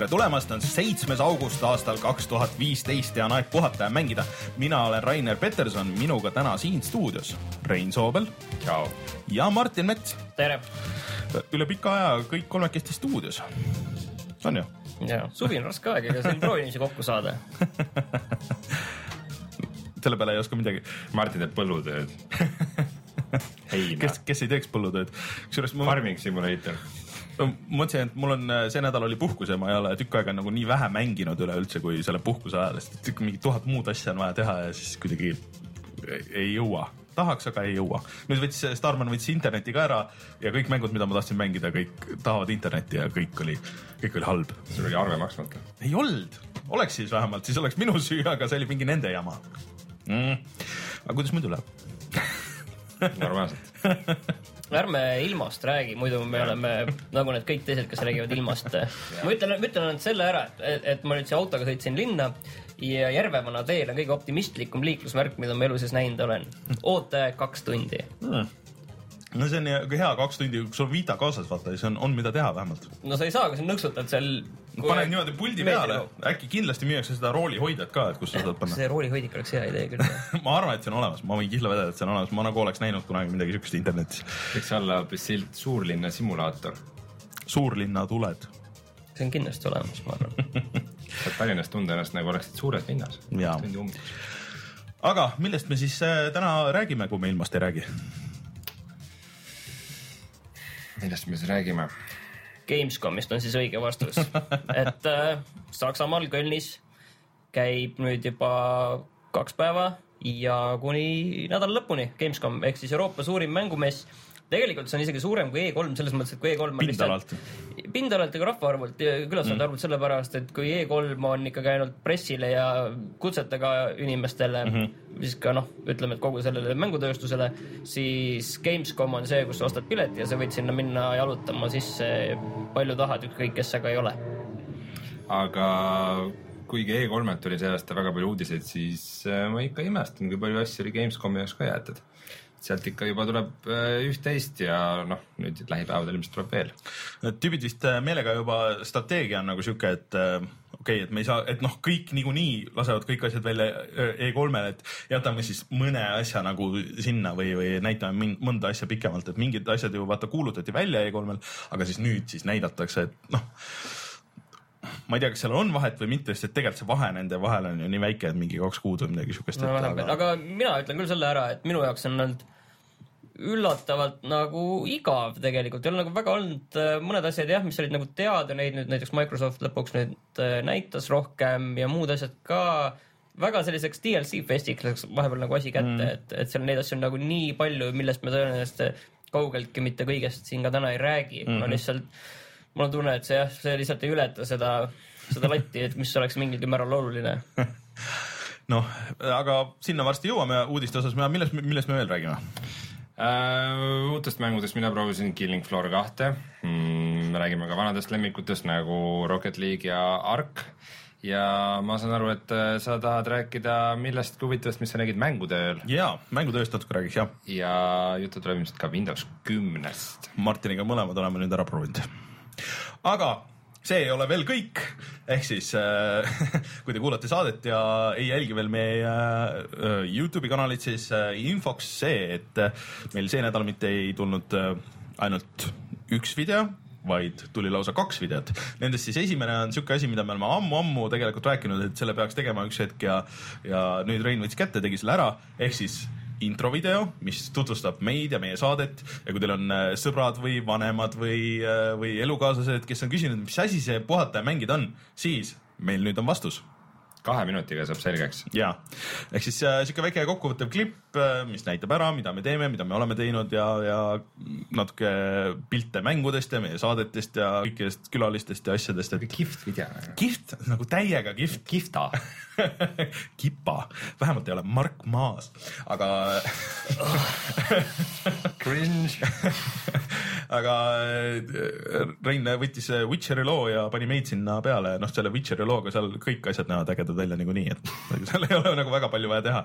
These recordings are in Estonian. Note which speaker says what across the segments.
Speaker 1: Tere tulemast, on seitsmes august aastal kaks tuhat viisteist ja on aeg puhata ja mängida. mina olen Rainer Peterson, minuga täna siin stuudios Rein Soobel
Speaker 2: tšau.
Speaker 1: ja Martin Mets.
Speaker 3: tere.
Speaker 1: üle pika aja kõik kolmekesti stuudios. on ju?
Speaker 3: ja suvi on raske aeg, ega siin proovi niiviisi kokku saada.
Speaker 1: selle peale ei oska midagi.
Speaker 2: Martin teeb põllutööd. heina
Speaker 1: kes, kes ei teeks põllutööd? kusjuures ma
Speaker 2: Farming Simulator.
Speaker 1: Ma mõtlesin, et mul on see nädal oli puhkus ja ma ei ole tükk aega nagu nii vähe mänginud üleüldse kui selle puhkuse ajal, sest mingi tuhat muud asja on vaja teha ja siis kuidagi ei, ei jõua. tahaks, aga ei jõua. nüüd võttis Starman võttis interneti ka ära ja kõik mängud, mida ma tahtsin mängida, kõik tahavad internetti ja kõik oli, kõik oli halb.
Speaker 2: sul oli arve maksmata.
Speaker 1: ei olnud, oleks siis vähemalt, siis oleks minu süü, aga see oli mingi nende jama mm.. aga kuidas muidu läheb?
Speaker 2: normaalselt.
Speaker 3: ärme ilmast räägi, muidu me oleme nagu need kõik teised, kes räägivad ilmast. ma ütlen, ma ütlen ainult selle ära, et, et ma nüüd siia autoga sõitsin linna ja Järvevana teel on kõige optimistlikum liiklusmärk, mida ma elu sees näinud olen. ooteaeg kaks tundi.
Speaker 1: no see on hea kaks tundi, kui sul on Vita kaasas, vaata, siis on, on mida teha vähemalt.
Speaker 3: no sa ei saa, kui sa nõksutad seal.
Speaker 1: Paned niimoodi puldi peale, äkki kindlasti müüakse seda roolihoidjat ka, et kus sa saad panna.
Speaker 3: see roolihoidik oleks hea idee küll.
Speaker 1: ma arvan, et see on olemas, ma võin kihla vedada, et see on olemas, ma nagu oleks näinud kunagi midagi siukest internetis.
Speaker 2: võiks olla hoopis silt suurlinna simulaator.
Speaker 1: suurlinna tuled.
Speaker 3: see on kindlasti olemas, ma arvan.
Speaker 2: saad Tallinnas tunda ennast nagu oleksid suures linnas. Tundi ummikus.
Speaker 1: aga millest me siis äh, täna räägime, kui me ilmast ei räägi?
Speaker 2: millest me siis räägime?
Speaker 3: Gamescomist on siis õige vastus, et äh, Saksamaal Kölnis käib nüüd juba kaks päeva ja kuni nädala lõpuni Gamescom ehk siis Euroopa suurim mängumess. Tegelikult see on isegi suurem kui E3 selles mõttes, et kui E3 on
Speaker 1: Pindalalt.
Speaker 3: pindalalt ja rahvaarvult ja külastajate arvult sellepärast, et kui E3 on ikkagi ainult pressile ja kutsetega inimestele mm, -hmm. siis ka noh, ütleme, et kogu sellele mängutööstusele, siis Gamescom on see, kus ostad pileti ja sa võid sinna minna jalutama sisse palju tahad, ükskõik kes sa ka ei ole.
Speaker 2: aga kuigi E3-lt tuli see aasta väga palju uudiseid, siis äh, ma ikka imestan, kui palju asju oli Gamescomi jaoks ka jäetud. Sealt ikka juba tuleb äh, üht-teist ja noh, nüüd lähipäevadel ilmselt tuleb veel.
Speaker 1: Need tüübid vist äh, meelega juba strateegia on nagu sihuke, et äh, okei okay,, et me ei saa, et noh, kõik niikuinii lasevad kõik asjad välja äh, E3-le, et jätame siis mõne asja nagu sinna või, või näitame mõnda asja pikemalt, et mingid asjad ju vaata kuulutati välja E3-l, aga siis nüüd siis näidatakse, et noh ma ei tea, kas seal on vahet või mitte, sest tegelikult see vahe nende vahel on ju nii väike, et mingi kaks kuud või midagi siukest.
Speaker 3: no vähem, aga mina ütlen küll selle ära, et minu jaoks on olnud üllatavalt nagu igav tegelikult, ei ole nagu väga olnud äh, mõned asjad jah, mis olid nagu teada, neid nüüd näiteks Microsoft lõpuks nüüd äh, näitas rohkem ja muud asjad ka väga selliseks DLC festiks läks vahepeal nagu asi kätte mm., et, et seal neid asju on nagu nii palju, millest me tõenäoliselt kaugeltki mitte kõigest siin ka täna ei räägi mm, -hmm. no lihtsalt mul on tunne, et see jah, see lihtsalt ei ületa seda, seda latti, et mis oleks mingilgi määral oluline
Speaker 1: noh, aga sinna varsti jõuame uudiste osas, millest, millest me veel räägime?
Speaker 2: Uh, uutest mängudest mina proovisin Killing Floor kahte mm,. me räägime ka vanadest lemmikutest nagu Rocket League ja Ark. ja ma saan aru, et äh, sa tahad rääkida millestki huvitavast, mis sa nägid mängutööl
Speaker 1: jaa, mängutööst natuke räägiks jah.
Speaker 2: ja juttu tuleb ilmselt ka Windows kümnest.
Speaker 1: Martiniga mõlemad oleme nüüd ära proovinud. Aga see ei ole veel kõik, ehk siis äh, kui te kuulate saadet ja ei jälgi veel meie äh, Youtube'i kanalit, siis äh, infoks see, et äh, meil see nädal mitte ei tulnud äh, ainult üks video, vaid tuli lausa kaks videot. Nendest siis esimene on siuke asi, mida me oleme ammu-ammu tegelikult rääkinud, et selle peaks tegema üks hetk ja, ja nüüd Rein võttis kätte, tegi selle ära, ehk siis introvideo, mis tutvustab meid ja meie saadet. Ja kui teil on äh, sõbrad või vanemad või, või elukaaslased, kes on küsinud, mis asi see puhata ja mängida on, siis meil nüüd on vastus
Speaker 2: kahe minutiga saab selgeks.
Speaker 1: ja ehk siis äh, sihuke väike kokkuvõttev klipp, mis näitab ära, mida me teeme, mida me oleme teinud ja, ja natuke pilte mängudest ja meie saadetest ja kõikidest külalistest ja asjadest, et
Speaker 2: kihvt video.
Speaker 1: kihvt nagu täiega kihvt.
Speaker 2: kihvta.
Speaker 1: kipa, vähemalt ei ole Mark Maas, aga
Speaker 2: Cringe.
Speaker 1: aga äh, Rein võttis Witcheri loo ja pani meid sinna peale, noh, selle Witcheri looga seal kõik asjad näevad ägedad välja niikuinii, et seal ei ole nagu väga palju vaja teha.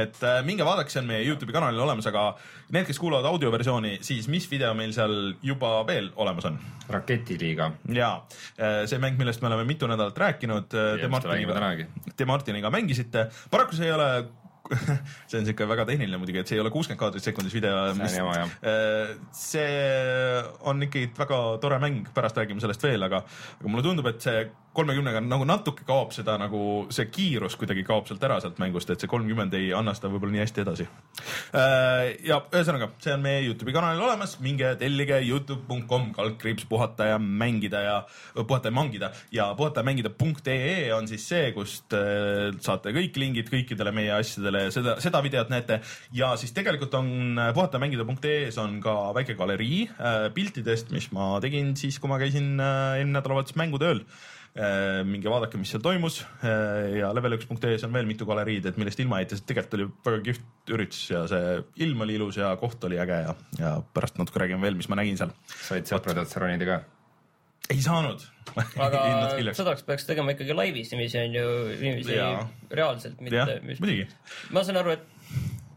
Speaker 1: et äh, minge vaadake, see on meie Youtube'i kanalil olemas, aga need, kes kuulavad audioversiooni, siis mis video meil seal juba veel olemas on?
Speaker 2: raketiliiga.
Speaker 1: ja see mäng, millest me oleme mitu nädalat rääkinud. Te Martiniga, te Martiniga mängisite, paraku see ei ole see on siuke väga tehniline muidugi, et see ei ole kuuskümmend kaadrit sekundis video.
Speaker 2: see on.
Speaker 1: Äh, see on ikkagi väga tore mäng, pärast räägime sellest veel, aga, aga mulle tundub, et see kolmekümnega nagu natuke kaob seda nagu see kiirus kuidagi kaob sealt ära sealt mängust, et see kolmkümmend ei anna seda võib-olla nii hästi edasi. Äh, ja ühesõnaga, see on meie Youtube'i kanalil olemas, minge tellige Youtube.com kaldkriips puhata ja mängida ja puhata ja mangida ja puhata ja mängida.ee on siis see, kust äh, saate kõik lingid kõikidele meie asjadele ja seda, seda videot näete. ja siis tegelikult on puhata ja mängida.ee-s on ka väike galerii äh, piltidest, mis ma tegin siis, kui ma käisin eelmine nädalavahetus mängutööl Äh, minge vaadake, mis seal toimus äh, ja level1.ee-s on veel mitu galeriid, et millest ilma jäite, sest tegelikult oli väga kihvt üritus ja see ilm oli ilus ja koht oli äge ja, ja pärast natuke räägime veel, mis ma nägin seal.
Speaker 2: said sõprade otseroonid ka?
Speaker 1: ei saanud
Speaker 3: aga sõdaks peaks tegema ikkagi laivis niiviisi on ju, niiviisi reaalselt, mitte.
Speaker 1: muidugi.
Speaker 3: ma saan aru, et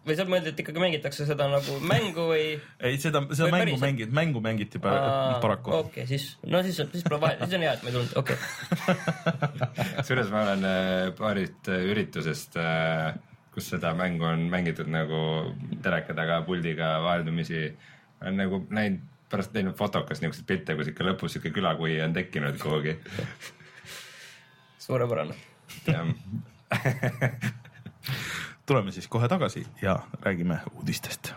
Speaker 3: või sa mõtled, et ikkagi mängitakse seda nagu mängu või?
Speaker 1: ei, seda, seda mängu mängiti, mängu mängiti paraku.
Speaker 3: okei okay,, siis, no siis, siis pole vaja, siis on hea, et ma ei tulnud, okei
Speaker 2: okay. kusjuures ma olen äh, paarist äh, üritusest, äh, kus seda mängu on mängitud nagu teleka taga puldiga vaheldumisi, olen nagu näinud, pärast teinud fotokas niisuguseid pilte, kus ikka lõpus sihuke külakui on tekkinud kuhugi
Speaker 3: suurepärane. jah
Speaker 1: tuleme siis kohe tagasi ja räägime uudistest.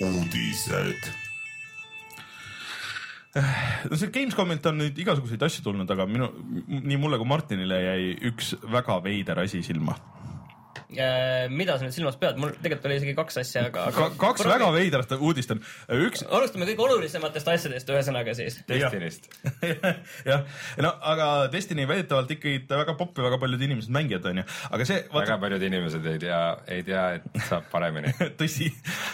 Speaker 1: uudised no see Gamescomilt on nüüd igasuguseid asju tulnud, aga minu, nii mulle kui Martinile jäi üks väga veider asi silma
Speaker 3: mida sa nüüd silmas pead, mul tegelikult oli isegi kaks asja, aga
Speaker 1: Ka. kaks proovi. väga veidrat uudist on, üks.
Speaker 3: alustame kõige olulisematest asjadest, ühesõnaga siis.
Speaker 2: Destinist
Speaker 1: jah, no aga Destiny väidetavalt ikkagi väga popp ja väga paljud inimesed mängivad, onju, aga see.
Speaker 2: väga paljud inimesed ei tea, ei tea, et saab paremini
Speaker 1: tõsi,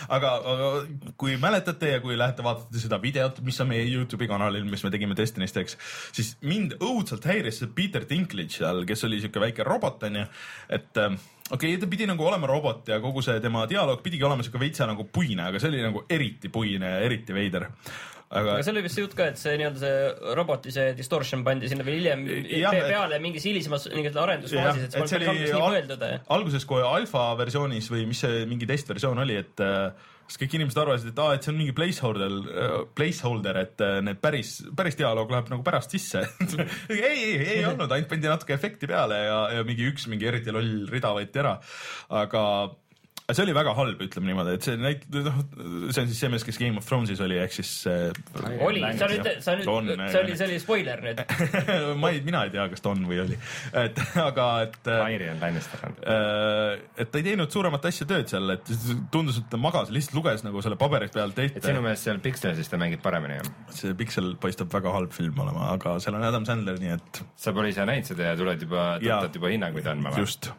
Speaker 1: aga, aga kui mäletate ja kui lähete vaatate seda videot, mis on meie Youtube'i kanalil, mis me tegime Destinist, eks, siis mind õudselt häiris see Peter Dinklage seal, kes oli siuke väike robot, onju, et ähm, okei okay,, ta pidi nagu olema robot ja kogu see tema dialoog pidigi olema siuke veitsa nagu puine, aga see oli nagu eriti puine ja eriti veider
Speaker 3: aga, aga see oli vist jutt ka, et see nii-öelda see roboti see distortion pandi sinna veel hiljem ja, peale mingis hilisemas mingis arendusfaasis, et see polnud nii mõeldud.
Speaker 1: alguses, kui alfa versioonis või mis see mingi testversioon oli, et äh, siis kõik inimesed arvasid, et aa, et see on mingi placeholder, äh, placeholder, et äh, need päris, päris dialoog läheb nagu pärast sisse ei, ei, ei olnud, ainult pandi natuke efekti peale ja, ja mingi üks mingi eriti loll rida võeti ära. aga see oli väga halb, ütleme niimoodi, et see näit-, noh, see on siis see mees, kes Game of Thrones'is oli, ehk siis äh,.
Speaker 3: oli, sa nüüd, sa nüüd, see oli, see oli spoiler nüüd
Speaker 1: ma ei, mina ei tea, kas ta on või oli, et aga, et.
Speaker 2: Tyrion Lannister on
Speaker 1: äh,. et ta ei teinud suuremat asja tööd seal, et tundus, et ta magas, lihtsalt luges nagu selle paberi peal tehti.
Speaker 2: et sinu meelest seal Pixelis ta mängib paremini, jah?
Speaker 1: see Pixel paistab väga halb film olema, aga seal on Adam Sandler, nii et.
Speaker 2: sa pole ise näinud seda ja tuled juba, tõttad juba hinnanguid andma
Speaker 1: või? just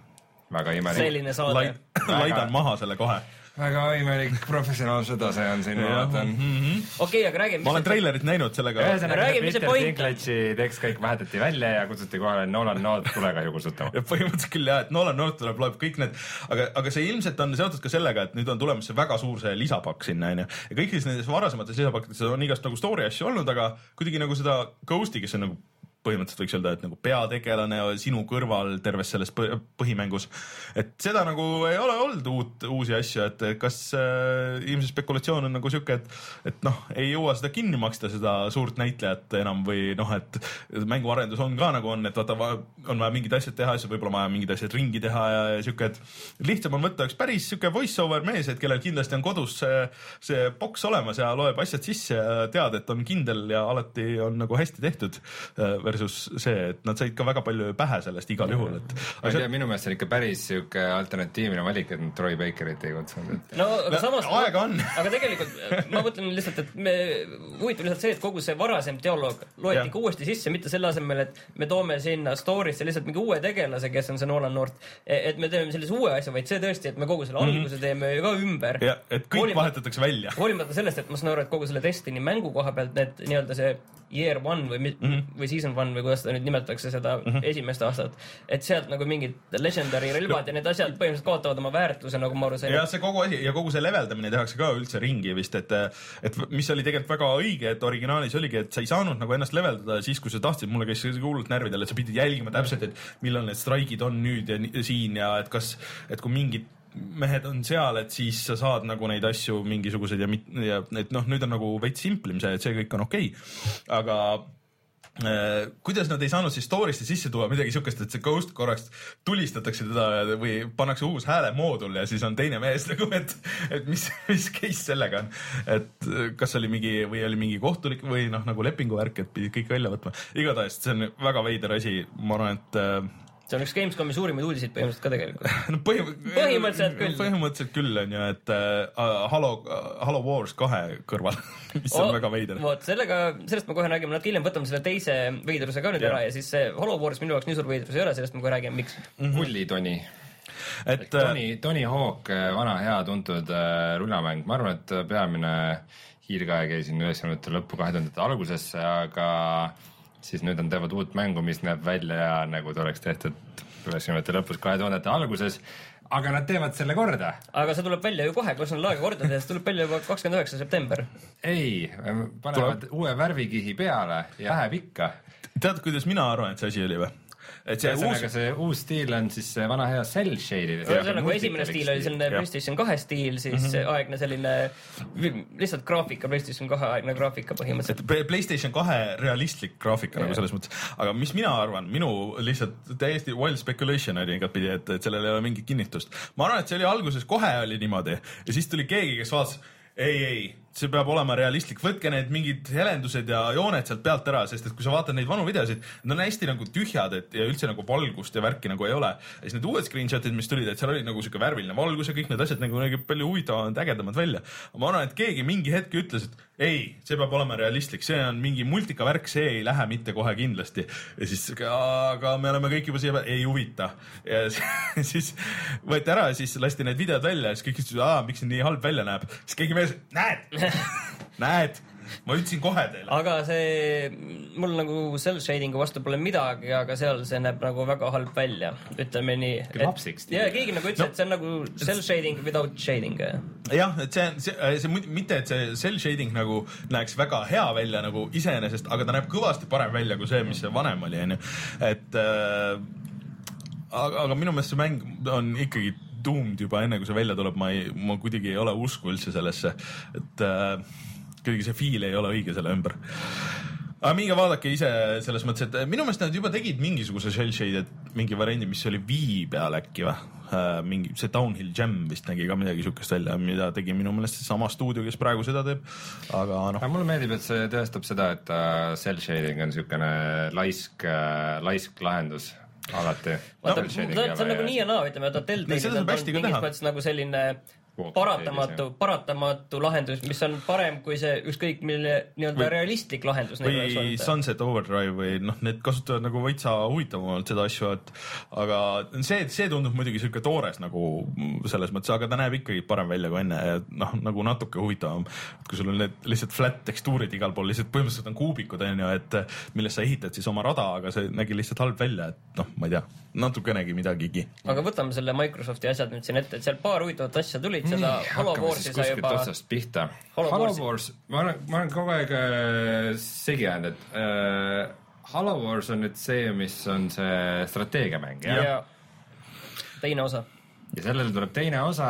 Speaker 2: väga imelik.
Speaker 3: selline saade Laid,.
Speaker 1: laidan maha selle kohe
Speaker 2: väga imelik professionaalsõda see on siin, ma vaatan.
Speaker 3: Mhm. okei, aga räägime.
Speaker 1: ma olen treilerit näinud sellega.
Speaker 2: ühesõnaga, Peter Dinklage'i tekst kõik vahetati välja ja kutsuti kohale Nolan North, tule kahju kustutama.
Speaker 1: põhimõtteliselt küll jah, et Nolan North tuleb, loeb kõik need, aga, aga see ilmselt on seotud ka sellega, et nüüd on tulemas see väga suur see lisapakk sinna onju. ja kõikides nendes varasemates lisapakkides on igast nagu story asju olnud, aga kuidagi nagu seda Ghost'i, kes on nagu põhimõtteliselt võiks öelda, et nagu peategelane sinu kõrval terves selles põhimängus. et seda nagu ei ole olnud uut, uusi asju, et kas äh, ilmselt spekulatsioon on nagu sihuke, et, et noh, ei jõua seda kinni maksta, seda suurt näitlejat enam või noh, et mänguarendus on ka nagu on, et vaata, on vaja mingid asjad teha, siis võib-olla vaja mingid asjad ringi teha ja, ja sihuke, et lihtsam on võtta üks päris sihuke voice over mees, et kellel kindlasti on kodus see, see boks olemas ja loeb asjad sisse ja tead, et on kindel ja alati on nagu hästi tehtud äh, versus see, et nad said ka väga palju pähe sellest igal juhul, et
Speaker 2: ma ei tea, minu meelest see on ikka päris sihuke alternatiivne valik, et nad Troy Bakerit ei kutsunud, et
Speaker 3: no aga samas.
Speaker 1: aega on.
Speaker 3: aga tegelikult ma mõtlen lihtsalt, et me, huvitav lihtsalt see, et kogu see varasem dialoog loeti ikka uuesti sisse, mitte selle asemel, et me toome sinna story'sse lihtsalt mingi uue tegelase, kes on see Nolan North. et me teeme sellise uue asja, vaid see tõesti, et me kogu selle alguse teeme ju ka ümber.
Speaker 1: ja et kõik
Speaker 3: Hoolimata-
Speaker 1: vahetatakse välja.
Speaker 3: hoolimata sellest, et ma saan aru, et kogu selle Destiny mängu koha pealt need nii-öelda see year one või mm, -hmm. või season one või kuidas seda nüüd nimetatakse, seda mm -hmm. esimest aastat, et sealt nagu mingid legendary relvad ja need asjad põhimõtteliselt kaotavad oma väärtuse, nagu ma aru sain
Speaker 1: ja. see kogu asi ja kogu see leveldamine tehakse ka üldse ringi vist, et, et mis oli tegelikult väga õige, et originaalis oligi, et sa ei saanud nagu ennast leveldada siis, kui sa tahtsid, mulle käis see hullult närvidele, et sa pidid jälgima täpselt, et millal need straigid on nüüd ja siin ja et kas, et kui mingid mehed on seal, et siis sa saad nagu neid asju mingisuguseid ja ja et noh, nüüd on nagu veits simplim see, et see kõik on okei okay., aga Äh, kuidas nad ei saanud siis story'sse sisse tuua midagi siukest, et see Ghost korraks tulistatakse teda või pannakse uus häälemoodul ja siis on teine mees nagu, et, et mis, mis case sellega on. et kas oli mingi või oli mingi kohtulik või noh, nagu lepinguvärk, et pidid kõik välja võtma. igatahes see on väga veider asi, ma arvan, et äh,
Speaker 3: see on üks Gamescomi suurimaid uudiseid põhimõtteliselt ka tegelikult.
Speaker 1: no põhim-
Speaker 3: Põhimõtteliselt küll.
Speaker 1: põhimõtteliselt küll on ju, et äh, Halo, Halo Wars kahe kõrval, mis on väga veider.
Speaker 3: vot sellega, sellest me kohe räägime natuke hiljem, võtame selle teise veidruse ka nüüd
Speaker 1: Jah.
Speaker 3: ära ja siis see Hollow Wars minu jaoks nii suur veidrus ei ole, sellest me kohe räägime, miks.
Speaker 2: Hulli Tony.
Speaker 1: et äh,
Speaker 2: Tony, Tony Hawk, vana hea tuntud äh, rullamäng, ma arvan, et peamine hiirgaeg jäi siin üheksakümnendate lõppu, kahe tuhandete algusesse, aga siis nüüd nad teevad uut mängu, mis näeb välja nagu ta oleks tehtud üheksakümnendate lõpus, kahe tuhandete alguses. aga nad teevad selle korda.
Speaker 3: aga see tuleb välja ju kohe, kus on laega korda teha, see tuleb välja juba kakskümmend üheksa september.
Speaker 2: ei, panevad uue värvikihi peale ja läheb ikka.
Speaker 1: tead, kuidas mina arvan, et see asi oli või? Et see uus
Speaker 2: ühesõnaga, see uus stiil on siis see vana hea cell shaded.
Speaker 3: see on nagu esimene stiil oli selline
Speaker 1: jah.
Speaker 3: PlayStation kahe stiil, siis mm -hmm. aegne selline lihtsalt graafika, PlayStation kahe aegne graafika põhimõtteliselt.
Speaker 1: PlayStation kahe realistlik graafika nagu
Speaker 3: Jah.
Speaker 1: selles mõttes, aga mis mina arvan, minu lihtsalt täiesti wild speculation oli igatpidi, et, et sellel ei ole mingit kinnitust. ma arvan, et see oli alguses kohe oli niimoodi ja siis tuli keegi, kes vaatas, ei, ei, see peab olema realistlik, võtke need mingid helendused ja jooned sealt pealt ära, sest et kui sa vaatad neid vanu videosid, need on hästi nagu tühjad, et ja üldse nagu valgust ja värki nagu ei ole. ja siis need uued screenshot'id, mis tulid, et seal oli nagu sihuke värviline valgus ja kõik need asjad nagu nägid palju huvitavamad, ägedamad välja. ma arvan, et keegi mingi hetk ütles, et ei, see peab olema realistlik, see on mingi multikavärk, see ei lähe mitte kohe kindlasti. ja siis, aga me oleme kõik juba siia, ei huvita. ja siis, siis võeti ära ja siis lasti need videod välja ja siis kõik ütlesid, aa, miks see nii halb välja näeb. siis keegi mees, näed, näed, ma ütlesin kohe teile.
Speaker 3: aga see, mul nagu cell shading'u vastu pole midagi, aga seal see näeb nagu väga halb välja, ütleme nii.
Speaker 2: lapsik stiil.
Speaker 3: ja keegi nagu ütles
Speaker 1: No.
Speaker 3: et see on nagu cell shading without shading.
Speaker 1: jah, et see on, see, see mitte, et see cell shading nagu näeks väga hea välja nagu iseenesest, aga ta näeb kõvasti parem välja kui see, mis see vanem oli, onju. et äh, aga, aga minu meelest see mäng on ikkagi doomed juba enne, kui see välja tuleb, ma ei, ma kuidagi ei ole usku üldse sellesse, et äh, kuidagi see feel ei ole õige selle ümber aga minge vaadake ise selles mõttes, et minu meelest nad juba tegid mingisuguse shell shaded mingi variandi, mis oli Wii peal äkki või uh,? mingi see Downhill Jam vist nägi ka midagi siukest välja, mida tegi minu meelest seesama stuudio, kes praegu seda teeb. aga noh,
Speaker 2: mulle meeldib, et see tõestab seda, et uh, cell shading on niisugune laisk uh,, laisk lahendus alati
Speaker 3: no,, see on nagu nii ja naa, ütleme, et
Speaker 1: Ei,
Speaker 3: Telltale'il on mingis mõttes nagu selline
Speaker 2: Walk
Speaker 3: paratamatu paratamatu lahendus, mis on parem kui see ükskõik milline nii-öelda realistlik lahendus.
Speaker 1: või Sunset Overdrive või noh, need kasutavad nagu veitsa huvitavamalt seda asju, et aga see, see tundub muidugi sihuke toores nagu selles mõttes, aga ta näeb ikkagi parem välja kui enne ja noh, nagu natuke huvitavam. kui sul on need lihtsalt flat tekstuurid igal pool, lihtsalt põhimõtteliselt on kuubikud onju, et millest sa ehitad siis oma rada, aga see nägi lihtsalt halb välja, et noh, ma ei tea, natukenegi midagigi.
Speaker 3: aga võtame selle Microsofti asjad nüüd siin ette, et seal paar huvitavat asja tulid, seda Hollow
Speaker 2: hakkame
Speaker 3: Warsi
Speaker 2: siis
Speaker 3: sa
Speaker 2: kuskilt
Speaker 3: juba,
Speaker 2: otsast pihta. Wars, ma olen, ma olen kogu aeg äh, segi ajanud, et äh, Hollow Wars on nüüd see, mis on see strateegiamäng, jah?
Speaker 3: ja teine osa.
Speaker 2: ja sellele tuleb teine osa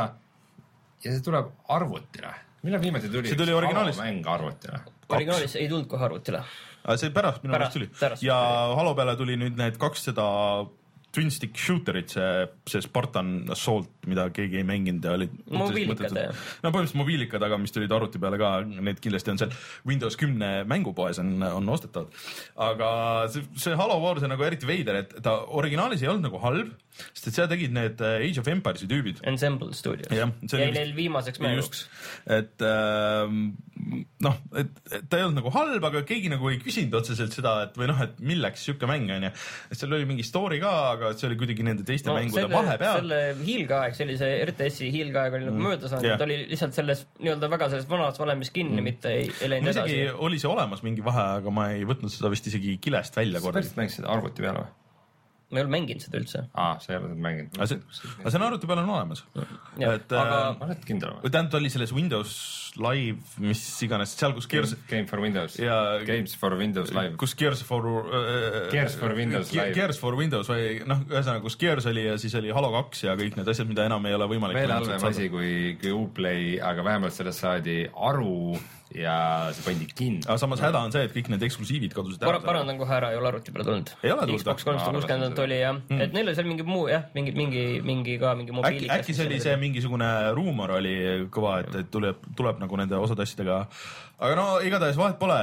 Speaker 2: ja see tuleb arvutile. millal viimati tuli
Speaker 1: See tuli originaalis.
Speaker 2: Mäng arvutile?
Speaker 3: originaalis ei tulnud kohe arvutile.
Speaker 1: aga see pärast minu meelest tuli
Speaker 3: pärast
Speaker 1: ja. Halo peale tuli nüüd need kaks seda twin stick shooter'id, see, see Spartan Assault, mida keegi ei mänginud ja olid.
Speaker 3: Mobiilikad, jah.
Speaker 1: no põhimõtteliselt mobiilikad, aga mis tulid arvuti peale ka, need kindlasti on seal Windows kümne mängupoes on, on ostetavad. aga see, see Halo Wars on nagu eriti veider, et ta originaalis ei olnud nagu halb, sest et seda tegid need äh, Age of Empires'i tüübid.
Speaker 3: Ensemble Studios.
Speaker 1: Jah, see oli
Speaker 3: neil viimaseks mänguks.
Speaker 1: et ähm, noh, et, ta ei olnud nagu halb, aga keegi nagu ei küsinud otseselt seda, et või noh, et milleks sihuke mäng onju. et seal oli mingi story ka, aga see oli kuidagi nende teiste no, mängude
Speaker 3: selle,
Speaker 1: vahepeal.
Speaker 3: selle hiilgeaeg, sellise RTS-i hiilgeaeg oli nagu mööda saanud yeah., ta oli lihtsalt selles nii-öelda väga selles vanas valemis kinni mm., mitte ei, ei läinud edasi.
Speaker 1: oli see olemas mingi vahe, aga ma ei võtnud seda vist isegi kilest välja
Speaker 2: sa
Speaker 1: korda.
Speaker 2: päriselt mängisid arvuti peal või?
Speaker 3: Ma ei ole mänginud seda üldse.
Speaker 2: aa, sa ei ole seda mänginud.
Speaker 1: aga see, aga see on arvuti peal on olemas. Et
Speaker 3: aga-
Speaker 1: äh,
Speaker 2: ma olen kindel või?
Speaker 1: tähendab, ta oli selles Windows Live, mis iganes, seal kus Gears,
Speaker 2: Game for Windows
Speaker 1: ja
Speaker 2: Games for Windows Live.
Speaker 1: kus Gears for äh,
Speaker 2: Gears for Windows Live.
Speaker 1: Gears for Windows või noh, ühesõnaga, kus Gears oli ja siis oli Halo kaks ja kõik need asjad, mida enam ei ole võimalik
Speaker 2: veel halvem asi kui, kui Uplay, aga vähemalt sellest saadi aru ja see pandi kinni.
Speaker 1: aga samas häda on see, et kõik need eksklusiivid kadusid
Speaker 3: Par-. parandan kohe ära, ei ole arvuti peale tulnud.
Speaker 1: Ei
Speaker 3: Xbox
Speaker 1: või?
Speaker 3: kolmsada kuuskümmend oli jah mm., et neil oli seal mingi muu jah, mingi, mingi, mingi ka mingi
Speaker 1: äkki,
Speaker 3: mobiilikas.
Speaker 1: äkki see oli see mingisugune ruumor oli kõva, et, et tuleb, tuleb nagu nende osade asjadega. aga no igatahes vahet pole,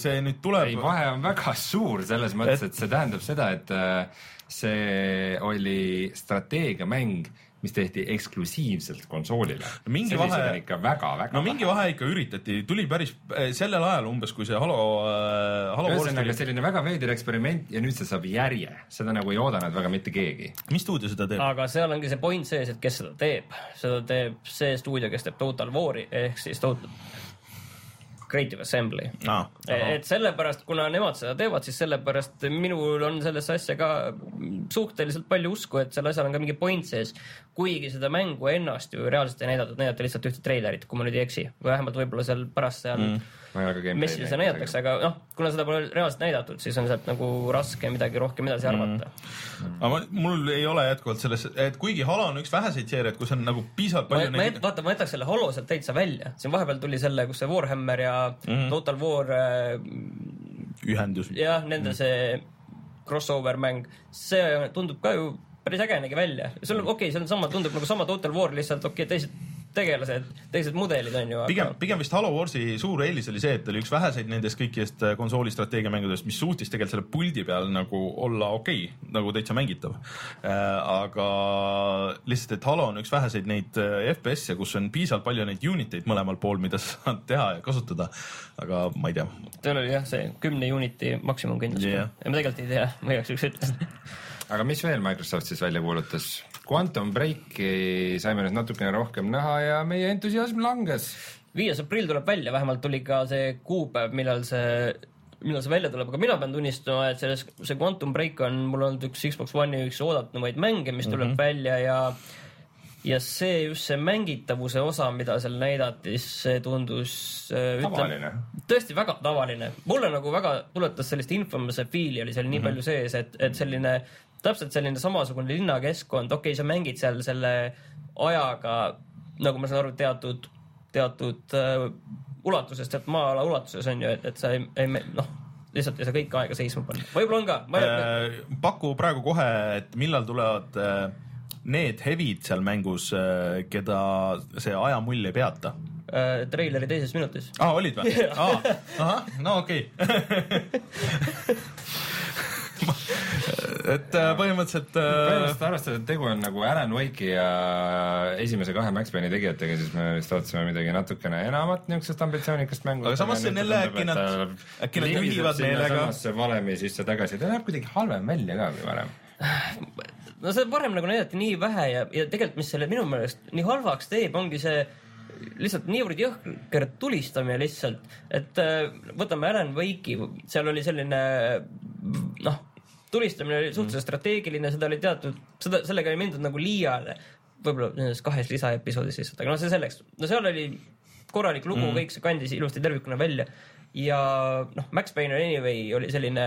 Speaker 1: see nüüd
Speaker 2: ei,
Speaker 1: tuleb.
Speaker 2: vahe on väga suur selles mõttes, et see tähendab seda, et äh, see oli strateegiamäng, mis tehti eksklusiivselt konsoolile
Speaker 1: No mingi vahe-
Speaker 2: on ikka väga-väga
Speaker 1: no mingi vahe ikka üritati, tuli päris eh, sellel ajal umbes, kui see Halo äh,, Halo
Speaker 2: ühesõnaga selline väga veider eksperiment ja nüüd see saab järje, seda nagu ei oodanud väga mitte keegi.
Speaker 1: mis stuudio seda teeb?
Speaker 3: aga seal ongi see point sees, et kes seda teeb. seda teeb see stuudio, kes teeb Total War'i ehk siis Total Creative Assembly.
Speaker 1: aa,
Speaker 3: et sellepärast, kuna nemad seda teevad, siis sellepärast minul on sellesse asja ka suhteliselt palju usku, et sellel asjal on ka mingi point sees. kuigi seda mängu ennast ju reaalselt ei näidatud, näidati lihtsalt ühte treilerit, kui ma nüüd ei eksi, või vähemalt võib-olla seal pärast seal mm.
Speaker 2: Ma
Speaker 3: messil seda näidatakse, aga noh, kuna seda pole reaalselt näidatud, siis on sealt nagu raske midagi rohkem edasi arvata mm..
Speaker 1: aga ma, mul ei ole jätkuvalt selles, et kuigi Halo on üks väheseid seeriaid, kus on nagu piisavalt
Speaker 3: ma,
Speaker 1: palju
Speaker 3: ma jät-, vaata, ma jätaks selle Halo sealt täitsa välja, siin vahepeal tuli selle, kus see Warhammer ja mm -hmm. Total War äh,
Speaker 1: ühendus.
Speaker 3: jah, nende see crossover mäng, see tundub ka ju päris äge nägi välja. see on okei okay,, see on sama, tundub nagu sama Total War, lihtsalt okei okay,, teised tegelased, teised mudelid on ju.
Speaker 1: pigem, pigem vist Halo Warsi suur eelis oli see, et oli üks väheseid nendest kõikidest äh, konsooli strateegiamängudest, mis suutis tegelikult selle puldi peal nagu olla okei okay,, nagu täitsa mängitav äh,. aga lihtsalt, et Halo on üks väheseid neid äh, FPS-e, kus on piisavalt palju neid unit eid mõlemal pool, mida sa saad teha ja kasutada. aga ma ei tea,
Speaker 3: seal oli jah, see kümne uniti maksimum kindlasti yeah.. ja ma tegelikult ei tea, ma igaks juhuks ütlen.
Speaker 2: aga mis veel Microsoft siis välja kuulutas? Quantum Breaki saime nüüd natukene rohkem näha ja meie entusiasm langes.
Speaker 3: viies aprill tuleb välja, vähemalt tuli ka see kuupäev, millal see millal see välja tuleb, aga mina pean tunnistama, et selles, see Quantum Break on mul olnud üks Xbox One'i üks oodatumaid mänge, mis tuleb mm -hmm. välja ja ja see just see mängitavuse osa, mida seal näidati, see tundus äh,
Speaker 2: Tavaline.
Speaker 3: tõesti väga tavaline. mulle nagu väga tuletas sellist Infomusse fiili oli seal nii mm -hmm. palju sees, et, et selline täpselt selline samasugune linnakeskkond, okei okay,, sa mängid seal selle ajaga, nagu ma saan aru, teatud, teatud äh, ulatuses, teatud maa-ala ulatuses on ju, et, et sa ei, ei noh, lihtsalt ei saa kõike aega seisma panna. võib-olla on ka, ma äh,,
Speaker 1: Äh, paku praegu kohe, et millal tulevad äh, need hevid seal mängus, keda see ajamull ei peata
Speaker 3: äh, treileri teises minutis.
Speaker 1: aa ah,, olid või ah,? ahah, no okei okay. et äh, põhimõtteliselt äh,
Speaker 2: põhimõtteliselt arvestades, et tegu on nagu Alan Wake'i ja esimese kahe Max Payne'i tegijatega, siis me vist ootasime midagi natukene enamat niisugusest ambitsioonikast mängu.
Speaker 1: Aga samas see on jälle äkki nad- äkki nad juhivad meelega.
Speaker 2: samasse valemi sisse tagasi, ta näeb kuidagi halvem välja ka kui varem.
Speaker 3: no seda varem nagu näidati nii vähe ja, ja tegelikult, mis selle minu meelest nii halvaks teeb, ongi see lihtsalt niivõrd jõhker tulistamine lihtsalt, et äh, võtame Alan Wake'i, seal oli selline noh, tulistamine oli suhteliselt strateegiline, seda oli teatud, seda, sellega ei mindud nagu liiale. võib-olla nendes kahes lisaepisoodis lihtsalt, aga noh, see selleks, no seal oli korralik lugu mm., kõik see kandis ilusti tervikuna välja ja noh, Max Payne anyway oli selline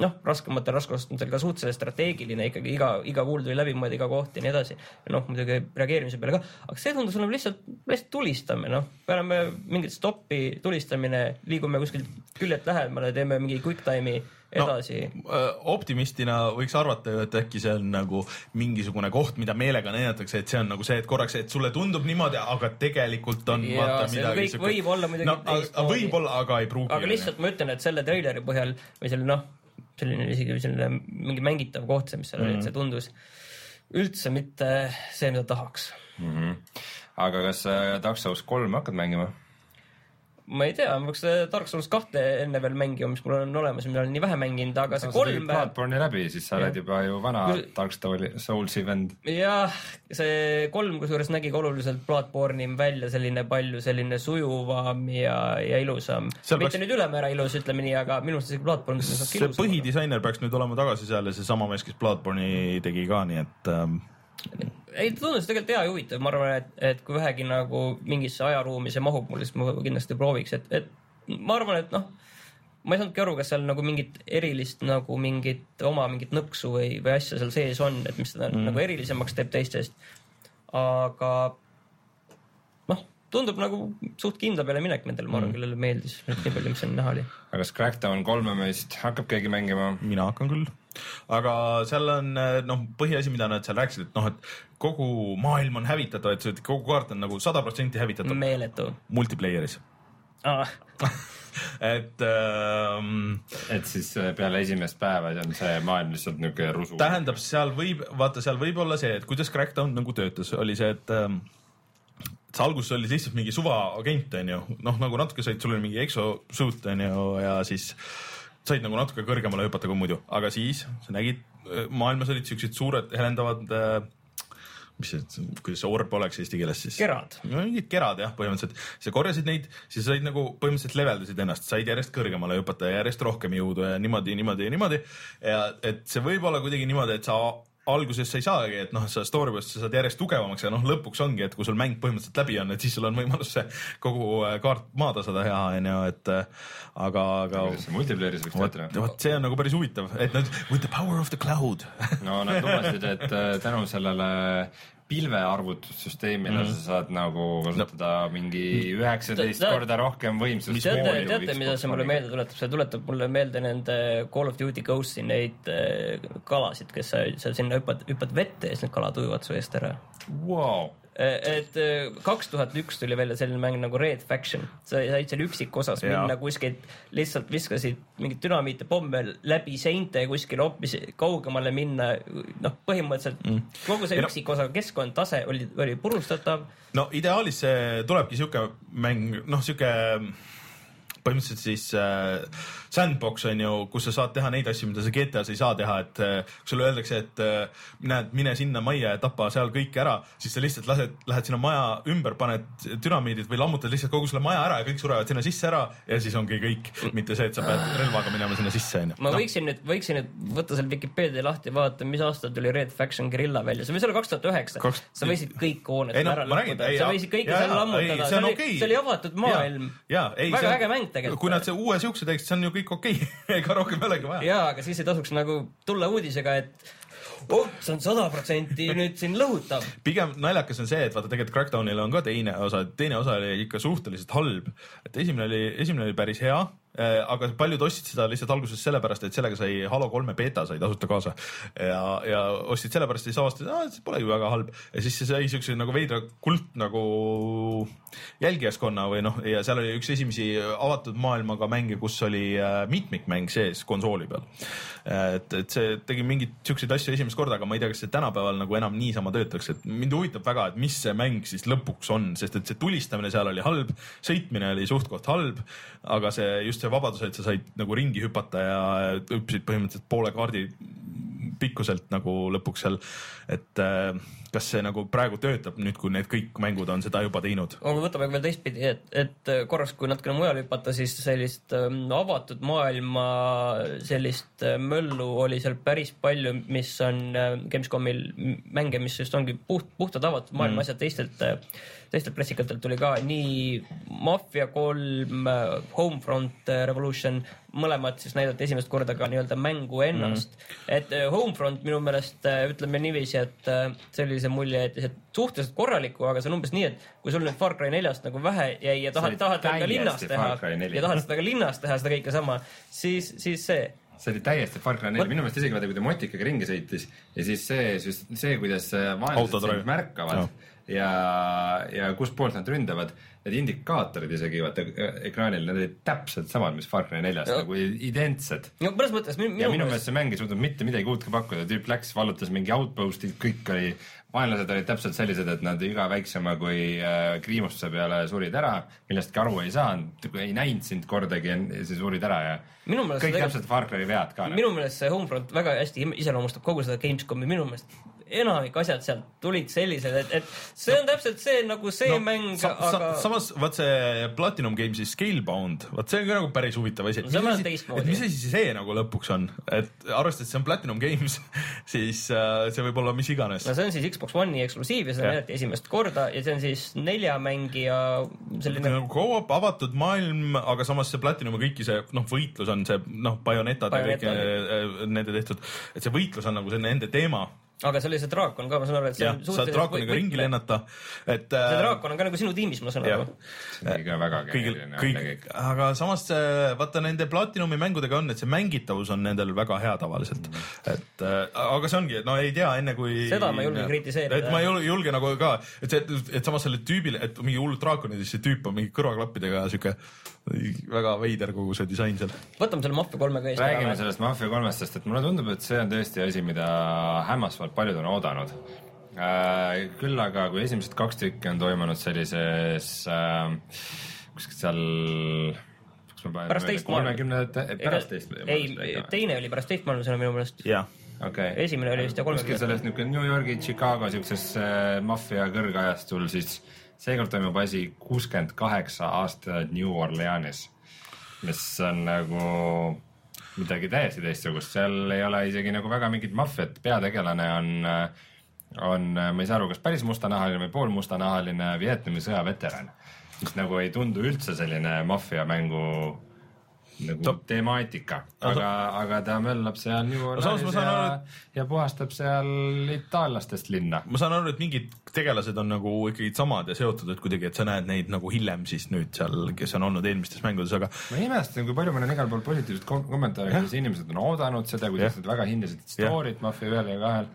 Speaker 3: noh, raskematel raskusastmetel ka suhteliselt strateegiline ikkagi iga, iga kuul tuli läbi mõelda iga koht ja nii edasi. noh, muidugi reageerimise peale ka, aga see tundus olema lihtsalt, lihtsalt tulistamine, noh, paneme mingit stoppi, tulistamine, liigume kuskilt küljelt lähemale, teeme mingi quick time'i edasi
Speaker 1: no,. optimistina võiks arvata ju, et äkki see on nagu mingisugune koht, mida meelega näidatakse, et see on nagu see, et korraks, et sulle tundub niimoodi, aga tegelikult on
Speaker 3: Jaa,
Speaker 1: vaata midagi
Speaker 3: kõik võib olla muidugi
Speaker 1: no, aga-
Speaker 3: teistmoodi.
Speaker 1: võib-olla, aga ei pruugi.
Speaker 3: aga lihtsalt ma ütlen, et selle treileri põhjal või selle noh, selline isegi selline mingi mängitav koht, see, mis seal oli, et see tundus üldse mitte see, mida tahaks.
Speaker 2: mm. -hmm. aga kas äh, Dark Souls kolm hakkad mängima?
Speaker 3: Ma ei tea, ma peaks äh, Dark Souls kahte enne veel mängima, mis mul on olemas ja mida olen nii vähe mänginud, aga see kolm
Speaker 2: Bloodborne'i läbi, siis sa oled juba ju vana
Speaker 3: Kui-
Speaker 2: Dark Soulsi- vend.
Speaker 3: jah, see kolm kusjuures nägi ka oluliselt Bloodborne'i välja selline palju selline sujuvam ja, ja ilusam. Mitte
Speaker 1: peaks-
Speaker 3: nüüd ülemäära ilus, ütleme nii, aga minu arust isegi Bloodborne
Speaker 1: see põhidisainer peaks nüüd olema tagasi seal ja seesama mees, kes Bloodborne'i tegi ka, nii et ähm,
Speaker 3: ei, ta tundus tegelikult hea ja huvitav, ma arvan, et, et kui vähegi nagu mingisse ajaruumi see mahub mulle, siis ma kindlasti prooviks, et, et ma arvan, et noh, ma ei saanudki aru, kas seal nagu mingit erilist nagu mingit oma mingit nõksu või, või asja seal sees on, et mis seda mm. nagu erilisemaks teeb teistest. aga tundub nagu suht kindla peale minek nendel, ma arvan, kellele meeldis nii palju, mis seal näha oli.
Speaker 2: aga kas Crackdown kolme meist hakkab keegi mängima?
Speaker 1: mina hakkan küll. aga seal on noh, põhiasi, mida nad seal rääkisid, et noh, et kogu maailm on hävitatav, et see kogu kaart on nagu sada protsenti hävitatav
Speaker 3: meeletu
Speaker 1: multiplayer'is.
Speaker 3: ah,.
Speaker 1: et ähm,
Speaker 2: et siis äh, peale esimest päeva on see maailm lihtsalt niisugune rusu.
Speaker 1: tähendab, seal võib, vaata, seal võib olla see, et kuidas Crackdown nagu töötas, oli see, et ähm, see alguses oli lihtsalt mingi suvaagent, onju, noh nagu natuke said, sul oli mingi exosuit onju ja siis said nagu natuke kõrgemale hüpata kui muidu, aga siis sa nägid, maailmas olid siuksed suured helendavad äh, mis see, kuidas see orb oleks eesti keeles siis?
Speaker 3: kerad.
Speaker 1: mingid kerad jah, põhimõtteliselt, sa korjasid neid, siis said nagu põhimõtteliselt leveldasid ennast, said järjest kõrgemale hüpata ja järjest rohkem jõudu ja niimoodi, niimoodi ja niimoodi. ja et see võib olla kuidagi niimoodi, et sa alguses sa ei saagi, et noh, sa story poolest sa saad järjest tugevamaks ja noh, lõpuks ongi, et kui sul mäng põhimõtteliselt läbi on, et siis sul on võimalus see kogu äh, kaart maad tasada teha, onju, et äh, aga, aga
Speaker 2: multiplayer'is võiks töötada?
Speaker 1: vot see on nagu päris huvitav, et nad with the power of the cloud
Speaker 2: no nad lubasid, et äh, tänu sellele pilvearvutussüsteemile mm. sa saad nagu kasutada no. mingi üheksateist
Speaker 3: Tead-
Speaker 2: korda rohkem võimsust.
Speaker 3: teate, teate, mida see mulle meelde tuletab, see tuletab mulle meelde nende Call of Duty Ghost'i neid äh, kalasid, kes sa, sa sinna hüppad, hüppad vette ja siis need kalad ujuvad su eest ära.
Speaker 2: wow..
Speaker 3: Et kaks tuhat üks tuli välja selline mäng nagu Red Faction, sa said seal üksikosas
Speaker 1: Jaa.
Speaker 3: minna kuskilt, lihtsalt viskasid mingeid dünamiite, pomme läbi seinte kuskile hoopis kaugemale minna, noh, põhimõtteliselt mm. kogu see
Speaker 1: Ja no-
Speaker 3: üksikosa keskkond, tase oli, oli purustatav
Speaker 1: no ideaalis see tulebki sihuke mäng, noh, sihuke põhimõtteliselt siis äh, sandbox on ju, kus sa saad teha neid asju, mida sa GTA-s ei saa teha, et äh, kui sulle öeldakse, et äh, näed, mine sinna majja ja tapa seal kõik ära, siis sa lihtsalt lased, lähed sinna maja ümber, paned dünamiidid või lammutad lihtsalt kogu selle maja ära ja kõik surevad sinna sisse ära ja siis ongi kõik, mitte see, et sa pead relvaga minema sinna sisse onju.
Speaker 3: ma võiksin nüüd, võiksin nüüd võtta selle Vikipeedia lahti vaadata, mis aastal tuli Red Faction Guerilla välja, see võis olla kaks tuhat üheksa. Sa võisid kõik hooned
Speaker 1: Ei, no
Speaker 3: ära
Speaker 1: ei,
Speaker 3: sa võisid kõike seal lammutada,
Speaker 1: see on
Speaker 3: oli
Speaker 1: okei.,
Speaker 3: see oli avatud maailm. väga äge mäng tegelikult.
Speaker 1: kui nad see uue siukse teeksid, see on ju kõik okei okay. ega rohkem ei olegi vaja.
Speaker 3: jaa, aga siis ei tasuks nagu tulla uudisega, et oh, see on sada protsenti nüüd siin lõhutav.
Speaker 1: pigem naljakas on see, et vaata tegelikult Crackdownil on ka teine osa, teine osa oli ikka suhteliselt halb, et esimene oli, esimene oli päris hea, aga paljud ostsid seda lihtsalt alguses sellepärast, et sellega sai Halo kolme beeta sai tasuta kaasa ja, ja ostsid sellepärast ja siis avastasid, et see pole ju väga halb ja siis see sai siukse nagu veidra kult nagu jälgijaskonna või noh, ja seal oli üks esimesi avatud maailmaga mänge, kus oli äh, mitmikmäng sees konsooli peal. et, et see tegi mingeid siukseid asju esimest korda, aga ma ei tea, kas see tänapäeval nagu enam niisama töötaks, et mind huvitab väga, et mis see mäng siis lõpuks on, sest et see tulistamine seal oli halb, sõitmine oli suht-koht halb, aga see just see vabadus, et sa said nagu ringi hüpata ja hüppasid põhimõtteliselt poole kaardi pikkuselt nagu lõpuks seal, et äh, kas see nagu praegu töötab nüüd, kui need kõik mängud on seda juba teinud?
Speaker 3: aga võtame veel teistpidi, et, et korraks, kui natukene mujale hüpata, siis sellist ähm, avatud maailma sellist äh, möllu oli seal päris palju, mis on äh, Gamescomil mänge, mis just ongi puht, puhtalt avatud maailma mm. asjad teistelt, teistelt pressikatelt tuli ka nii Mafia kolm, Homefront Revolution, mõlemad siis näidati esimest korda ka nii-öelda mängu ennast. Mm.. et äh, Homefront minu meelest äh, ütleme niiviisi, et see oli see mulje, et et suhteliselt korralikku, aga see on umbes nii, et kui sul nüüd Far Cry neljast nagu vähe jäi ja tahad, tahad ka linnas teha ja tahad seda ka linnas teha, seda kõike sama, siis, siis see,
Speaker 2: see oli täiesti Far Cry neli, minu meelest isegi vaata, kui ta motikaga ringi sõitis ja siis see, see, kuidas vaenlased sind märkavad ja, ja kustpoolt nad ründavad, need indikaatorid isegi vaata ekraanil, need olid täpselt samad, mis Far Cry neljas,
Speaker 3: Ja.
Speaker 2: nagu identsed.
Speaker 3: no mõnes mõttes minu,
Speaker 2: ja
Speaker 3: minu
Speaker 2: minu meelest see mäng ei suutnud mitte midagi uut ka pakkuda, tüüp läks, vallutas mingi outpost'i, kõik oli, vaenlased olid täpselt sellised, et nad iga väiksema kui äh, kriimustuse peale surid ära, millestki aru ei saanud, ei näinud sind kordagi ja siis surid ära ja
Speaker 3: Minu
Speaker 2: kõik täpselt Far Cry vead ka.
Speaker 3: minu meelest see Homefront väga hästi iseloomustab kogu seda Gamescomi, minu meelest enamik asjad sealt tulid sellised, et, et see on täpselt see nagu see no, mäng,
Speaker 1: sa, sa,
Speaker 3: aga
Speaker 1: samas vaat see Platinum Games'i Scalebound, vot see on ka nagu päris huvitav asi.
Speaker 3: No see
Speaker 1: mis asi see nagu lõpuks on, et arvestades, see on Platinum Games, siis äh, see võib olla mis iganes
Speaker 3: no see on siis Xbox One'i eksklusiiv ja seda näidati esimest korda ja see on siis neljamängija selline
Speaker 1: nagu co-op avatud maailm, aga samas see Platinumi kõiki see noh, võitlus on see noh, Bayonetad ja kõik
Speaker 3: Bayonetad.
Speaker 1: äh, nende tehtud, et see võitlus on nagu see nende teema.
Speaker 3: Aga see oli see draakon ka, ma saan aru, et see
Speaker 1: jah, saad draakoniga ringi. lennata, et
Speaker 3: see
Speaker 1: äh,
Speaker 3: draakon on ka nagu sinu tiimis, ma saan aru.
Speaker 2: see oli ka väga
Speaker 1: kõigil,
Speaker 2: keeruline
Speaker 1: kõik, aga samas see- vaata nende Platinumi mängudega on, et see mängitavus on nendel väga hea tavaliselt. et äh, aga see ongi, et no ei tea enne kui.
Speaker 3: Seda ma ei julge kritiseerida.
Speaker 1: et ma ei julge, julge nagu ka, et see, et samas selle tüübile, et mingi hull draakonid, siis see tüüp on mingi kõrvaklappidega sihuke väga veider kogu see disain seal.
Speaker 3: võtame selle Mafia kolmega eest
Speaker 2: räägime sellest Mafia kolmest, sest et mulle tundub, et see on tõesti asi, mida hämmastavalt paljud on oodanud. küll aga, kui esimesed kaks tükki on toimunud sellises äh, kuskil seal,
Speaker 3: Pärast teist maailma-
Speaker 2: kolmekümnendate, pärast teist
Speaker 3: ei, teine oli pärast teist maailmasõda minu meelest.
Speaker 1: jah,
Speaker 2: okei.
Speaker 3: esimene oli vist ja
Speaker 2: kuskil
Speaker 3: kolmekümne.
Speaker 2: selles niisugune New Yorgi, Chicago siukses äh, maffia kõrgajastul, siis seekord toimub asi kuuskümmend kaheksa aastat New Orleanis, mis on nagu midagi täiesti teistsugust, seal ei ole isegi nagu väga mingit maffiat, peategelane on, on, ma ei saa aru, kas päris mustanahaline või poolmustanahaline Vietnami sõja veteran, mis nagu ei tundu üldse selline maffiamängu nagu
Speaker 1: Ta-
Speaker 2: temaatika, aga, aga ta möllab seal New Orleanis
Speaker 1: saan
Speaker 2: ja
Speaker 1: aru,,
Speaker 2: ja puhastab seal itaallastest linna.
Speaker 1: ma saan aru, et mingid tegelased on nagu ikkagi samad ja seotud, et kuidagi, et sa näed neid nagu hiljem siis nüüd seal, kes on olnud eelmistes mängudes, aga
Speaker 2: ma imestan, kui palju ma näen igal pool positiivset kom kommentaare, kuidas inimesed on oodanud seda, kuidas nad väga hindasid story't Mafia ühel ja kahel.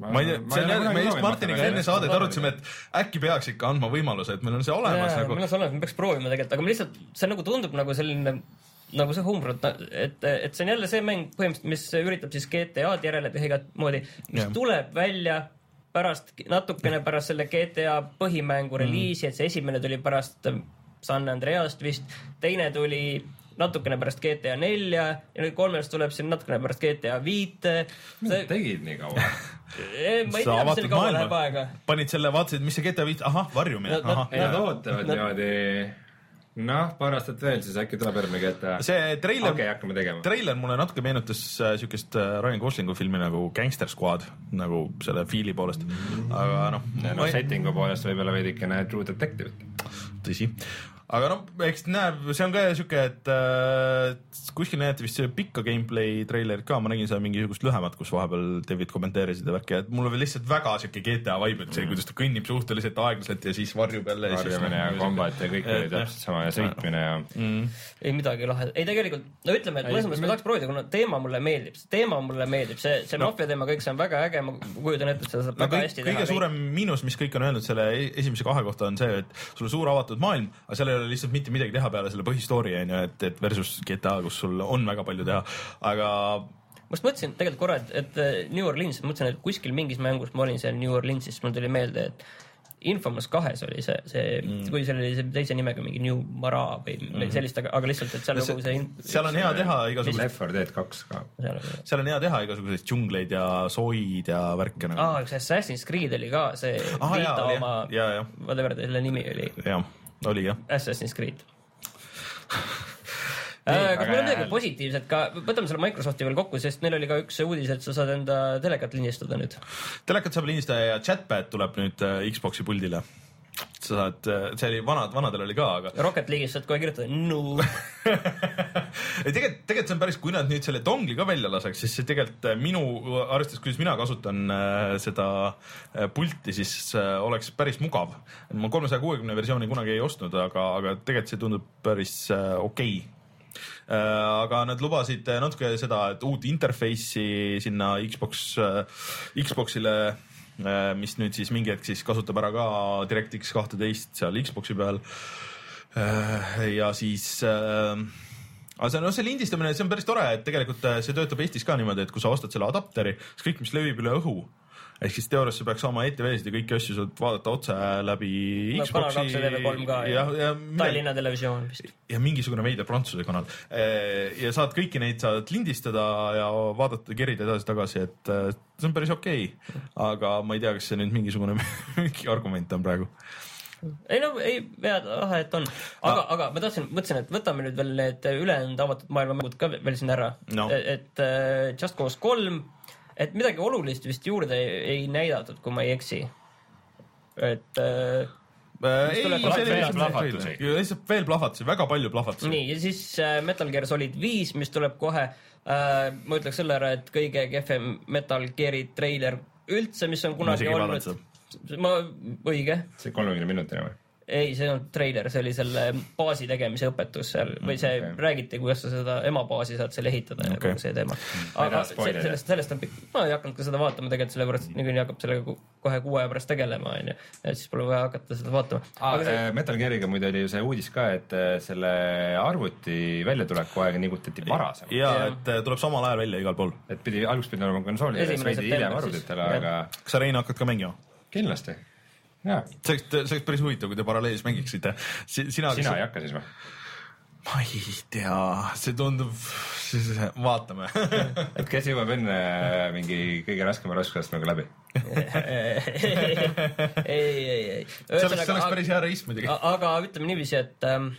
Speaker 1: Ma ei tea, see on jälle, me just Martiniga enne saadet arutasime, et äkki peaks ikka andma võimaluse, et meil on see olemas nagu
Speaker 3: mul on see olemas, me peaks proovima tegelikult, aga ma lihtsalt, see nagu tundub nagu selline nagu see Homefront, et, et see on jälle see mäng põhimõtteliselt, mis üritab siis GTA-d järele teha igat moodi, mis yeah. tuleb välja pärast, natukene pärast selle GTA põhimängu reliisi, et see esimene tuli pärast San Andreast vist, teine tuli natukene pärast GTA nelja ja nüüd kolmes tuleb siin natukene pärast GTA viite.
Speaker 2: mida nad tegid nii kaua?
Speaker 3: ma ei
Speaker 1: sa
Speaker 3: tea, mis selle kaua läheb aega.,
Speaker 1: panid selle, vaatasid, mis see GTA viis, ahah, varjumine,
Speaker 3: No- no-
Speaker 1: ahah.
Speaker 2: ei, nad ootavad niimoodi, noh, paar aastat veel, siis äkki tuleb järgmine GTA.
Speaker 1: see treiler
Speaker 2: tegema.
Speaker 1: treiler mulle natuke meenutas äh, siukest äh, Ryan Goslingu filmi nagu Gangster Squad nagu selle fiili poolest, aga noh,
Speaker 2: no setting'u poolest võib-olla veidikene True Detective'it.
Speaker 1: tõsi, aga noh, eks näeb, see on ka siuke, et äh, kuskil näidati vist see pikka gameplay treilerit ka, ma nägin seal mingisugust lühemat, kus vahepeal David kommenteerisid ja värki, et mul oli lihtsalt väga siuke GTA vibe, et see, kuidas ta kõnnib suhteliselt aeglaselt ja siis varjub jälle.
Speaker 2: varjamine ja kombat ja kõik oli täpselt sama ja sõitmine ja
Speaker 3: ei midagi lahedat, ei tegelikult no ütleme, et mõnes mõttes ma tahaks proovida, kuna teema mulle meeldib, see teema mulle meeldib, see, see no. maffia teema, kõik see on väga äge, ma kujutan ette, et seda saab
Speaker 1: no
Speaker 3: väga
Speaker 1: kõik,
Speaker 3: hästi
Speaker 1: kõige
Speaker 3: teha.
Speaker 1: suurem miinus, mis kõik on öelnud selle e- esimese kahe kohta on see, et sul on suur avatud maailm, aga seal ei ole lihtsalt mitte midagi teha peale selle põhistory onju, et, et versus GTA, kus sul on väga palju teha, aga
Speaker 3: ma just mõtlesin tegelikult korra, et, et New Orleans, mõtlesin, et kuskil mingis mängus ma olin seal New Orleansis, mul tuli meelde, et Infamous kahes oli see, see mm., kui seal oli see teise nimega mingi New Mara või mm -hmm. sellist, aga, aga lihtsalt, et seal
Speaker 1: No see-
Speaker 3: kogu see in...
Speaker 1: seal on hea teha igasuguseid,
Speaker 2: Left 4 Dead kaks ka.
Speaker 3: seal
Speaker 1: on hea teha igasuguseid džungleid ja soid ja värke nagu
Speaker 3: aa, üks Assassin's Creed oli ka see
Speaker 1: Ah, jah. Jaa, jah.,
Speaker 3: whatever ta selle nimi oli,
Speaker 1: jah, oli jah.
Speaker 3: Assassin's Creed.
Speaker 2: Nii,
Speaker 3: kas
Speaker 2: aga
Speaker 3: meil on midagi positiivset ka, võtame selle Microsofti veel kokku, sest neil oli ka üks uudis, et sa saad enda telekat lindistada nüüd.
Speaker 1: telekat saab lindistada ja chatpad tuleb nüüd äh, Xbox'i puldile. Sa saad, see oli vanad, vanadel oli ka, aga
Speaker 3: Rocket League'is saad kohe kirjutada no.
Speaker 1: ei tegelikult, tegelikult see on päris, kui nad nüüd selle dongli ka välja laseks, siis see tegelikult äh, minu, arvestades, kuidas mina kasutan äh, seda äh, pulti, siis äh, oleks päris mugav. ma kolmesaja kuuekümne versiooni kunagi ei ostnud, aga, aga tegelikult see tundub päris äh, okei okay aga nad lubasid natuke seda, et uut interface'i sinna Xbox, Xbox'ile, mis nüüd siis mingi hetk siis kasutab ära ka DirectX kahteteist seal Xbox'i peal. ja siis äh, aga see, noh, see lindistamine, see on päris tore, et tegelikult äh, see töötab Eestis ka niimoodi, et kui sa ostad selle adapteri, siis kõik, mis levib üle õhu, ehk siis teoorias sa peaks saama ETV-sid ja kõiki asju saad vaadata otse läbi
Speaker 3: no kaks ja TV3 ka ja,
Speaker 1: ja,
Speaker 3: Tallinna Televisioon vist.
Speaker 1: ja mingisugune veider prantsuse kanal ja saad kõiki neid saad lindistada ja vaadata, kerida edasi-tagasi, et äh, see on päris okei okay.. aga ma ei tea, kas see nüüd mingisugune mingi argument on praegu.
Speaker 3: ei no ei, vead, ah et on, aga, aga ma tahtsin, mõtlesin, et võtame nüüd veel need ülejäänud avatud maailma mängud ka veel sinna ära
Speaker 1: No.
Speaker 3: et äh, Just Cause kolm, et midagi olulist vist juurde ei, ei näidatud, kui ma ei eksi. et äh,
Speaker 1: ei,
Speaker 2: plahvatusi.
Speaker 1: treiler. lihtsalt veel plahvatusi, väga palju plahvatusi.
Speaker 3: nii ja siis äh, Metal Gear Solid viis, mis tuleb kohe äh,. ma ütleks selle ära, et kõige kehvem Metal Gear'i treiler üldse, mis on kunagi
Speaker 1: ei
Speaker 3: olnud ma, õige,
Speaker 2: see kolmekümne minutine või?
Speaker 3: ei, see ei olnud treiler, see oli selle baasi tegemise õpetus seal või see
Speaker 2: okei.
Speaker 3: okay. räägiti, kuidas sa seda emabaasi saad seal ehitada ja
Speaker 1: Okei.
Speaker 3: kogu see teema.
Speaker 2: Ma ei
Speaker 3: aga sellest, sellest on pikk, ma ei hakanud ka seda vaatama tegelikult sellepärast, et niikuinii hakkab sellega kohe kuu aja pärast tegelema, onju. et siis pole vaja hakata seda vaatama.
Speaker 2: Ah,
Speaker 3: see,
Speaker 2: äh, Metal Gear'iga muide oli ju see uudis ka, et äh, selle arvuti väljatuleku aega nigutati varasem.
Speaker 1: ja
Speaker 3: Jah.
Speaker 1: et äh, tuleb samal ajal välja igal pool.
Speaker 2: et pidi, alguses pidi olema konsoolidel, siis veidi hiljem arvutitele, aga
Speaker 1: kas sa, Rein, hakkad ka mängima?
Speaker 2: kindlasti.
Speaker 1: See oleks, see oleks päris huvitav, kui te paralleelis mängiksite. sina,
Speaker 2: sina ei hakka siis või?
Speaker 1: ma ei tea, see tundub, vaatame.
Speaker 2: et kes jõuab enne mingi kõige raskema raskusastmega läbi?
Speaker 3: ei, ei, ei.
Speaker 1: see oleks, see oleks päris hea reis muidugi.
Speaker 3: aga ütleme niiviisi, et ähm,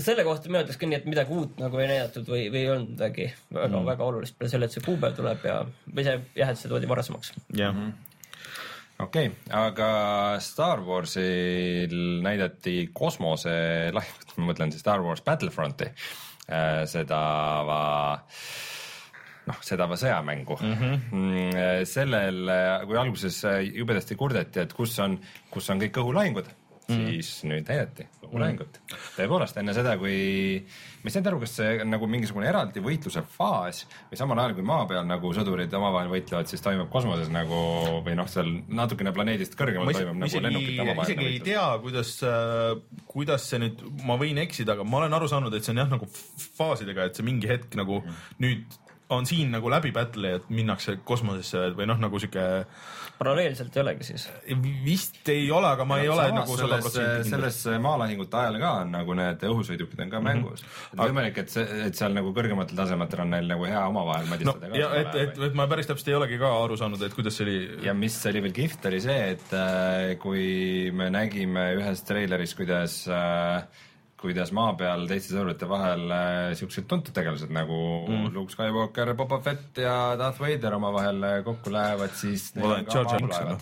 Speaker 3: selle kohta mina ütleks ka nii, et midagi uut nagu ei näidatud või, või ei olnud midagi väga mm., väga olulist peale selle, et see kuupäev tuleb ja, või see jah, et see toodi varasemaks.
Speaker 1: jah,
Speaker 2: okei okay,, aga Star Warsil näidati kosmoselahingut, ma mõtlen siis Star Wars Battlefronti, seda va- noh, seda sõjamängu mm. -hmm. sellel, kui alguses jubedasti kurdeti, et kus on, kus on kõik õhulahingud mm, siis nüüd näidati õhulahingut mm. -hmm. tõepoolest enne seda, kui, ma ei saanud aru, kas see nagu mingisugune eraldi võitluse faas või samal ajal kui maa peal nagu sõdurid omavahel võitlevad, siis toimub kosmoses nagu või noh, seal natukene planeedist kõrgemal
Speaker 1: ma
Speaker 2: toimub nagu lennukite omavaheline
Speaker 1: isegi ei
Speaker 2: võitlus.
Speaker 1: tea, kuidas, kuidas see nüüd, ma võin eksida, aga ma olen aru saanud, et see on jah nagu faasidega, et see mingi hetk nagu
Speaker 2: Mhm.
Speaker 1: nüüd on siin nagu läbi battle'i, et minnakse kosmosesse või noh, nagu sihuke
Speaker 3: paralleelselt ei olegi siis.
Speaker 1: vist ei ole, aga ma ei ole nagu sada
Speaker 2: selles,
Speaker 1: protsenti kindel.
Speaker 2: selles maalahingute ajal ka on nagu need õhusõidukid on ka
Speaker 1: Mhm.
Speaker 2: mängus. et võimalik, et see, et seal nagu kõrgematel tasemetel on neil nagu hea omavahel
Speaker 1: no
Speaker 2: madistada ka.
Speaker 1: ja et, et, et ma päris täpselt ei olegi ka aru saanud, et kuidas see oli.
Speaker 2: ja mis oli veel kihvt, oli see, et äh, kui me nägime ühes treileris, kuidas äh, kuidas maa peal teiste sõdurite vahel äh, siuksed tuntud tegelased nagu mm. Luke Skywalker, Boba Fett ja Darth Vader omavahel äh, kokku lähevad, siis ka.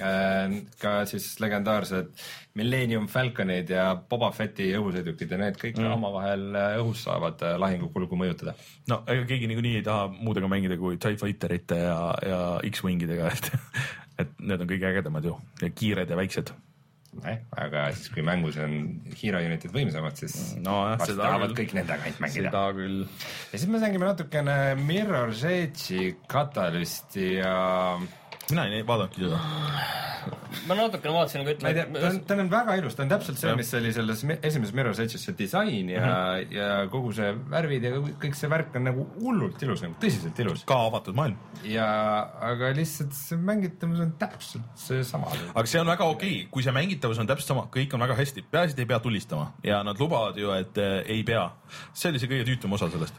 Speaker 2: Äh, ka siis legendaarsed Millennium Falconid ja Boba Fetti õhusõidukid ja need kõik mm. omavahel äh, õhus saavad lahingukulgu mõjutada.
Speaker 1: no ega keegi niikuinii ei taha muudega mängida kui TIE Fighterite ja, ja X-Wingidega, et, et need on kõige ägedamad ju, kiired ja väiksed.
Speaker 2: Eh, aga siis, kui mängus on hero unit'id võimsamad, siis
Speaker 1: nojah,
Speaker 2: varsti
Speaker 1: seda
Speaker 2: tahavad kõik nendega ainult mängida.
Speaker 1: seda küll.
Speaker 2: ja siis me mängime natukene Mirror's Edge'i Catalysti ja
Speaker 1: mina ei vaadanudki seda.
Speaker 3: ma natukene vaatasin, aga
Speaker 2: ma ei tea, ta on,
Speaker 3: ütleme,
Speaker 2: ta on väga ilus, ta on täpselt see mis oli selles esimeses Mirror's Edge'is see disain ja mm, -hmm. ja kogu see värvid ja kõik see värk on nagu hullult ilus, nagu tõsiselt ilus.
Speaker 1: ka avatud maailm.
Speaker 2: ja, aga lihtsalt see mängitavus on täpselt seesama.
Speaker 1: aga see on väga okei okay., kui see mängitavus on täpselt sama, kõik on väga hästi, peaasi, et ei pea tulistama ja nad lubavad ju, et äh, ei pea. See oli see kõige tüütum osa sellest.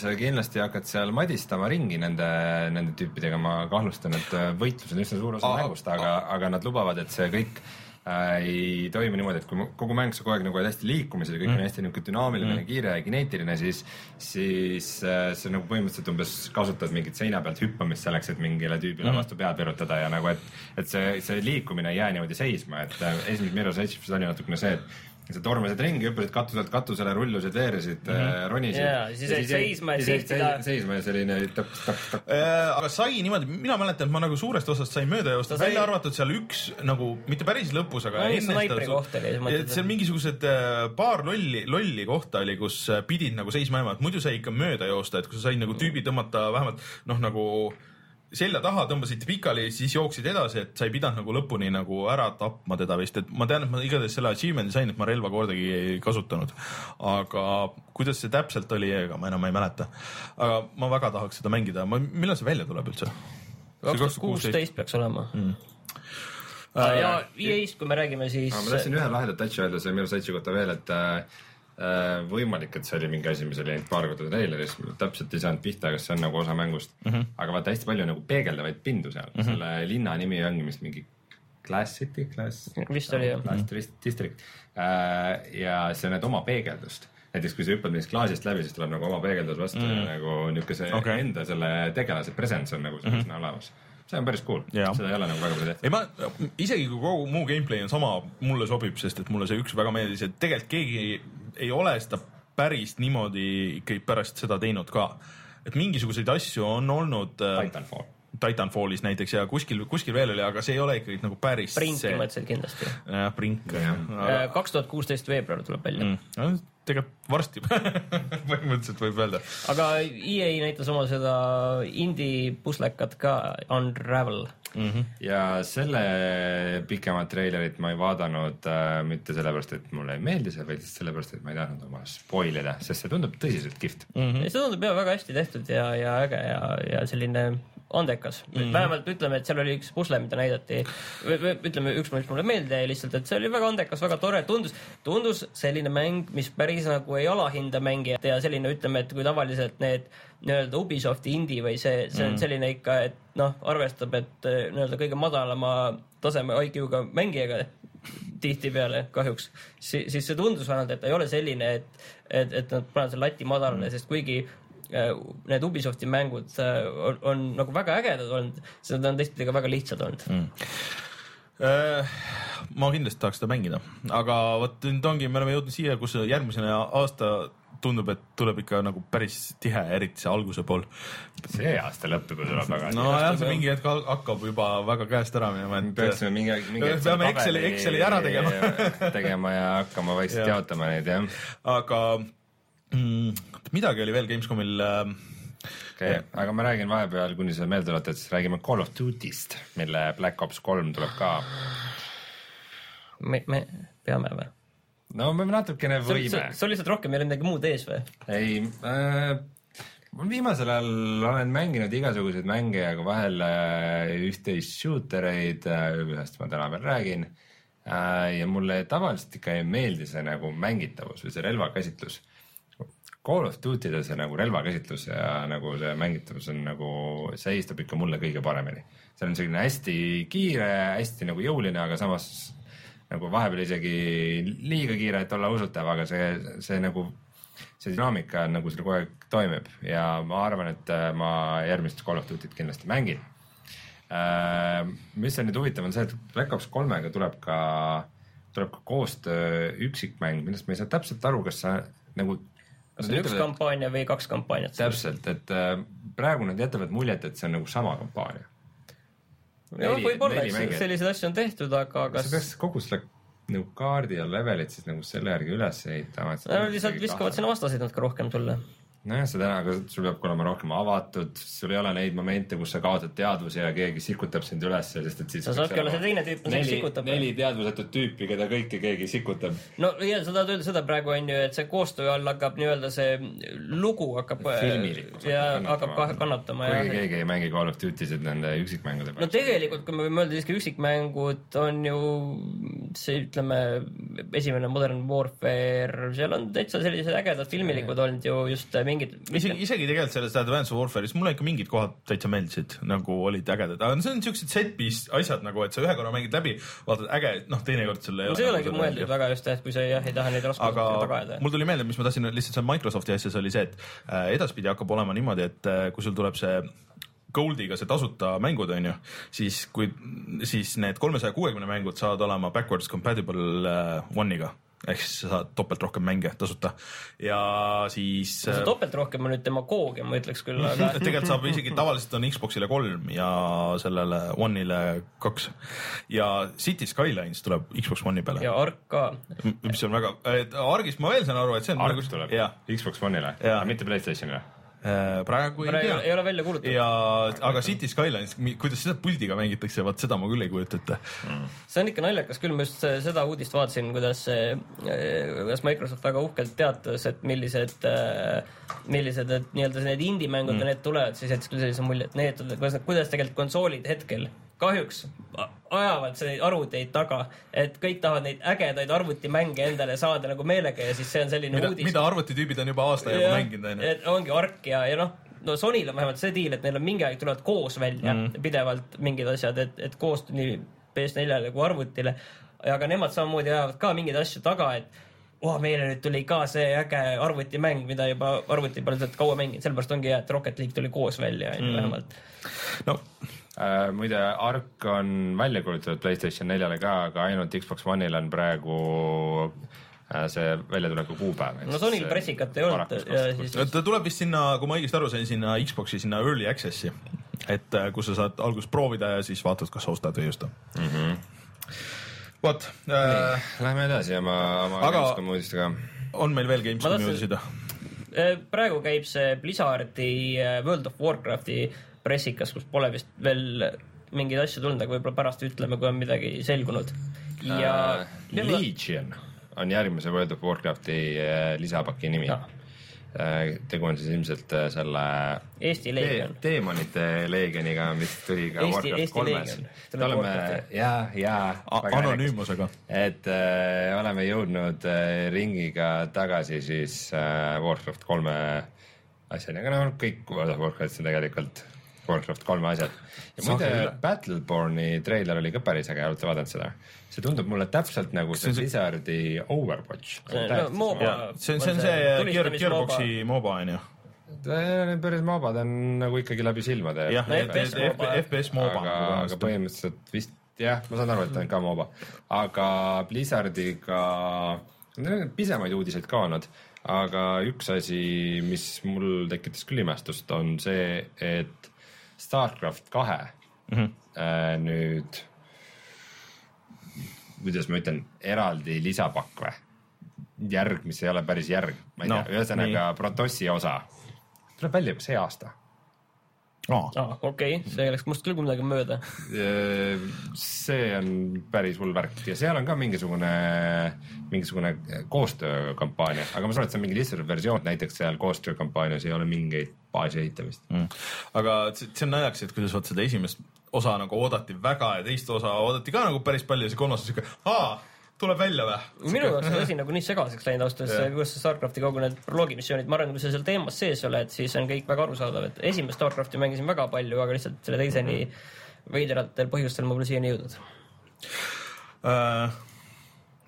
Speaker 2: sa kindlasti hakkad seal madistama ringi nende, nende tüüpidega, ma kahtlustan, et äh, võitlus on üsna suur osa
Speaker 1: Aa,
Speaker 2: mängust, aga, aga nad lubavad, et see kõik äh, ei toimu niimoodi, et kui kogu mäng sa kogu aeg nagu oled hästi liikumises ja kõik mm. on hästi niisugune dünaamiline mm., kiire ja kineetiline, siis, siis äh, sa nagu põhimõtteliselt umbes kasutad mingit seina pealt hüppamist selleks, et mingile tüübile mm. vastu pead virutada ja nagu, et, et see, see liikumine ei jää niimoodi seisma, et äh, esimeses Mirror's Edge'is oli natukene see, et sa tormasid ringi, hüppasid katuselt katusele, rullusid, veeresid mm, -hmm. ronisid.
Speaker 3: Jaa, siis jäid seisma ja sihtida.
Speaker 2: seisma ja selline taps.
Speaker 1: Äh, aga sai niimoodi, mina mäletan, et ma nagu suurest osast sain mööda joosta,
Speaker 3: Ta sai-
Speaker 1: välja arvatud seal üks nagu mitte päris lõpus, aga
Speaker 3: No,
Speaker 1: enne et seal mingisugused äh, paar lolli, lolli kohta oli, kus pidid nagu seisma jääma, et muidu sai ikka mööda joosta, et kui sa said nagu tüübi tõmmata vähemalt noh, nagu selja taha tõmbasid pikali, siis jooksid edasi, et sa ei pidanud nagu lõpuni nagu ära tapma teda vist, et ma tean, et ma igatahes selle achievement'i sain, et ma relva kordagi ei kasutanud. aga kuidas see täpselt oli, ega ma enam ei mäleta. aga ma väga tahaks seda mängida, ma, millal see välja tuleb üldse?
Speaker 3: kaks tuhat kuusteist peaks olema mm..
Speaker 1: Äh,
Speaker 3: ja EA-st, kui me räägime, siis
Speaker 2: ma tahtsin ühe laheda touch'i öelda selle Mirror's Edge'i kohta veel, et äh, äh, võimalik, et see oli mingi asi, mis oli ainult paar korda treileris, täpselt ei saanud pihta, kas see on nagu osa mängust mm. -hmm. aga vaata hästi palju nagu peegeldavaid pindu seal mm, -hmm. selle linna nimi ongi vist mingi Glass City, Glass.
Speaker 3: Vist oli, jah.
Speaker 2: Glass Dist- District äh,. ja sa näed oma peegeldust. näiteks kui sa hüppad mingist klaasist läbi, siis tuleb nagu oma peegeldus vastu mm. ja nagu niisugune
Speaker 1: Okei.
Speaker 2: okay. enda selle tegelase presence on nagu seal mm -hmm. olemas. see on päris cool,
Speaker 1: Jaa.
Speaker 2: seda ei ole nagu väga palju tehtud.
Speaker 1: ei ma, isegi kui kogu muu gameplay on sama, mulle sobib, sest et mulle see üks väga meeldis, et tegelikult keegi ei ole seda päris niimoodi ikkagi pärast seda teinud ka. et mingisuguseid asju on olnud äh,
Speaker 2: Titanfall.
Speaker 1: Titanfallis näiteks ja kuskil, kuskil veel oli, aga see ei ole ikkagi nagu päris
Speaker 3: Brinki
Speaker 1: see.
Speaker 3: mõtlesid kindlasti.
Speaker 1: jah, Brink.
Speaker 3: kaks tuhat kuusteist veebruar tuleb välja mm..
Speaker 1: Mm. tegelikult varsti põhimõtteliselt võib öelda.
Speaker 3: aga EA näitas oma seda indie puslekat ka, Unravel.
Speaker 2: ja selle pikemat treilerit ma ei vaadanud äh, mitte sellepärast, et mulle ei meeldi see, vaid sellepärast, et ma ei tahtnud oma spoil ida, sest see tundub tõsiselt kihvt mm.
Speaker 3: mm.. see tundub jah väga hästi tehtud ja, ja äge ja, ja selline andekas. Mm. vähemalt ütleme, et seal oli üks pusle, mida näidati, ütleme üks, mis mulle meelde jäi lihtsalt, et see oli väga andekas, väga tore, tundus, tundus selline mäng, mis päris nagu ei alahinda mängijat ja selline, ütleme, et kui tavaliselt need nii-öelda Ubisofti indie või see, see on selline ikka, et noh, arvestab, et eh, nii-öelda kõige madalama taseme IQ-ga mängijaga tihtipeale kahjuks, siis, siis see tundus vähemalt, et ta ei ole selline, et, et, et nad panevad selle lati madalale, sest kuigi need Ubisofti mängud äh, on, on nagu väga ägedad olnud, siis nad on teistpidi ka väga lihtsad olnud mm..
Speaker 1: Äh, ma kindlasti tahaks seda mängida, aga vot nüüd ongi, me oleme jõudnud siia, kus järgmisena aasta tundub, et tuleb ikka nagu päris tihe, eriti see alguse pool.
Speaker 2: see aasta lõpp juba tuleb väga
Speaker 1: nojah, see mingi hetk hakkab juba väga käest ära minema,
Speaker 2: me
Speaker 1: et
Speaker 2: peaksime mingi, mingi
Speaker 1: Me peame Exceli- Exceli ära tegema.
Speaker 2: tegema ja hakkama vaikselt jaotama neid jah
Speaker 1: aga mm, midagi oli veel Gamescomil äh,
Speaker 2: okay.. aga ma räägin vahepeal, kuni sa meelde tuletad, siis räägime Call of Duty'st, mille Black Ops kolm tuleb ka.
Speaker 3: me, me peame või?
Speaker 2: no me natukene võime.
Speaker 3: sul lihtsalt rohkem ei ole midagi muud ees või?
Speaker 2: ei äh,, ma viimasel ajal olen mänginud igasuguseid mänge ja ka vahel äh, üht-teist shooter eid äh,, ühest ma täna veel räägin äh,. ja mulle tavaliselt ikka ei meeldi see nagu mängitavus või see relvakäsitlus. Call of Duty'de see nagu relvakäsitlus ja nagu see mängitavus on nagu, see istub ikka mulle kõige paremini. see on selline hästi kiire, hästi nagu jõuline, aga samas nagu vahepeal isegi liiga kiire, et olla usutav, aga see, see nagu, see dünaamika nagu seal kogu aeg toimib ja ma arvan, et äh, ma järgmist Call of Duty't kindlasti mängin. mis on nüüd huvitav, on see, et Black Ops kolmega tuleb ka, tuleb ka koostöö üksikmäng, millest ma ei saa täpselt aru, kas sa nagu.
Speaker 3: Kas on üks kampaania või kaks kampaaniat?
Speaker 2: täpselt, et äh, praegu nad jätavad muljet, et see on nagu sama kampaania. neli-
Speaker 3: võib-olla, selliseid asju on tehtud, aga
Speaker 2: kas
Speaker 3: kas
Speaker 2: sa peaks kogu selle nagu kaardi ja levelit siis nagu selle järgi üles ehitama?
Speaker 3: Nad lihtsalt viskavad sinna vastaseid natuke rohkem sulle.
Speaker 2: nojah, seda, aga sul peab olema rohkem avatud, sul ei ole neid momente, kus sa kaotad teadvuse ja keegi sikutab sind ülesse, sest et siis.
Speaker 3: sa saadki olla see teine tüüp,
Speaker 2: neli,
Speaker 3: sikutab.
Speaker 2: neli teadvusetut tüüpi, keda kõiki keegi sikutab.
Speaker 3: no ja sa tahad öelda seda praegu on ju, et see koostöö all hakkab nii-öelda see lugu hakkab.
Speaker 2: filmilikkus
Speaker 3: ja hakkab ka kannatama
Speaker 2: kuigi keegi ei mängi Call of Duty'sid nende üksikmängude
Speaker 3: no tegelikult, kui me võime öelda siiski üksikmängud on ju see, ütleme, esimene Modern Warfare, seal on täitsa sellised ägedad filmilikud olnud ju just mingid.
Speaker 1: isegi, isegi tegelikult selles Advanced Warfare'is mulle ikka mingid kohad täitsa meeldisid, nagu olid ägedad, aga see on siuksed set piece asjad nagu, et sa ühe korra mängid läbi, vaatad äge, noh, teinekord ei
Speaker 3: no see ei olegi mõeldud väga just, et kui sa jah ei taha neid raskusi
Speaker 1: aga
Speaker 3: taga ajada.
Speaker 1: mul tuli meelde, mis ma tahtsin lihtsalt seal Microsofti asjas oli see, et äh, edaspidi hakkab olema niimoodi, et äh, kui sul tuleb see Goldiga see tasuta mängud on ju, siis kui, siis need kolmesaja kuuekümne mängud saavad olema backwards compatible äh, One'iga ehk siis sa saad topelt rohkem mänge tasuta. Ja siis
Speaker 3: see topelt rohkem on nüüd demagoogia, ma ütleks küll, aga
Speaker 1: tegelikult saab isegi tavaliselt on Xbox'ile kolm ja sellele One'ile kaks. Ja City Skylines tuleb Xbox One'i peale.
Speaker 3: Ja Ark ka.
Speaker 1: mis on väga, Argist ma veel saan aru, et see on
Speaker 2: Ark tuleb
Speaker 1: jah,
Speaker 2: Xbox One'ile, mitte Playstationile.
Speaker 1: Praegu ei
Speaker 3: praegu
Speaker 1: tea
Speaker 3: ei ole välja kuulutatud.
Speaker 1: ja, aga City Skylines, kuidas seda puldiga mängitakse, vot seda ma küll ei kujuta ette.
Speaker 3: see on ikka naljakas küll, ma just seda uudist vaatasin, kuidas, kuidas Microsoft väga uhkelt teatas, et millised, millised et nii-öelda need indie-mängud mm., need tulevad, siis jättis küll sellise mulje, et need, kuidas tegelikult konsoolid hetkel kahjuks ajavad neid arvuteid taga, et kõik tahavad neid ägedaid arvutimänge endale saada nagu meelega ja siis see on selline
Speaker 1: mida,
Speaker 3: uudis.
Speaker 1: mida arvutitüübid on juba aasta jagu mänginud, onju.
Speaker 3: ongi Ark ja, ja noh, no Sonyl on vähemalt see diil, et neil on mingi aeg tulevad koos välja mm. pidevalt mingid asjad, et, et koos nii PS4-le kui arvutile. aga nemad samamoodi ajavad ka mingeid asju taga, et oh, meile nüüd tuli ka see äge arvutimäng, mida juba arvuti peal oled kaua mänginud, sellepärast ongi hea, et Rocket League tuli koos välja onju mm. vähemalt.
Speaker 1: no
Speaker 2: muide, Ark on välja kuulutatud Playstation neljale ka, aga ainult Xbox One'il on praegu äh, see väljatuleku kuupäev.
Speaker 3: no Sonyl pressikat ei olnud ja siis
Speaker 1: ta tuleb vist sinna, kui ma õigesti aru sain, sinna Xbox'i sinna early access'i, et äh, kus sa saad alguses proovida ja siis vaatad, kas sa ostad või ei osta mm -hmm.. vot äh,,
Speaker 2: Lähme edasi oma, oma
Speaker 1: Aga-
Speaker 2: Gamescomi uudistega.
Speaker 1: on meil veel Gamescomi uudiseid?
Speaker 3: Eh, praegu käib see Blizzardi World of Warcrafti pressikas, kus pole vist veel mingeid asju tulnud, aga võib-olla pärast ütleme, kui on midagi selgunud. ja
Speaker 2: uh, Legion on järgmise World of Warcrafti äh, lisapaki nimi
Speaker 3: Jah..
Speaker 2: tegu on siis ilmselt äh, selle
Speaker 3: Eesti
Speaker 2: te
Speaker 3: Legion.
Speaker 2: teemonite leegioniga, mis tuli ka
Speaker 3: Eesti-
Speaker 2: Warcraft
Speaker 3: Eesti
Speaker 2: kolmes me oleme ja, ja.
Speaker 1: anonüümsusega.
Speaker 2: et äh, oleme jõudnud äh, ringiga tagasi siis äh, Warcraft kolme asjani, aga noh, kõik World of Warcraftis on tegelikult Warcraft kolme asjad. ja muide Battleborne'i treiler oli ka päris äge, olete vaadanud seda? see tundub mulle täpselt nagu see
Speaker 1: See see-
Speaker 2: Blizzardi Overwatch.
Speaker 3: See- MOBA.
Speaker 1: see on, see on
Speaker 3: On
Speaker 1: see
Speaker 3: see tulistamis-
Speaker 1: Gearboxi MOBA onju.
Speaker 2: Need päris mobad on nagu ikkagi läbi silmade.
Speaker 1: jah,
Speaker 3: FPS MOBA.
Speaker 1: FPS MOBA.
Speaker 2: aga, aga põhimõtteliselt vist jah, ma saan aru, et ta on ka MOBA, aga Blizzardiga, neil on pisemaid uudiseid ka olnud, aga üks asi, mis mul tekitas küll imestust, on see, et Starcraft kahe. Mm
Speaker 1: Mhm.
Speaker 2: -hmm. nüüd, kuidas ma ütlen, eraldi lisapakk või? järg, mis ei ole päris järg, ma ei No, tea, ühesõnaga Protossi osa. Tuleb välja juba see aasta.
Speaker 1: Aa,
Speaker 3: aa, okei, see läks must küll midagi mööda.
Speaker 2: see on päris hull värk. Ja seal on ka mingisugune, mingisugune koostöökampaania, aga ma saan aru, et see on mingi lihtsalt versioon, näiteks seal koostöökampaanias ei ole mingeid baasi ehitamist.
Speaker 1: Mm. aga see on naljakas, et kuidas vot seda esimest osa nagu oodati väga ja teist osa oodati ka nagu päris palju ja see kolmas on siuke, aa, tuleb välja või?
Speaker 3: minu jaoks on asi nagu nii segaseks läinud ausalt öeldes, kuidas see Starcrafti kogu need proloogi missioonid, ma arvan, kui sa seal teemas sees oled, siis on kõik väga arusaadav, et esimest Starcrafti mängisin väga palju, aga lihtsalt selle teiseni veidratel põhjustel ma pole siiani jõudnud.
Speaker 1: Uh,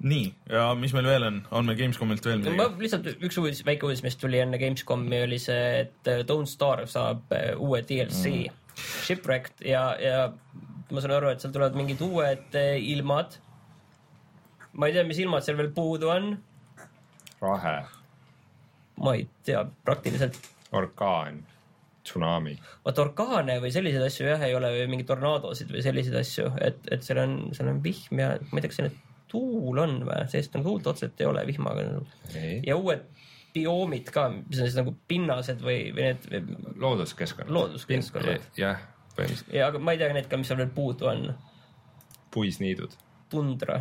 Speaker 1: nii, ja mis meil veel on, on meil Gamescomilt veel
Speaker 3: ma
Speaker 1: midagi?
Speaker 3: lihtsalt üks uudis, väike uudis, mis tuli enne Gamescomi oli see, et äh, Don't Starve saab äh, uue DLC mm., Shipwrecked ja, ja ma saan aru, et seal tulevad mingid uued äh, ilmad. ma ei tea, mis ilmad seal veel puudu on,
Speaker 2: rahe,
Speaker 3: ma ei tea praktiliselt
Speaker 2: orkaan, tsunami.
Speaker 3: vaat orkaane või selliseid asju jah, ei ole või mingeid tornaadosid või selliseid asju, et, et seal on, seal on vihm ja ma ei tea, kas seal nüüd tuul on või, sest nagu tuult otseselt ei ole vihmaga. ja uued bioomid ka, mis on siis nagu pinnased või, või need või,
Speaker 2: looduskeskkond.
Speaker 3: Looduskeskkonnad.
Speaker 2: jah, põhimõtteliselt
Speaker 3: ja aga ma ei tea need ka, mis seal veel puudu on.
Speaker 2: puisniidud,
Speaker 3: tundra,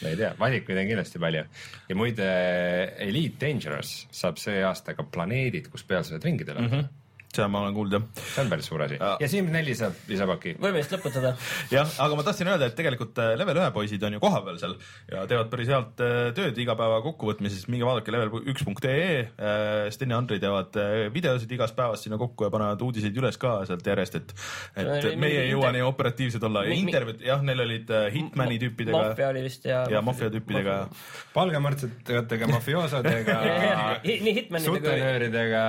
Speaker 2: ma ei tea, valikuid on kindlasti palju ja muide Elite Dangerous saab see aasta ka planeedid, kus peal sa saad ringi teha mm. -hmm.
Speaker 1: Seda ma olen kuulnud jah.
Speaker 2: see on päris suur asi
Speaker 1: Ja.
Speaker 2: ja Sims neli saab lisapaki.
Speaker 3: võime vist lõpetada.
Speaker 1: jah, aga ma tahtsin öelda, et tegelikult äh, level ühe poisid on ju kohapeal seal ja teevad päris head äh, tööd igapäeva kokkuvõtmises, minge vaadake level üks punkt ee, Sten ja Andri teevad äh, videosid igast päevast sinna kokku ja panevad uudiseid üles ka sealt järjest, et, et meie ei jõua nii operatiivsed olla ja intervjuud, jah, neil olid äh, Hitmani tüüpidega
Speaker 3: maffia oli vist ja.
Speaker 1: ja maffia tüüpidega.
Speaker 2: palgamõrtsatega, mafioosodega
Speaker 3: nii Hitmanidega,
Speaker 2: sutenööridega,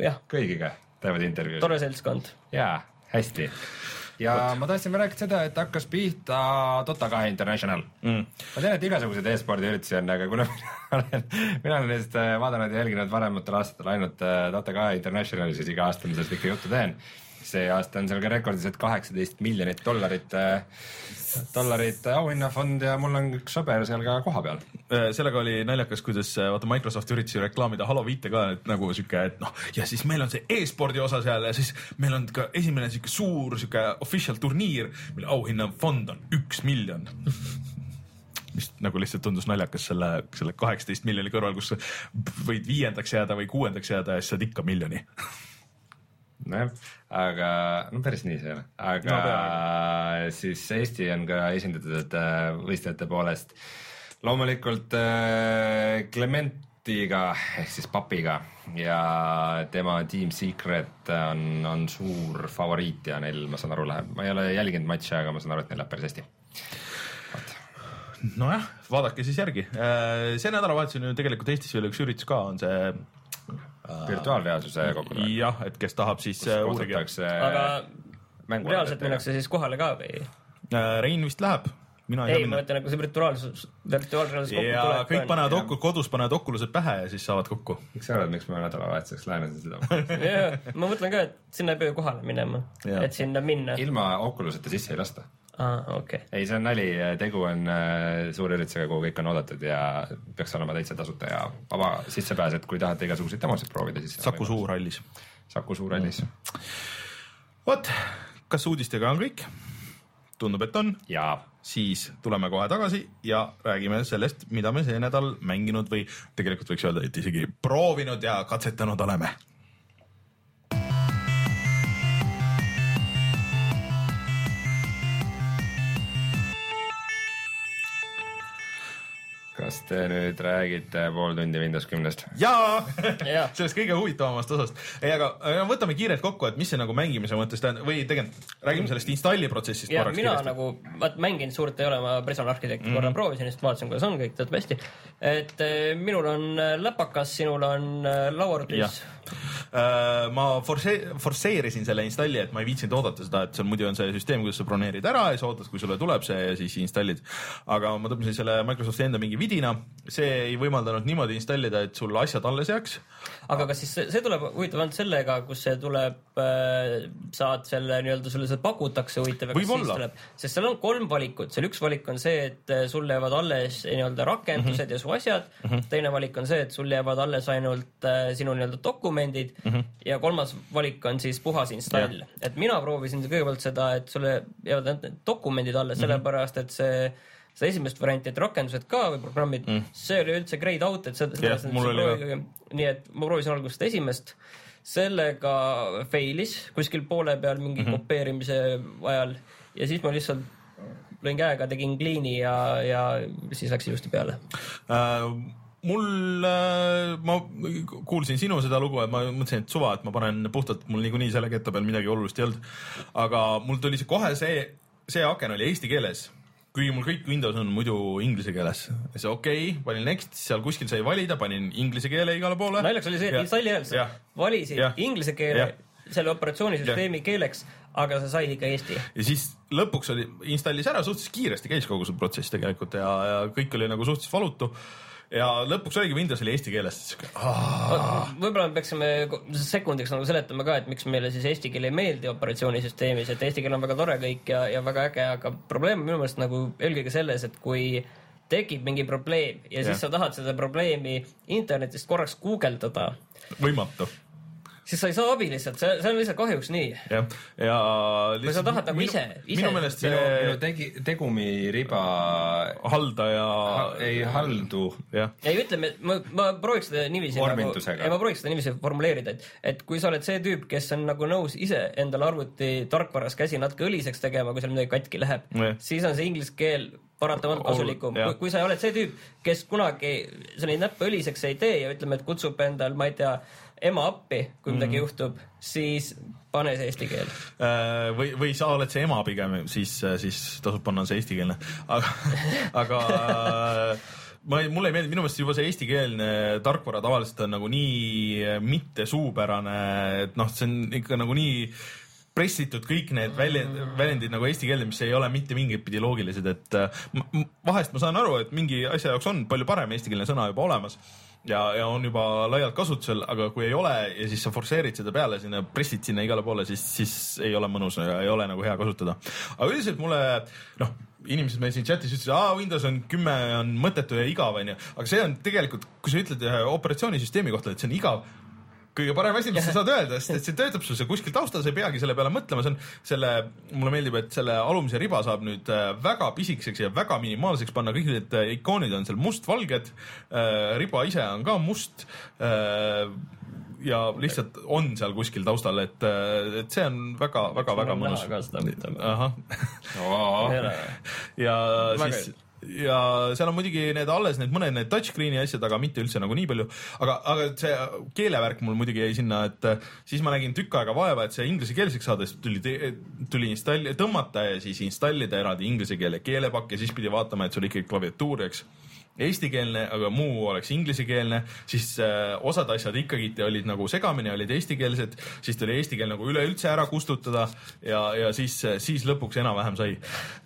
Speaker 3: jah,
Speaker 2: kõigiga teevad intervjuusid.
Speaker 3: tore seltskond.
Speaker 2: jaa, hästi. ja Võt. ma tahtsin rääkida seda, et hakkas pihta Dota kahe International mm.. ma tean, et igasuguseid e-spordi üritusi on, aga kuna mina olen, mina olen neist äh, vaadanud ja jälginud vanematel aastatel ainult äh, Dota kahe Internationali, siis iga aasta ma sellest ikka juttu teen see aasta on seal ka rekordis, et kaheksateist miljonit dollarit, dollarit auhinnafond ja mul on üks sõber seal ka kohapeal.
Speaker 1: Äh, sellega oli naljakas, kuidas äh, vaata Microsoft üritas ju reklaamida Halo viite ka, et nagu sihuke, et noh, ja siis meil on see e-spordi osa seal ja siis meil on ka esimene sihuke suur sihuke official turniir, mille auhinnafond on üks miljon. Mis nagu lihtsalt tundus naljakas selle, selle kaheksateist miljoni kõrval, kus võid viiendaks jääda või kuuendaks jääda ja siis saad ikka miljoni.
Speaker 2: Nojah, aga no päris nii see ei ole, aga no, siis Eesti on ka esindatud äh, võistlejate poolest. Loomulikult äh, Clementiga ehk siis papiga ja tema Team Secret on, on suur favoriit ja neil, ma saan aru, läheb, ma ei ole jälginud matše, aga ma saan aru, et neil läheb päris hästi.
Speaker 1: Nojah, vaadake siis järgi. Äh, see nädalavahetus on ju tegelikult Eestis veel üks üritus ka, on see
Speaker 2: virtuaalreaalsuse kogunemine.
Speaker 1: jah, et kes tahab, siis äh, uurige.
Speaker 3: aga reaalselt minnakse siis kohale ka või?
Speaker 1: Äh, Rein vist läheb mina
Speaker 3: ei, ei ma mõtlen, nagu see virtuaalsus, virtuaalreaalsus
Speaker 1: kokku ja tuleb. kõik panevad okul, kodus panevad okulused pähe ja siis saavad kokku.
Speaker 2: miks sa arvad, miks ma nädalavahetuseks lähen seda
Speaker 3: jah, ma mõtlen ka, et sinna ei pea kohale minema, et sinna minna.
Speaker 2: ilma okuluseta sisse ei lasta
Speaker 3: ah,. Okay.
Speaker 2: ei, see on nali, tegu on äh, suure üritusega, kuhu kõik on oodatud ja peaks olema täitsa tasuta ja vaba sissepääs, et kui tahate igasuguseid demosid proovida, siis.
Speaker 1: Saku Suurhallis.
Speaker 2: Saku Suurhallis
Speaker 1: mm.. vot, kas uudistega on kõik? tundub, et on. siis tuleme kohe tagasi ja räägime sellest, mida me see nädal mänginud või tegelikult võiks öelda, et isegi proovinud ja katsetanud oleme
Speaker 2: kas te nüüd räägite pool tundi Windows kümnest?
Speaker 1: jaa sellest kõige huvitavamast osast. ei, aga võtame kiirelt kokku, et mis see nagu mängimise mõttes tähendab või tegelikult räägime sellest installi protsessist
Speaker 3: korraks. mina kiiresti. nagu, vaat mänginud suurt ei ole, ma Prison Architecti mm. korra proovisin, just vaatasin, kuidas on, kõik töötab hästi. et eh, minul on eh, läpakas, sinul on eh, lauaarvutis
Speaker 1: Äh, ma forse-, forsseerisin selle installi, et ma ei viitsinud oodata seda, et seal muidu on see süsteem, kuidas sa broneerid ära ja siis ootad, kui sulle tuleb see ja siis installid. aga ma tõmbasin selle Microsofti enda mingi vidina, see ei võimaldanud niimoodi installida, et sul asjad alles jääks.
Speaker 3: aga kas siis see, see tuleb huvitav ainult sellega, kus see tuleb äh,, saad selle nii-öelda sulle seda pakutakse huvitav,
Speaker 1: kas siis tuleb,
Speaker 3: sest seal on kolm valikut, seal üks valik on see, et äh, sul jäävad alles nii-öelda rakendused mm -hmm. ja su asjad mm, -hmm. teine valik on see, et sul jäävad alles ainult äh, sinu nii-öelda dokumendid mm. -hmm. ja kolmas valik on siis puhas install, et mina proovisin kõigepealt seda, et sulle jäävad ainult dokumendid alles mm -hmm. sellepärast, et see seda esimest varianti, et rakendused ka või programmid mm., see oli üldse grayed out, et seda,
Speaker 1: yeah,,
Speaker 3: nii et ma proovisin alguses seda esimest, sellega fail'is kuskil poole peal mingi mm -hmm. kopeerimise ajal ja siis ma lihtsalt lõin käega, tegin clean'i ja, ja siis läks ilusti peale
Speaker 1: uh mul äh,, ma kuulsin sinu seda lugu ja ma mõtlesin, et suva, et ma panen puhtalt, mul niikuinii selle ketta peal midagi olulist ei olnud. aga mul tuli see kohe see, see aken oli eesti keeles kuigi mul kõik Windows on muidu inglise keeles. see okei okay,, panin next, seal kuskil sai valida, panin inglise keele igale poole.
Speaker 3: naljakas oli see, installi ajal sa valisid ja. inglise keele ja. selle operatsioonisüsteemi ja. keeleks, aga sa said ikka eesti.
Speaker 1: ja siis lõpuks oli, installis ära suhteliselt kiiresti käis kogu see protsess tegelikult ja, ja kõik oli nagu suhteliselt valutu ja lõpuks oligi Windows oli eesti keeles.
Speaker 3: võib-olla me peaksime sekundiks nagu seletama ka, et miks meile siis eesti keel ei meeldi operatsioonisüsteemis, et eesti keel on väga tore kõik ja, ja väga äge, aga probleem on minu meelest nagu eelkõige selles, et kui tekib mingi probleem ja siis ja. sa tahad seda probleemi internetist korraks guugeldada.
Speaker 1: võimatu
Speaker 3: siis sa ei saa abi lihtsalt, see, see on lihtsalt kahjuks nii.
Speaker 1: jah, ja
Speaker 3: lihtsalt. kui sa tahad nagu ise, ise.
Speaker 1: minu meelest see.
Speaker 2: minu tegi, tegumiriba.
Speaker 1: haldaja
Speaker 2: ha,. ei haldu.
Speaker 3: ei, ütleme, ma, ma prooviks seda niiviisi.
Speaker 2: Nagu-
Speaker 3: nagu,. ma prooviks seda niiviisi formuleerida, et, et kui sa oled see tüüp, kes on nagu nõus ise endale arvuti tarkvaras käsi natuke õliseks tegema, kui seal midagi katki läheb, siis on see inglise keel paratamatult kasulikum. kui sa oled see tüüp, kes kunagi sa neid näppe õliseks ei tee ja ütleme, et kutsub endal, ma ei tea, ema appi, kui midagi mm -hmm. juhtub, siis pane see eesti keel.
Speaker 1: Äh, või, või sa oled see ema pigem, siis, siis tasub panna see eestikeelne, aga, aga ma ei, mulle ei meeldi, minu meelest juba see eestikeelne tarkvara tavaliselt on nagu nii mitte suupärane, et noh, see on ikka nagu nii pressitud kõik need väljend, väljendid nagu eesti keelde, mis ei ole mitte mingit pidi loogilised, et äh, vahest ma saan aru, et mingi asja jaoks on palju parem eestikeelne sõna juba olemas ja, ja on juba laialt kasutusel, aga kui ei ole ja siis sa forsseerid seda peale sinna, pressid sinna igale poole, siis, siis ei ole mõnus ja ei ole nagu hea kasutada. aga üldiselt mulle noh, inimesed meil siin chatis ütlesid, aa Windows on kümme on mõttetu ja igav onju, aga see on tegelikult, kui sa ütled ühe operatsioonisüsteemi kohta, et see on igav kõige parem asi, mis sa saad öelda, sest et see töötab sul seal kuskil taustal, sa ei peagi selle peale mõtlema, see on selle, mulle meeldib, et selle alumise riba saab nüüd äh, väga pisikeseks ja väga minimaalseks panna, kõik need äh, ikoonid on seal mustvalged. riba ise on ka must. äh, ja lihtsalt on seal kuskil taustal, et, äh, et see on väga-väga-väga mõnus. ahah ja siis ja seal on muidugi need alles need mõned need touchscreen'i asjad, aga mitte üldse nagu nii palju. aga, aga see keelevärk mul muidugi jäi sinna, et äh, siis ma nägin tükk aega vaeva, et see inglisekeelseks saada, siis tuli, tuli installi-, tõmmata ja siis installida eraldi inglise keele keelepakk ja siis pidi vaatama, et sul ikkagi klaviatuur, eks eestikeelne, aga muu oleks inglisekeelne, siis äh, osad asjad ikkagi olid nagu segamini, olid eestikeelsed, siis tuli eesti keel nagu üleüldse ära kustutada ja, ja siis, siis lõpuks enam-vähem sai.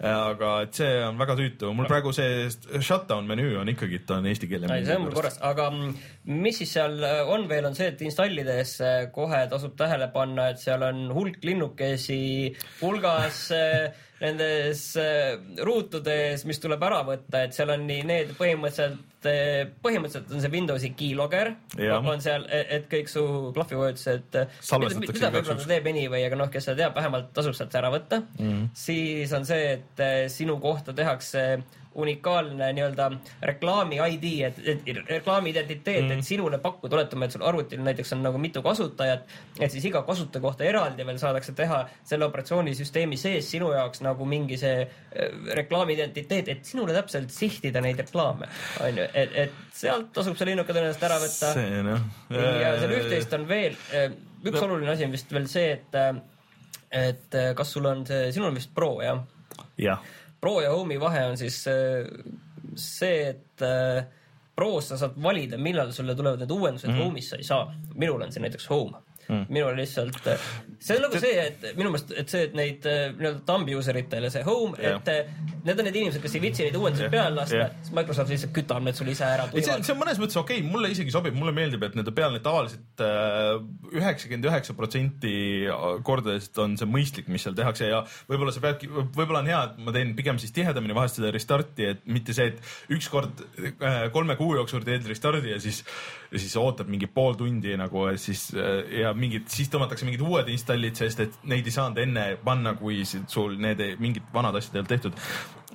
Speaker 1: aga et see on väga tüütu, mul praegu see shutdown menüü on ikkagi, ta on eestikeelne.
Speaker 3: ei, see on mul korras, aga mm, mis siis seal äh, on veel, on see, et installides äh, kohe tasub tähele panna, et seal on hulk linnukesi hulgas äh, nendes äh, ruutudes, mis tuleb ära võtta, et seal on nii need põhimõtteliselt, põhimõtteliselt on see Windowsi keylogger on seal, et kõik su klahvivajutused, mida võib-olla ta teeb anyway, aga noh, kes seda teab, vähemalt tasub sealt ära võtta mm. -hmm. siis on see, et eh, sinu kohta tehakse unikaalne nii-öelda reklaami ID, et, et reklaami identiteet mm, -hmm. et sinule pakkuda, oletame, et sul arvutil näiteks on nagu mitu kasutajat, et siis iga kasutaja kohta eraldi veel saadakse teha selle operatsioonisüsteemi sees sinu jaoks nagu mingi see eh, reklaami identiteet, et sinule täpselt sihtida neid reklaame, onju, et, et sealt tasub see linnuke tõenäoliselt ära võtta
Speaker 1: noh.
Speaker 3: ja seal üht-teist on veel, üks oluline asi on vist veel see, et, et kas sul on see, sinul on vist Pro jah?
Speaker 1: jah,
Speaker 3: Pro ja Home'i vahe on siis äh, see, et äh, Pros sa saad valida, millal sulle tulevad need uuendused mm, -hmm. Home'is sa ei saa. minul on see näiteks Home mm.. minul lihtsalt, see on nagu see, et minu meelest, et see, et neid äh, nii-öelda thumb user itele see Home,
Speaker 1: Jah.
Speaker 3: et äh, need on need inimesed, kes ei viitsi neid uuendusi
Speaker 1: Jah.
Speaker 3: peale lasta
Speaker 1: Jah.,
Speaker 3: siis Microsoft lihtsalt kütab need sul ise ära.
Speaker 1: see on, see on mõnes mõttes okei okay,, mulle isegi sobib, mulle meeldib, et nende peal need tavaliselt äh, üheksakümmend üheksa protsenti kordadest on see mõistlik, mis seal tehakse ja võib-olla sa peadki, võib-olla on hea, et ma teen pigem siis tihedamini vahest seda restarti, et mitte see, et ükskord äh, kolme kuu jooksul teed restardi ja siis, siis ootad mingi pool tundi nagu siis äh, ja mingid, siis tõmmatakse mingid uued installid, sest et neid ei saanud enne panna, kui sul need ei- mingid vanad asjad ei olnud tehtud.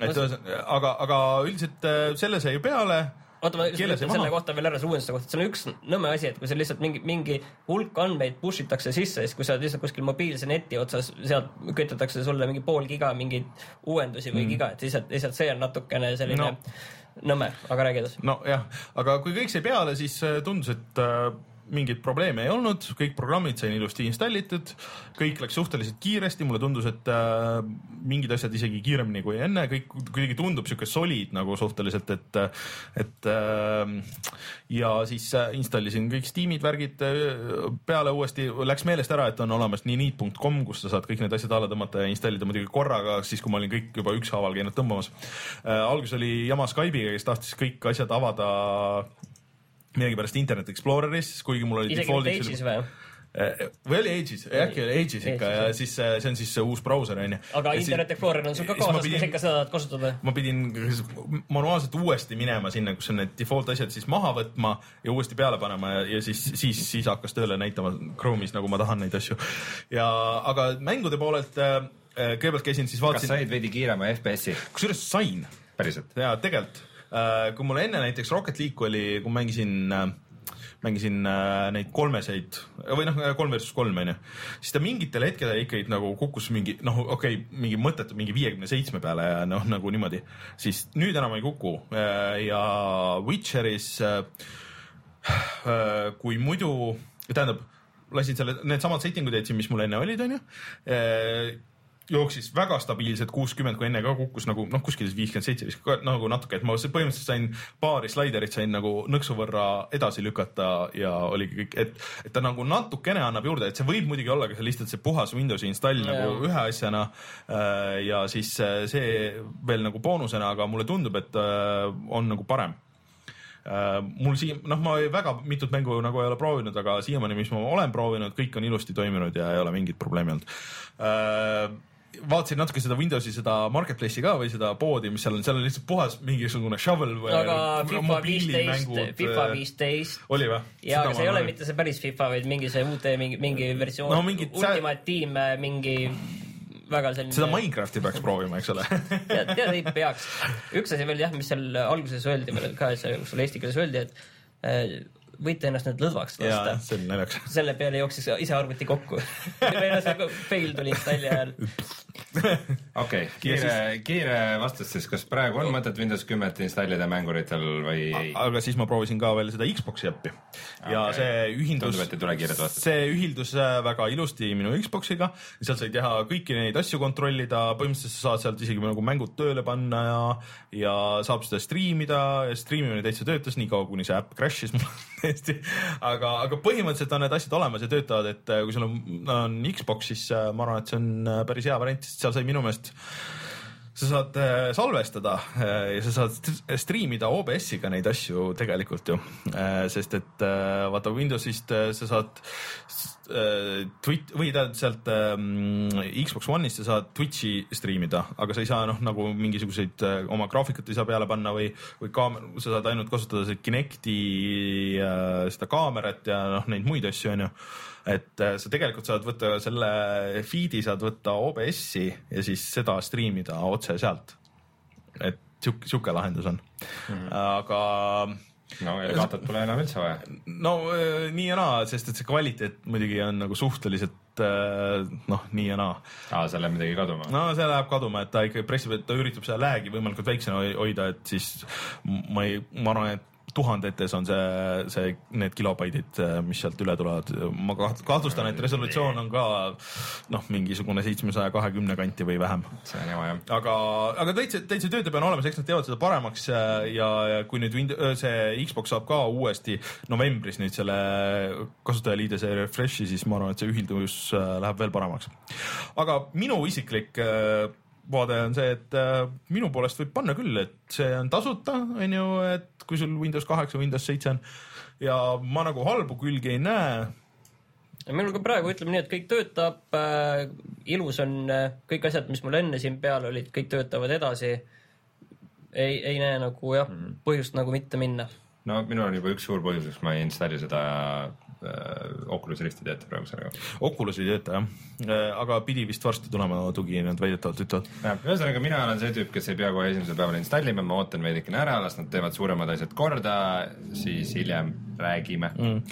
Speaker 1: et ühesõnaga, aga, aga üldiselt äh, selle sai peale
Speaker 3: oota, ma ütlen selle kohta veel ära, selle uuenduste kohta, see on üks nõme asi, et kui seal lihtsalt mingi, mingi hulk andmeid push itakse sisse, siis kui sa oled lihtsalt kuskil mobiilse neti otsas, sealt kütatakse sulle mingi pool giga mingeid uuendusi või mm. giga, et lihtsalt, lihtsalt see on natukene selline
Speaker 1: No.
Speaker 3: no. nõme, aga räägi edasi.
Speaker 1: nojah, aga kui kõik sai peale, siis äh, tundus, et äh, mingeid probleeme ei olnud, kõik programmid said ilusti installitud, kõik läks suhteliselt kiiresti, mulle tundus, et äh, mingid asjad isegi kiiremini kui enne, kõik kuidagi tundub sihuke solid nagu suhteliselt, et, et äh, ja siis äh, installisin kõik Steamid, värgid äh, peale uuesti, läks meelest ära, et on olemas nii neat.com, kus sa saad kõik need asjad alla tõmmata ja installida muidugi korraga, siis kui ma olin kõik juba ükshaaval käinud tõmbamas äh,. alguses oli jama Skype'iga, kes tahtis kõik asjad avada millegipärast Internet Exploreris, kuigi mul oli
Speaker 3: isegi mitte Age'is või?
Speaker 1: või oli Age'is, äkki oli Age'is ikka
Speaker 3: Age'is,
Speaker 1: ja
Speaker 3: jah.
Speaker 1: siis äh, see on siis see uus brauser onju.
Speaker 3: aga Internet Explorer on sul ka kaasas, kui
Speaker 1: pidin-
Speaker 3: sa ikka seda tahad kasutada?
Speaker 1: ma pidin manuaalselt uuesti minema sinna, kus on need default asjad siis maha võtma ja uuesti peale panema ja, ja siis, siis, siis hakkas tööle näitama Chrome'is, nagu ma tahan neid asju. ja, aga mängude poolelt äh, äh, kõigepealt käisin siis
Speaker 2: kas
Speaker 1: vaatasin,
Speaker 2: said veidi kiirema FPS-i?
Speaker 1: kusjuures sain
Speaker 2: päriselt?
Speaker 1: ja tegelikult, kui mul enne näiteks Rocket League oli, kui mängisin äh, mängisin äh, neid kolmeseid või noh, kolm versus kolm onju, siis ta mingitel hetkedel ikkagi nagu kukkus mingi noh, okei okay,, mingi mõttetu mingi viiekümne seitsme peale ja noh, nagu niimoodi, siis nüüd enam ei kuku Äh, ja Witcheris äh, äh, kui muidu, tähendab, lasin selle, needsamad settingud jätsin, mis mul enne olid, onju. Jooksis väga stabiilselt kuuskümmend, kui enne ka kukkus nagu noh, kuskil viiskümmend seitse, viiskümmend nagu natuke, et ma põhimõtteliselt sain paari slaiderit sain nagu nõksu võrra edasi lükata ja oligi kõik, et, et ta nagu natukene annab juurde, et see võib muidugi olla ka see lihtsalt see puhas Windowsi install
Speaker 3: Ja.
Speaker 1: nagu ühe asjana äh, ja siis äh, see veel nagu boonusena, aga mulle tundub, et äh, on nagu parem mul siin, noh, ma väga mitut mängu nagu ei ole proovinud, aga siiamaani, mis ma olen proovinud, kõik on ilusti toiminud ja ei ole mingit probleemi olnud vaatasin natuke seda Windowsi seda marketplace'i ka või seda poodi, mis seal on, seal on lihtsalt puhas mingisugune shovel või
Speaker 3: aga FIFA viisteist,
Speaker 1: mobiilimängud,
Speaker 3: FIFA
Speaker 1: äh,
Speaker 3: viisteist
Speaker 1: oli või?
Speaker 3: ja, aga see ei ole mitte see päris FIFA, vaid mingi see uute mingi, mingi versioon
Speaker 1: No
Speaker 3: Ultimate Team, mingi väga selline.
Speaker 1: seda Minecrafti peaks proovima, eks ole
Speaker 3: tead, tead ei peaks. üks asi veel jah, mis seal alguses öeldi veel ka, seal eesti keeles öeldi, et äh, võite ennast nüüd lõdvaks lasta.
Speaker 1: see on naljakas.
Speaker 3: selle peale jooksis ise arvuti kokku. või noh, see fail tuli installi ajal.
Speaker 2: okei, kiire, kiire vastus siis, kas praegu on mõtet Windows kümmet installida mänguritel või ei?
Speaker 1: aga siis ma proovisin ka veel seda Xbox'i äppi ja
Speaker 2: Okei.
Speaker 1: see
Speaker 2: vastust.
Speaker 1: see ühildus äh, väga ilusti minu Xbox'iga, sealt sai teha kõiki neid asju kontrollida, põhimõtteliselt sa saad sealt isegi nagu mängud tööle panna ja, ja saab seda striimida striimimine täitsa töötas niikaua, kuni see äpp crash'is mul täiesti. aga, aga põhimõtteliselt on need asjad olemas ja töötavad, et äh, kui sul on, on Xbox, siis äh, ma arvan, et see on päris hea variant, sest seal sai minu meelest sa saad äh, salvestada äh, ja sa saad st- striimida OBS-iga neid asju tegelikult ju, sest et äh, vaata Windowsist äh, sa saad äh, Twit- või tähendab sealt ähm, Xbox One'ist sa saad Twitch'i striimida, aga sa ei saa noh, nagu mingisuguseid äh, oma graafikut ei saa peale panna või, või kaamera, sa saad ainult kasutada seda Kinecti äh, seda kaamerat ja noh, neid muid asju onju et äh, sa tegelikult saad võtta selle feed'i saad võtta OBS-i ja siis seda striimida otse sealt. et sihuke, sihuke lahendus on mm. -hmm. aga
Speaker 2: no Elgatot pole enam üldse vaja.
Speaker 1: no äh, nii ja naa, sest et see kvaliteet muidugi on nagu suhteliselt äh, noh, nii ja naa.
Speaker 2: aa, seal läheb midagi kaduma.
Speaker 1: no see läheb kaduma, et ta ikka pressib, et ta üritab seda läägi võimalikult väiksena hoi- hoida, et siis ma ei, ma arvan, et tuhandetes on see, see, need kilobaidid, mis sealt üle tulevad, ma kaht- kahtlustan, et resolutsioon on ka noh, mingisugune seitsmesaja kahekümne kanti või vähem
Speaker 2: see on jama jah.
Speaker 1: aga, aga täitsa, täitsa töötab ja on olemas, eks nad teevad seda paremaks ja, ja ja kui nüüd Wind- see Xbox saab ka uuesti novembris nüüd selle kasutajaliidese refresh'i, siis ma arvan, et see ühildus äh, läheb veel paremaks. aga minu isiklik äh, vaade on see, et äh, minu poolest võib panna küll, et see on tasuta, on ju, et kui sul Windows kaheksa, Windows seitse on ja ma nagu halbu külgi ei näe
Speaker 3: minul ka praegu ütleme nii, et kõik töötab äh,, ilus on äh, kõik asjad, mis mul enne siin peal olid, kõik töötavad edasi. ei, ei näe nagu jah, põhjust nagu mitte minna.
Speaker 2: no minul on juba üks suur põhjus, miks ma ei installi seda äh, Oculus Rifti töötab praegusel ajal.
Speaker 1: Oculus ei tööta jah, aga pidi vist varsti tulema tugi, nad väidetavalt ütlevad.
Speaker 2: ühesõnaga mina olen see tüüp, kes ei pea kohe esimesel päeval installima, ma ootan veidikene ära, las nad teevad suuremad asjad korda, siis hiljem räägime mm..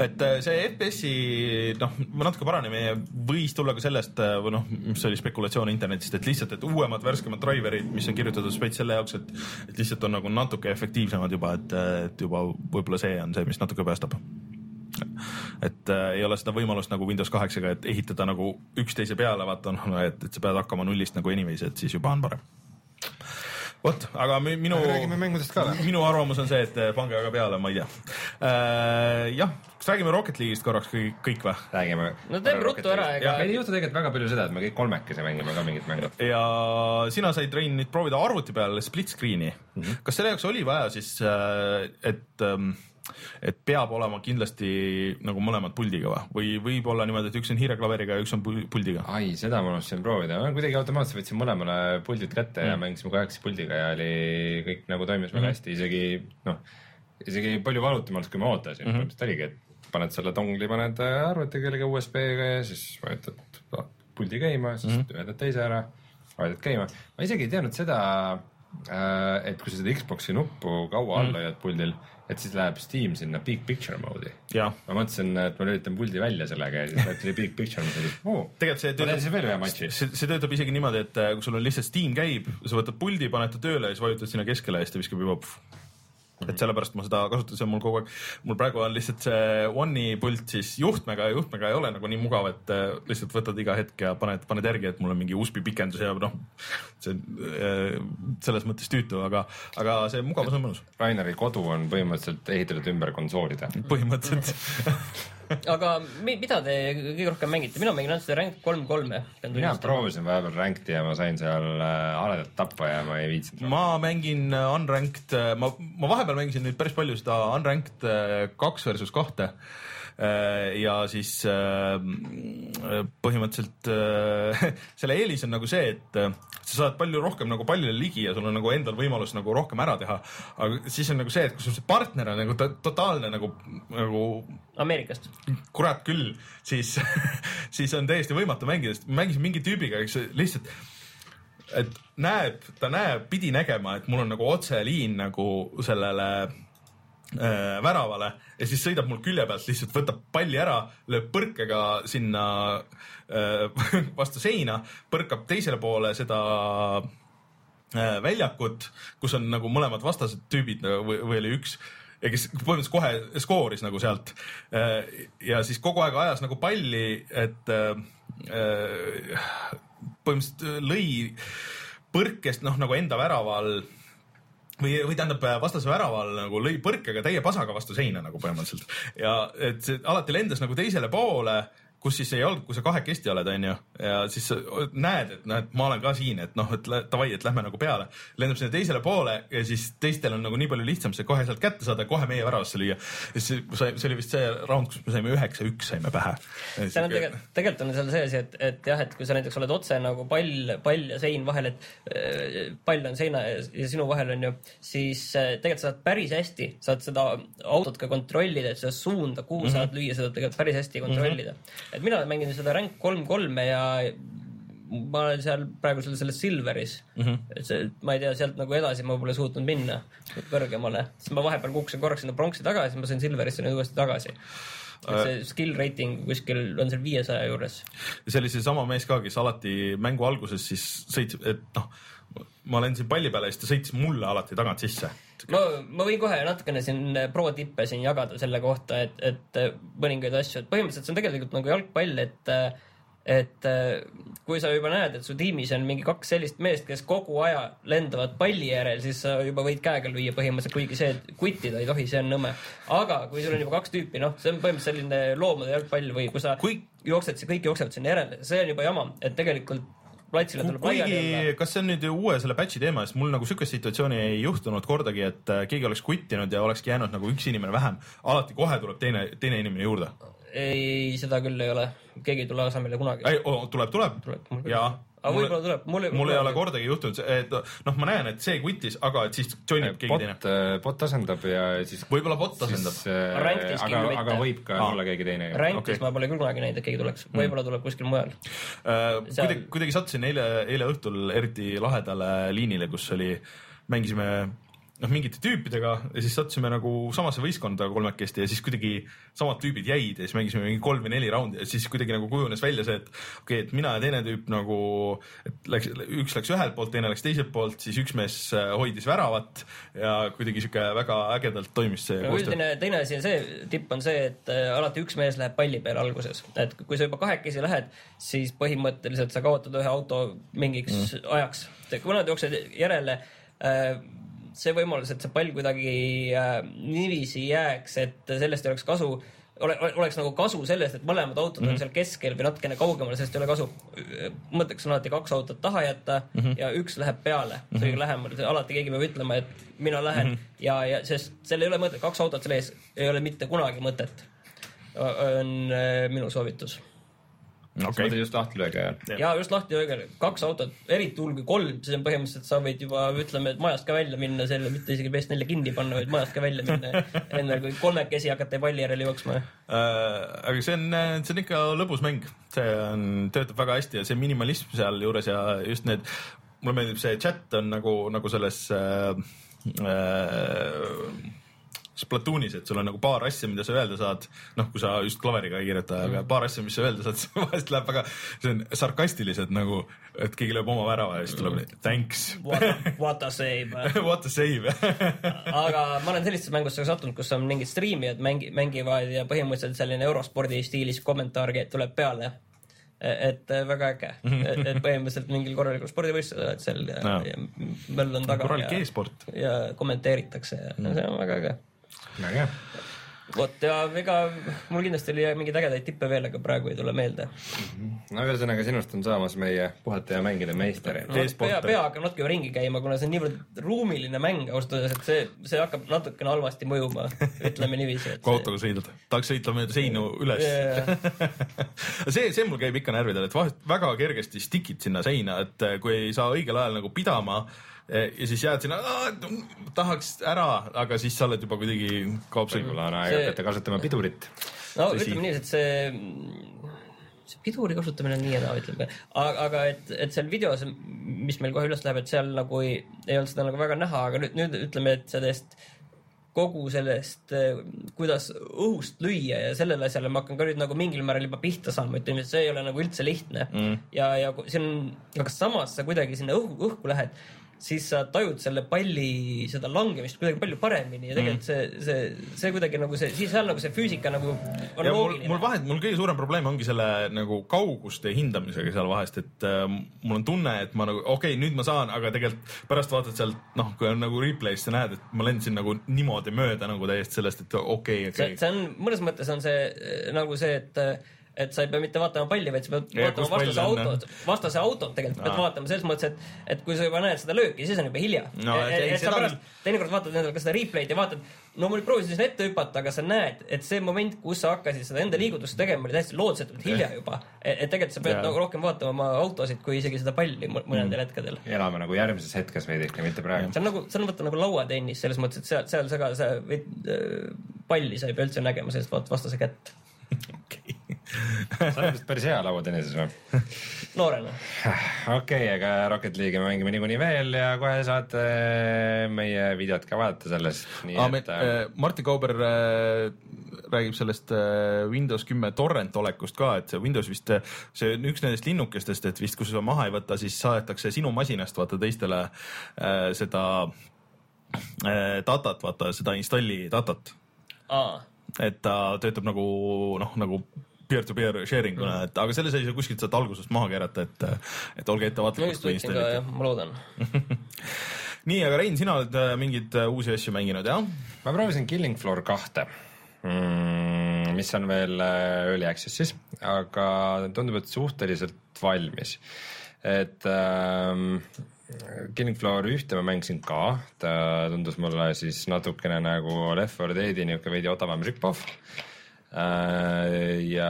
Speaker 1: et äh, see FPS-i noh, natuke paranemine võis tulla ka sellest äh, või noh, mis oli spekulatsioon internetist, et lihtsalt, et uuemad, värskemad driver'id, mis on kirjutatud spets selle jaoks, et et lihtsalt on nagu natuke efektiivsemad juba, et, et juba võib-olla see on see, mis natuke päästab et äh, ei ole seda võimalust nagu Windows kaheksaga, et ehitada nagu üksteise peale, vaata noh, et, et sa pead hakkama nullist nagu anyways, et siis juba on parem. vot, aga mi- minu,
Speaker 2: räägime mängudest ka või?
Speaker 1: minu arvamus on see, et äh, pange aga peale, ma ei tea äh,. jah, kas räägime Rocket League'ist korraks kõik, kõik või?
Speaker 2: räägime.
Speaker 3: no teeme ruttu ära, ega
Speaker 2: meil ei juhtu tegelikult väga palju seda, et me kõik kolmekesi mängime ka mingit mängu.
Speaker 1: ja sina said, Rein, nüüd proovida arvuti peal split screen'i mm. -hmm. kas selle jaoks oli vaja siis, et, et peab olema kindlasti nagu mõlemad puldiga või, või võib olla niimoodi, et üks on hiireklaveriga ja üks on pul- puldiga?
Speaker 2: ai, seda ma unustasin proovida, ma kuidagi automaatselt võtsin mõlemale puldid kätte mm. ja mängisime kahekesi puldiga ja oli kõik nagu toimis väga
Speaker 1: Mhm.
Speaker 2: hästi, isegi noh, isegi palju valutumalt, kui ma ootasin mm. -hmm. oligi, et paned selle dongli, paned äh, arvutikellegi USB-ga ja siis vajutad puldi käima, siis mm. -hmm. ühendad teise ära, vajutad käima. ma isegi ei teadnud seda, et kui sa seda Xbox'i nuppu kaua all
Speaker 1: Mhm.
Speaker 2: hoiad puldil, et siis läheb Steam sinna big picture mode'i. ma mõtlesin, et ma lülitan puldi välja sellega ja siis tuli big picture mode'i, oo,
Speaker 1: tegelikult see
Speaker 2: ma teen siis veel ühe matši.
Speaker 1: see, see töötab isegi niimoodi, et äh, kui sul on lihtsalt Steam käib, sa võtad puldi, paned ta tööle ja siis vajutad sinna keskele ja siis ta viskab juba pff, et sellepärast ma seda kasutan, see on mul kogu aeg, mul praegu on lihtsalt see One'i pult siis juhtmega ja juhtmega ei ole nagu nii mugav, et äh, lihtsalt võtad iga hetk ja paned, paned järgi, et mul on mingi USB pikendus ja noh, see äh, selles mõttes tüütu, aga, aga see mugavus on mõnus,
Speaker 2: Raineri kodu on põhimõtteliselt ehitatud ümber konsoolide.
Speaker 1: põhimõtteliselt.
Speaker 3: aga mi, mida te kõige rohkem mängite, mina mängin ainult seda Rank kolm kolme.
Speaker 2: mina proovisin vahepeal Ranked'i ja ma sain seal äh, haledalt tappa ja ma ei viitsinud.
Speaker 1: ma mängin äh, Unranked, ma, ma vahepeal mängisin nüüd päris palju seda Unranked äh, kaks versus kahte. Ja siis äh, põhimõtteliselt äh, selle eelis on nagu see, et äh, sa saad palju rohkem nagu pallile ligi ja sul on nagu endal võimalus nagu rohkem ära teha. aga siis on nagu see, et kui sul see partner on nagu to totaalne nagu, nagu
Speaker 3: Ameerikast.
Speaker 1: kurat küll, siis, siis on täiesti võimatu mängida, sest mängisin mingi tüübiga, kes lihtsalt, et näeb, ta näeb, pidi nägema, et mul on nagu otseliin nagu sellele äh, väravale ja siis sõidab mul külje pealt, lihtsalt võtab palli ära, lööb põrkega sinna äh, vastu seina, põrkab teisele poole seda äh, väljakut, kus on nagu mõlemad vastased tüübid nagu, või, või oli üks ja kes põhimõtteliselt kohe skooris nagu sealt. ja siis kogu aeg ajas nagu palli, et äh, põhimõtteliselt lõi põrkest noh, nagu enda väraval või, või tähendab vastase väraval nagu lõi põrkega täie pasaga vastu seina nagu põhimõtteliselt. Ja et see alati lendas nagu teisele poole kus siis ei olnud, kui sa kahekesti oled, onju, ja siis näed, et noh, et ma olen ka siin, et noh, et davai, et lähme nagu peale. lendab sinna teisele poole ja siis teistel on nagu nii palju lihtsam see kohe sealt kätte saada kohe meie väravasse lüüa. ja siis see, see oli vist see round, kus me saime üheksa-üks saime pähe.
Speaker 3: on tegelikult, tegelikult on seal see asi, et, et jah, et kui sa näiteks oled otse nagu pall, pall ja sein vahel, et äh, pall on seina ja, ja sinu vahel on ju, siis äh, tegelikult sa saad päris hästi, saad seda autot ka kontrollida, et seda suunda, kuhu mm -hmm. saad lüüa, seda tegelikult päris hästi kontrollida mm. -hmm. Et mina mängin seda Rank kolm kolme ja ma olen seal praegu selles, selles Silveris mm. -hmm. et see, ma ei tea, sealt nagu edasi ma pole suutnud minna kõrgemale, siis ma vahepeal kukkusin korraks sinna pronksi tagasi, ma sain Silverisse nüüd uuesti tagasi. et see skill rating kuskil on seal viiesaja juures.
Speaker 1: see oli seesama mees ka, kes alati mängu alguses siis sõitis, et noh, ma lendasin palli peale ja siis ta sõitis mulle alati tagant sisse.
Speaker 3: ma, ma võin kohe natukene siin pro tippe siin jagada selle kohta, et, et mõningaid asju, et põhimõtteliselt see on tegelikult nagu jalgpall, et et kui sa juba näed, et su tiimis on mingi kaks sellist meest, kes kogu aja lendavad palli järel, siis sa juba võid käega lüüa põhimõtteliselt, kuigi see, et kuttida ei tohi, see on nõme. aga kui sul on juba kaks tüüpi, noh, see on põhimõtteliselt selline loomade jalgpall või kui sa
Speaker 1: Kui-
Speaker 3: jooksed, kõik jooksevad sinna järele, see on juba jama, et tegelikult platsile tuleb
Speaker 1: kuigi, kas see on nüüd uue selle patch'i teema, sest mul nagu sihukest situatsiooni ei juhtunud kordagi, et äh, keegi oleks kuttinud ja olekski jäänud nagu üks inimene vähem. alati kohe tuleb teine, teine inimene juurde.
Speaker 3: ei, seda küll ei ole, keegi ei tule asemele kunagi.
Speaker 1: ei, tuleb, tuleb,
Speaker 3: Tuleb,
Speaker 1: jaa.
Speaker 3: Aga võib-olla tuleb, mul
Speaker 1: mul ei ole kordagi juhtunud, et noh, ma näen, et see kutis, aga et siis join ib keegi
Speaker 2: bot
Speaker 1: teine.,
Speaker 2: bot asendab ja siis.
Speaker 1: võib-olla bot asendab.
Speaker 3: Ranked'is
Speaker 2: aga aga võib ka
Speaker 1: Aa.
Speaker 2: olla keegi teine.
Speaker 3: Rankis
Speaker 1: okei.
Speaker 3: okay. ma pole küll kunagi näinud, et keegi tuleks, võib-olla tuleb kuskil mujal.
Speaker 1: Äh, kuidagi, kuidagi sattusin eile, eile õhtul eriti lahedale liinile, kus oli, mängisime noh, mingite tüüpidega ja siis sattusime nagu samasse võistkonda kolmekesti ja siis kuidagi samad tüübid jäid ja siis mängisime mingi kolm või neli raundi ja siis kuidagi nagu kujunes välja see, et okei okay,, et mina ja teine tüüp nagu, et läks, üks läks ühelt poolt, teine läks teiselt poolt, siis üks mees äh, hoidis väravat ja kuidagi sihuke väga ägedalt toimis see
Speaker 3: üldine teine asi on see, tipp on see, et äh, alati üks mees läheb palli peale alguses, et kui sa juba kahekesi lähed, siis põhimõtteliselt sa kaotad ühe auto mingiks mm. ajaks. kui nad jooksevad järele äh, see võimalus, et see pall kuidagi äh, niiviisi jääks, et sellest ei oleks kasu ole, ole- oleks nagu kasu sellest, et mõlemad autod mm -hmm. on seal keskel või natukene kaugemal, sellest ei ole kasu. mõtteks on alati kaks autot taha jätta mm -hmm. ja üks läheb peale, see kõige lähemal, alati keegi peab ütlema, et mina lähen mm -hmm. ja, ja sest seal ei ole mõtet, kaks autot seal ees ei ole mitte kunagi mõtet. on äh, minu soovitus
Speaker 2: okay.. mõtled just lahti löögi ajal.
Speaker 3: ja just lahti öelge, kaks autot, eriti hull kui kolm, siis on põhimõtteliselt sa võid juba ütleme, et majast ka välja minna, selle mitte isegi PS4 kinni panna, vaid majast ka välja minna. enne kui kolmekesi hakata palli järele jooksma.
Speaker 1: Äh, aga see on, see on ikka lõbus mäng, see on, töötab väga hästi ja see minimalism sealjuures ja just need, mulle meeldib see chat on nagu, nagu selles äh, äh, Splatoonis, et sul on nagu paar asja, mida sa öelda saad, noh, kui sa just klaveriga ei kirjuta, aga paar asja, mis sa öelda saad, see vahest läheb väga, see on sarkastiliselt nagu, et keegi lööb oma värava ja siis tuleb thanks,
Speaker 3: What a, what a save.
Speaker 1: what a save
Speaker 3: aga ma olen sellistesse mängudesse sattunud, kus on mingid striimijad mängi-, mängivad ja põhimõtteliselt selline eurospordi stiilis kommentaar tuleb peale. et äh, väga äge, et põhimõtteliselt mingil korralikul spordivõistlusel oled seal ja,
Speaker 1: Jaa.
Speaker 3: ja möll on taga
Speaker 1: korralik e-sport.
Speaker 3: ja kommenteeritakse ja mm. see on väga äge.
Speaker 2: Väga hea.
Speaker 3: vot ja ega mul kindlasti oli mingeid ägedaid tippe veel, aga praegu ei tule meelde.
Speaker 2: no ühesõnaga sinust on saamas meie puhata ja mängida meister.
Speaker 1: E-sport.
Speaker 3: pea, pea hakkab natuke ringi käima, kuna see on niivõrd ruumiline mäng ausalt öeldes, et see, see hakkab natukene halvasti mõjuma, ütleme niiviisi.
Speaker 1: kui autoga sõidad, tahaks sõita mööda seinu üles see, see mul käib ikka närvidele, et vahest väga kergesti stikid sinna seina, et kui ei saa õigel ajal nagu pidama eh, ja siis jääd sinna, tahaks ära, aga siis sa oled juba kuidagi
Speaker 2: aeg
Speaker 3: See-
Speaker 2: hakata kasutama pidurit.
Speaker 3: no
Speaker 1: Tõsi.
Speaker 3: ütleme niiviisi, et see, see piduri kasutamine on nii ja naa, ütleme. aga, et, et seal videos, mis meil kohe üles läheb, et seal nagu ei, ei olnud seda nagu väga näha, aga nüüd, nüüd ütleme, et sellest kogu sellest, kuidas õhust lüüa ja sellele asjale ma hakkan ka nüüd nagu mingil määral juba pihta saama, et see ei ole nagu üldse lihtne mm.. ja, ja on, aga samas sa kuidagi sinna õhku, õhku lähed, siis sa tajud selle palli seda langemist kuidagi palju paremini ja tegelikult see, see, see kuidagi nagu see, siis seal nagu see füüsika nagu on
Speaker 1: ja mul,
Speaker 3: loogiline
Speaker 1: mul. vahet, mul kõige suurem probleem ongi selle nagu kauguste hindamisega seal vahest, et äh, mul on tunne, et ma nagu okei okay,, nüüd ma saan, aga tegelikult pärast vaatad sealt noh, kui on nagu replay's sa näed, et ma lendasin nagu niimoodi mööda nagu täiesti sellest, et okei okay,, okei,
Speaker 3: see on, mõnes mõttes on see eh, nagu see, et et sa ei pea mitte vaatama palli, vaid sa pead
Speaker 1: Ja
Speaker 3: vaatama vastase
Speaker 1: on,
Speaker 3: autot, vastase autot tegelikult pead
Speaker 1: Aa.
Speaker 3: vaatama selles mõttes, et, et kui sa juba näed seda lööki, siis on juba hilja
Speaker 1: No, et ei,
Speaker 3: et sa pärast teinekord vaatad endale ka seda replay'd ja vaatad, no mul proovisin sinna ette hüpata, aga sa näed, et see moment, kus sa hakkasid seda enda liigutust tegema, oli täiesti lootsetult hilja juba. et tegelikult sa pead
Speaker 1: Jaa.
Speaker 3: nagu rohkem vaatama oma autosid, kui isegi seda palli mõ- mõnedel hetkedel.
Speaker 2: elame nagu järgmises hetkes veidike, mitte praegu.
Speaker 3: see on nagu, see on vaata nagu lauatennis selles mõttes, et seal, seal sa ka, sa võid äh, palli sa ei pea üldse nägema sellest vaat- vastase kätt.
Speaker 2: Sa oled vist päris hea lauatennises või?
Speaker 3: noorena.
Speaker 2: okei, aga Rocket League'i me mängime niikuinii veel ja kohe saate meie videot ka vaadata sellest,
Speaker 1: me,
Speaker 2: et äh,
Speaker 1: äh, Martin Kauber äh, räägib sellest äh, Windows kümme torrent olekust ka, et see Windows vist, see on üks nendest linnukestest, et vist kui sa maha ei võta, siis saadetakse sinu masinast vaata teistele äh, seda äh, datat, vaata seda installi datat, et ta töötab nagu noh, nagu peer-to-peer sharing una, et aga selles ei saa kuskilt sealt algusest maha keerata, et, et olge ettevaatlikud,
Speaker 3: ma loodan.
Speaker 1: nii, aga Rein, sina oled äh, mingeid äh, uusi asju mänginud, jah?
Speaker 2: ma proovisin Killing Floor kahte mm,, mis on veel äh, early access'is, aga tundub, et suhteliselt valmis. et ähm, Killing Floor ühte ma mängisin ka, ta tundus mulle siis natukene nagu Left 4 Dead'i niisugune veidi odavam rip-off. Ja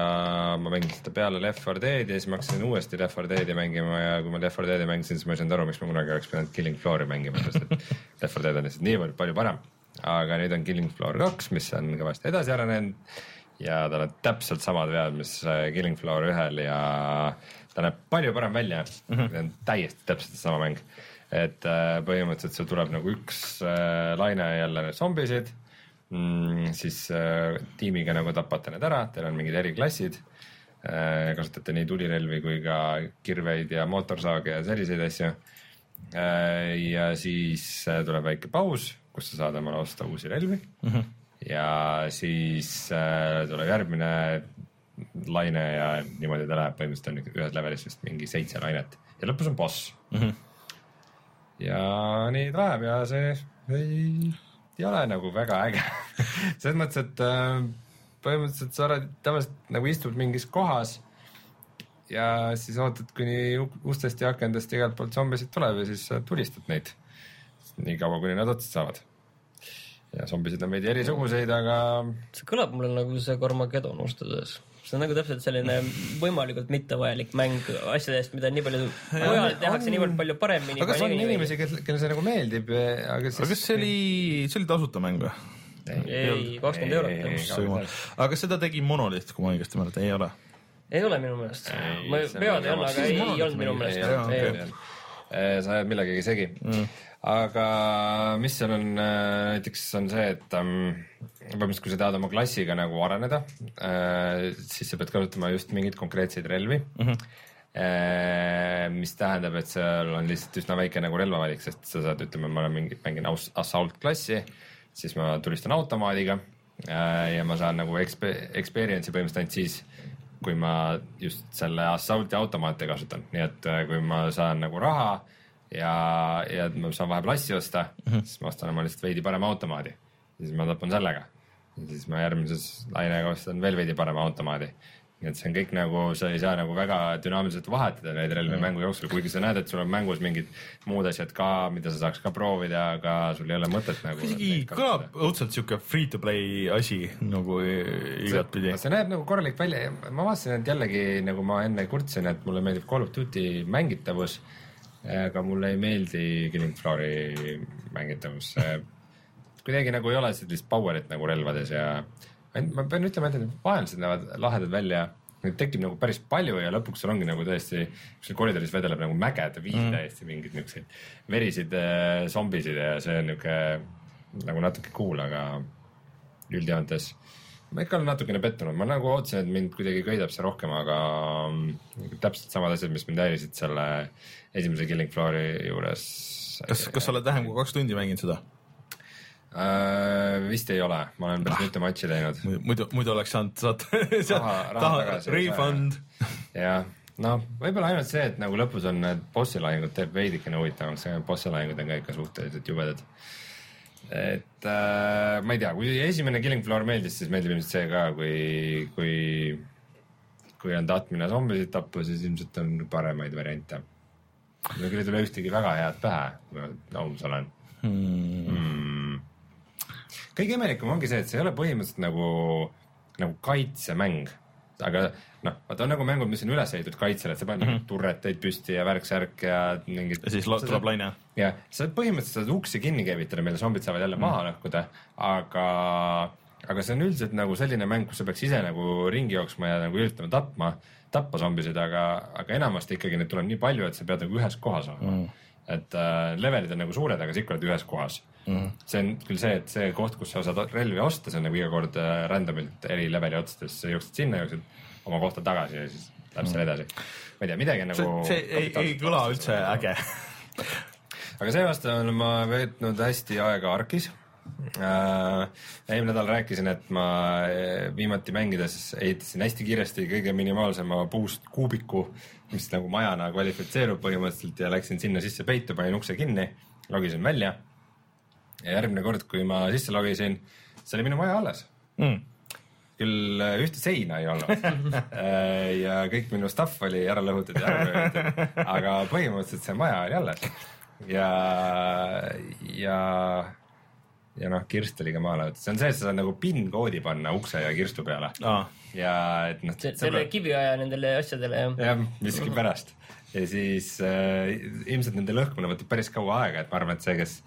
Speaker 2: ma mängisin seda peale Left 4 Dead'i ja siis ma hakkasin uuesti Left 4 Dead'i mängima ja kui ma Left 4 Dead'i mängisin, siis ma ei saanud aru, miks ma kunagi oleks pidanud Killing Floor'i mängima, sest et Left 4 Dead on lihtsalt niivõrd palju parem. aga nüüd on Killing Floor kaks, mis on kõvasti edasi arenenud ja tal on täpselt samad vead, mis äh, Killing Floor ühel ja ta näeb palju parem välja mm, -hmm. on täiesti täpselt sama mäng. et äh, põhimõtteliselt sul tuleb nagu üks äh, laine jälle zombisid mm,, siis äh, tiimiga nagu tapate need ära, teil on mingid eriklassid äh,, kasutate nii tulirelvi kui ka kirveid ja mootorsaage ja selliseid asju äh,. ja siis äh, tuleb väike paus, kus sa saad omale osta uusi relvi mm. -hmm. ja siis äh, tuleb järgmine laine ja niimoodi ta läheb, põhimõtteliselt on ühes levelis vist mingi seitse lainet ja lõpus on boss mm. -hmm. ja nii ta läheb ja see ei, ei ole nagu väga äge selles mõttes, et äh, põhimõtteliselt sa oled tavaliselt nagu istud mingis kohas ja siis ootad, kuni ustest ja akendest igalt poolt zombisid tuleb ja siis tulistad neid nii kaua, kuni nad otsa saavad. ja zombisid on veidi erisuguseid, aga
Speaker 3: see kõlab mulle nagu see Carmageddon ausalt öeldes. See on nagu täpselt selline võimalikult mittevajalik mäng asjadest, mida nii palju mujal tehakse niivõrd palju paremini.
Speaker 2: aga kas on inimesi, kel, kellele see nagu meeldib, aga siis
Speaker 1: aga kas see oli, see oli tasuta mäng või?
Speaker 3: ei, kakskümmend eurot.
Speaker 1: aga kas seda tegi Monolith, kui ma õigesti mäletan, ei ole?
Speaker 3: ei ole minu meelest. ma pead ei ole, aga ei olnud minu meelest.
Speaker 2: Sa ajad millegagi segi mm.. aga mis seal on äh, näiteks on see, et ähm, põhimõtteliselt kui sa tahad oma klassiga nagu areneda äh,, siis sa pead kasutama just mingeid konkreetseid relvi mm. -hmm. mis tähendab, et seal on lihtsalt üsna väike nagu relvavalik, sest sa saad, ütleme, ma olen mingi, mängin assault klassi, siis ma tulistan automaadiga ja ma saan nagu expe-, experience'i põhimõtteliselt ainult siis, kui ma just selle assault'i automaate kasutan, nii et äh, kui ma saan nagu raha ja, ja ma saan vahepeal asju osta mm, -hmm. siis ma ostan oma lihtsalt veidi parema automaadi. siis ma tapan sellega. siis ma järgmises lainega ostan veel veidi parema automaadi. Et see on kõik nagu, sa ei saa nagu väga dünaamiliselt vahetada neid relvi mängu jooksul, kuigi sa näed, et sul on mängus mingid muud asjad ka, mida sa saaks ka proovida, aga sul ei ole mõtet nagu.
Speaker 1: isegi kõlab õudselt siuke free to play asi nagu igatpidi.
Speaker 2: see näeb nagu korralik välja ja ma vaatasin, et jällegi nagu ma enne kurtsin, et mulle meeldib Call of Duty mängitavus, aga mulle ei meeldi Killing Floori mängitavus. kuidagi nagu ei ole sellist power'it nagu relvades ja ma pean ütlema, et need vaenlased näevad lahedad välja. Neid tekib nagu päris palju ja lõpuks sul ongi nagu tõesti, seal koridoris vedeleb nagu mägede viis mm. täiesti mingeid niisuguseid verisid äh, zombisid ja see on niisugune nagu natuke cool, aga üldjoontes ma ikka olen natukene pettunud, ma nagu ootasin, et mind kuidagi köidab see rohkem, aga mm, täpselt samad asjad, mis mind häirisid selle esimese Killing Floori juures.
Speaker 1: kas, kas sa oled vähem kui kaks tundi mänginud seda?
Speaker 2: äh,? vist ei ole, ma olen päris mitu matši teinud.
Speaker 1: muidu, muidu oleks saanud saata sealt
Speaker 2: Raha- raha tagasi
Speaker 1: refund.
Speaker 2: jah, noh, võib-olla ainult see, et nagu lõpus on need bossi lahingud teeb veidikene huvitavamaks, bossi lahingud on ka ikka suhteliselt jubedad. et äh, ma ei tea, kui esimene Killing Floor meeldis, siis meeldib ilmselt see ka, kui, kui, kui on tahtmine zombisid tappa, siis ilmselt on paremaid variante. mul küll ei tule ühtegi väga head pähe, kui ma aus olen hmm.. Kõige imelikum ongi see, et see ei ole põhimõtteliselt nagu, nagu kaitsemäng, aga noh, vaata on nagu mängud, mis on üles ehitatud kaitsele, et sa paned mm -hmm. turreteid püsti ja värk-särk ja mingid.
Speaker 1: ja siis lo- tuleb laine.
Speaker 2: jah, sa põhimõtteliselt saad uksi kinni käivitada, mille zombid saavad jälle maha lõhkuda, aga, aga see on üldiselt nagu selline mäng, kus sa peaks ise nagu ringi jooksma ja nagu üritama tapma, tappa zombisid, aga, aga enamasti ikkagi neid tuleb nii palju, et sa pead nagu ühes kohas olema mm.. et äh, levelid on nagu suured, aga sa ikka oled ühes kohas mm.. see on küll see, et see koht, kus sa saad relvi osta, see on nagu iga kord äh, random'ilt eri leveli otsades, sa jooksed sinna, jooksed oma kohta tagasi ja siis läheb seal edasi. ma ei tea, midagi
Speaker 1: see
Speaker 2: nagu.
Speaker 1: see ei, ei kõla üldse äge.
Speaker 2: aga seevastu olen ma veetnud hästi aega Arkis äh,. eelmine nädal rääkisin, et ma äh, viimati mängides ehitasin hästi kiiresti kõige minimaalsema puust kuubiku, mis nagu majana kvalifitseerub põhimõtteliselt ja läksin sinna sisse peitu, panin ukse kinni, logisin välja. Ja järgmine kord, kui ma sisse logisin, see oli minu maja alles.
Speaker 1: Mm.
Speaker 2: küll äh, ühte seina ei olnud. Äh, ja kõik minu stuff oli ära lõhutud ja ära röövitud, aga põhimõtteliselt see maja oli alles. Ja, ja, ja noh, kirst oli ka maha lõhutud, see on see, et sa saad nagu PIN-koodi panna ukse ja kirstu peale.
Speaker 1: Aa,
Speaker 2: ja et noh.
Speaker 3: selle kiviaja nendele asjadele jah.
Speaker 2: jah, miskipärast ja siis äh, ilmselt nende lõhkumine võtab päris kaua aega, et ma arvan, et see, kes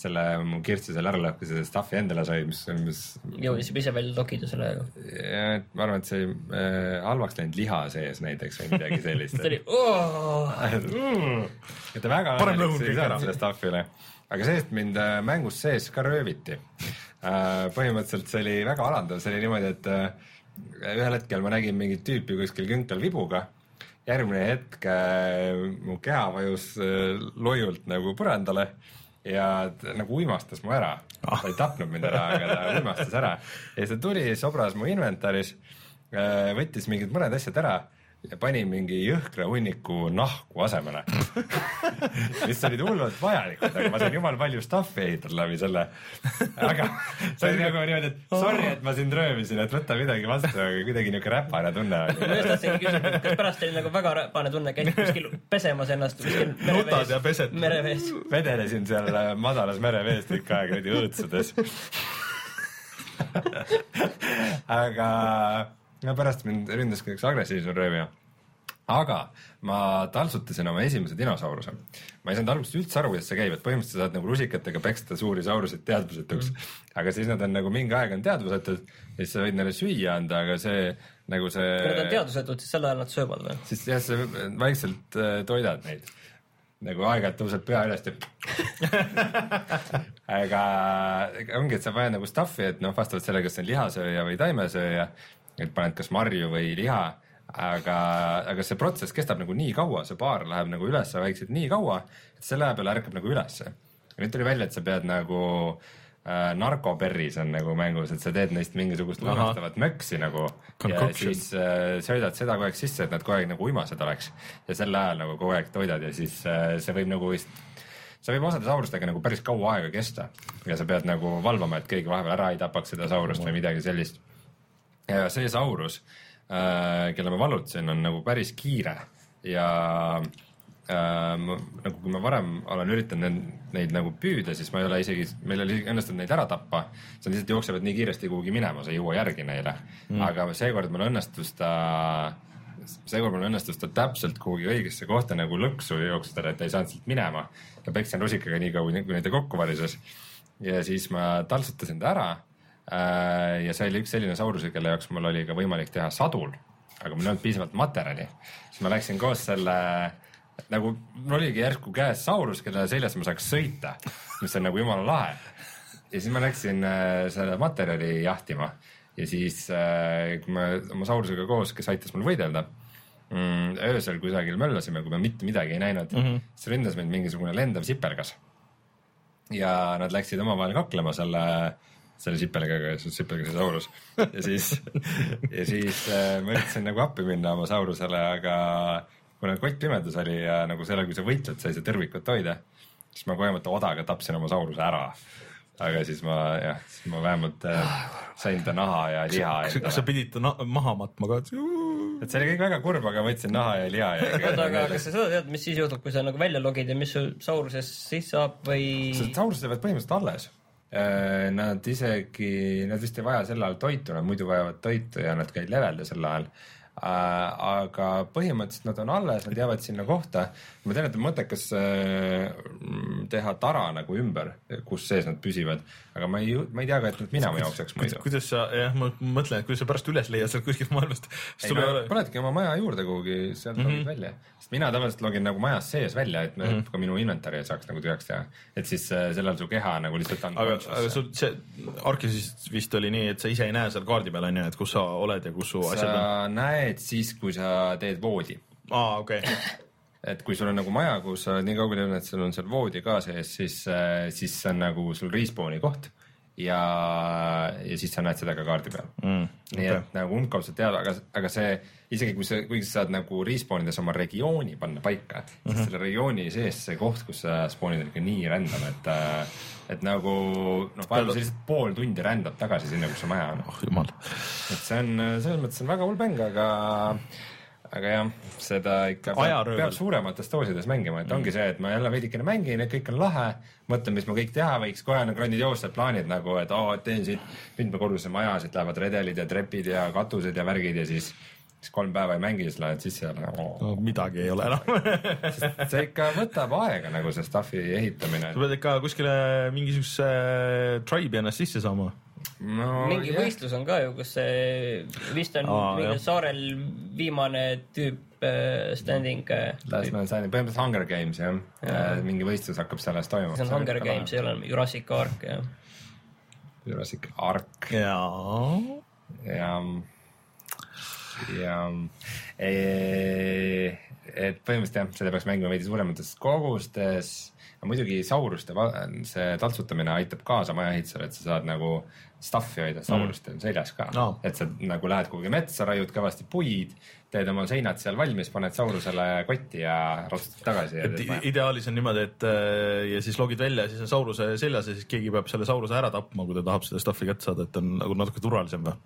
Speaker 2: selle mu kirstu seal ära lõhkus ja selle stuff'i endale sai, mis, mis
Speaker 3: jõudis juba ise veel lokida selle
Speaker 2: et ma arvan, et see äh, halvaks läinud liha sees näiteks või midagi sellist.
Speaker 3: ta oli,
Speaker 2: et ta väga
Speaker 1: kõik ära.
Speaker 2: saanud selle stuff'ile, aga see-eest mind äh, mängus sees ka rööviti. põhimõtteliselt see oli väga alandav, see oli niimoodi, et äh, ühel hetkel ma nägin mingit tüüpi kuskil künkal vibuga. järgmine hetk äh, mu keha vajus äh, lojult nagu põrandale ja ta nagu uimastas mu ära. ta ei tapnud mind ära, aga ta uimastas ära. Ja siis ta tuli, sobras mu inventaris, võttis mingid mõned asjad ära ja pani mingi jõhkra hunniku nahku asemele. mis olid hullult vajalikud, aga ma sain jumal palju stuff'i ehitada läbi selle. aga see oli nagu niimoodi, et sorry, et ma sind röövisin, et võta midagi vastu, aga kuidagi niuke räpane tunne
Speaker 3: ma
Speaker 2: oli.
Speaker 3: just tahtsingi küsida, et kas pärast oli nagu väga räpane tunne, käisid kuskil pesemas ennast kuskil
Speaker 1: nutad ja pesed.
Speaker 3: merevees.
Speaker 2: vedelesin seal äh, madalas merevees tükk aega niimoodi õõtsudes. aga no pärast mind ründas üks agressiivsem röövija. aga ma taltsutasin oma esimese dinosauruse. ma ei saanud alguses üldse aru, kuidas see käib, et põhimõtteliselt sa saad nagu rusikatega peksta suuri sauruseid teadvusetuks mm.. aga siis nad on nagu mingi aeg on teadvusetud ja siis sa võid neile süüa anda, aga see nagu see.
Speaker 3: kui nad on teadvusetud, siis sel ajal nad söövad või?
Speaker 2: siis jah, sa vaikselt äh, toidad neid. nagu aeg-ajalt tõuseb pea üles ja aga ongi, et sa paned nagu stuff'i, et noh, vastavalt sellele, kas see on lihasööja või taimesööja, et paned kas marju või liha, aga, aga see protsess kestab nagu nii kaua, see baar läheb nagu üles vaikselt nii kaua, et selle aja peale ärkab nagu ülesse. ja nüüd tuli välja, et sa pead nagu äh, narkoperris on nagu mängus, et sa teed neist mingisugust
Speaker 1: Ahah.
Speaker 2: lõõnastavat möksi nagu ja
Speaker 1: Concoction.
Speaker 2: siis äh, söödad seda kogu aeg sisse, et nad kogu aeg nagu uimased oleks ja sel ajal nagu kogu aeg toidad ja siis äh, see võib nagu vist see võib osade saurustega nagu päris kaua aega kesta ja sa pead nagu valvama, et keegi vahepeal ära ei tapaks seda saurust või midagi sellist. Ja see saurus äh,, kelle ma vallutasin, on nagu päris kiire ja äh, ma, nagu kui ma varem olen üritanud neid, neid nagu püüda, siis ma ei ole isegi, meil oli õnnestunud neid ära tappa. see on lihtsalt jooksevad nii kiiresti kuhugi minema, sa ei jõua järgi neile mm.. aga seekord mul õnnestus ta, seekord mul õnnestus ta täpselt kuhugi õigesse kohta nagu lõksu jookseda, et ta ei saanud sealt minema. ja peksin rusikaga nii kaua, kuni ta kokku varises. ja siis ma taltsutasin ta ära ja see oli üks selline saurus, kelle jaoks mul oli ka võimalik teha sadul, aga mul ei olnud piisavalt materjali. siis ma läksin koos selle nagu mul oligi järsku käes saurus, kelle seljas ma saaks sõita, mis on nagu jumala lahe. ja siis ma läksin äh, selle materjali jahtima ja siis äh,, kui me oma saurusega koos, kes aitas mul võidelda mm,, öösel kusagil möllasime, kui me mitte midagi ei näinud mm, -hmm. siis ründas meid mingisugune lendav sipelgas. ja nad läksid omavahel kaklema selle, selle sipelgaga, sipelgase saurus ja siis, ja siis äh, ma üritasin nagu appi minna oma saurusele, aga kuna kottpimedus oli ja nagu sellal, kui sa võitled, sa ei saa tõrvikut hoida, siis ma kogemata odaga tapsin oma sauruse ära. aga siis ma jah, siis ma vähemalt äh, sain ta naha ja liha
Speaker 1: kas, sa pidid ta maha matma ka?
Speaker 2: et see oli kõik väga kurb, aga võtsin naha ja liha ja
Speaker 3: oota, aga kas sa seda tead, mis siis juhtub, kui sa nagu välja logid ja mis sul saurusest siis saab või?
Speaker 2: saurused jäävad põhimõtteliselt alles. Nad isegi, nad vist ei vaja sel ajal toitu, nad muidu vajavad toitu ja nad ka ei levelda sel ajal. aga põhimõtteliselt nad on alles, nad jäävad sinna kohta. ma tean, et on mõttekas äh, teha tara nagu ümber, kus sees nad püsivad, aga ma ei, ma ei tea ka, et nad minema jookseks muidu.
Speaker 1: kuidas sa, jah, ma mõtlen, et kuidas sa pärast üles leiad sealt kuskilt maailmast,
Speaker 2: ei no
Speaker 1: ole.
Speaker 2: panedki oma maja juurde kuhugi, sealt mm -hmm. logid välja. sest mina tavaliselt login nagu majas sees välja, et mm -hmm. ka minu inventari ei saaks nagu tühjaks teha. et siis äh, sellel su keha nagu lihtsalt on
Speaker 1: aga, aga sul see Arkesis vist oli nii, et sa ise ei näe seal kaardi peal onju, et kus sa oled ja kus su asjad on.
Speaker 2: sa näed siis, kui sa teed voodi.
Speaker 1: aa, okei okay.
Speaker 2: et kui sul on nagu maja, kus sa oled nii kaugele jõudnud, et sul on seal voodi ka sees, siis, siis see on nagu sul respawn'i koht ja, ja siis sa näed seda ka kaardi peal
Speaker 1: Mm,
Speaker 2: nii okay. et nagu umbkaudselt teada, aga, aga see isegi kui sa, kuigi sa saad nagu respawn ides oma regiooni panna paika mm, -hmm. selle regiooni sees see koht, kus sa spawn'id on ikka nii rändam, et, et nagu noh, vahepeal sa lihtsalt pool tundi rändad tagasi sinna, kus su maja on.
Speaker 1: oh jumal.
Speaker 2: et see on selles mõttes on väga hull mäng, aga, aga jah, seda ikka peab, peab suuremates doosides mängima, et ongi see, et ma jälle veidikene mängin, et kõik on lahe, mõtlen, mis ma kõik teha võiks, kohe on grandioossed plaanid nagu, et oo, et teen siit mitmekorruse maja, siit lähevad redelid ja trepid ja katused ja värgid ja siis siis kolm päeva ei mängi, siis lähed sisse ja nagu
Speaker 1: no midagi ei ole enam.
Speaker 2: See ikka võtab aega nagu see stuff'i ehitamine.
Speaker 1: Sa. pead ikka kuskile mingisuguse tribe'i ennast sisse saama.
Speaker 2: No
Speaker 3: mingi
Speaker 2: jah.
Speaker 3: võistlus on ka ju, kus see vist on
Speaker 1: Aa,
Speaker 3: mingil
Speaker 1: jah.
Speaker 3: saarel viimane tüüp äh, standing.
Speaker 2: Last Man Standing, põhimõtteliselt Hunger Games jah ja., mingi võistlus hakkab selles toimuma.
Speaker 3: see on Hunger Games, ei ole Jurassic Park ja.
Speaker 2: Jurassic Ark
Speaker 1: jaa.
Speaker 2: ja, ja e, et põhimõtteliselt jah, seda peaks mängima veidi suuremates kogustes. Muidugi sauruste see taltsutamine aitab kaasa maja ehitusele, et sa saad nagu stuff'i hoida saurustel mm. seljas ka
Speaker 1: No.
Speaker 2: et sa nagu lähed kuhugi metsa, raiud kõvasti puid, teed oma seinad seal valmis, paned saurusele kotti ja ratsutad tagasi.
Speaker 1: et ideaalis on niimoodi, et äh, ja siis logid välja ja siis on sauruse seljas ja siis keegi peab selle sauruse ära tapma, kui ta tahab seda stuff'i kätte saada, et on nagu natuke turvalisem või?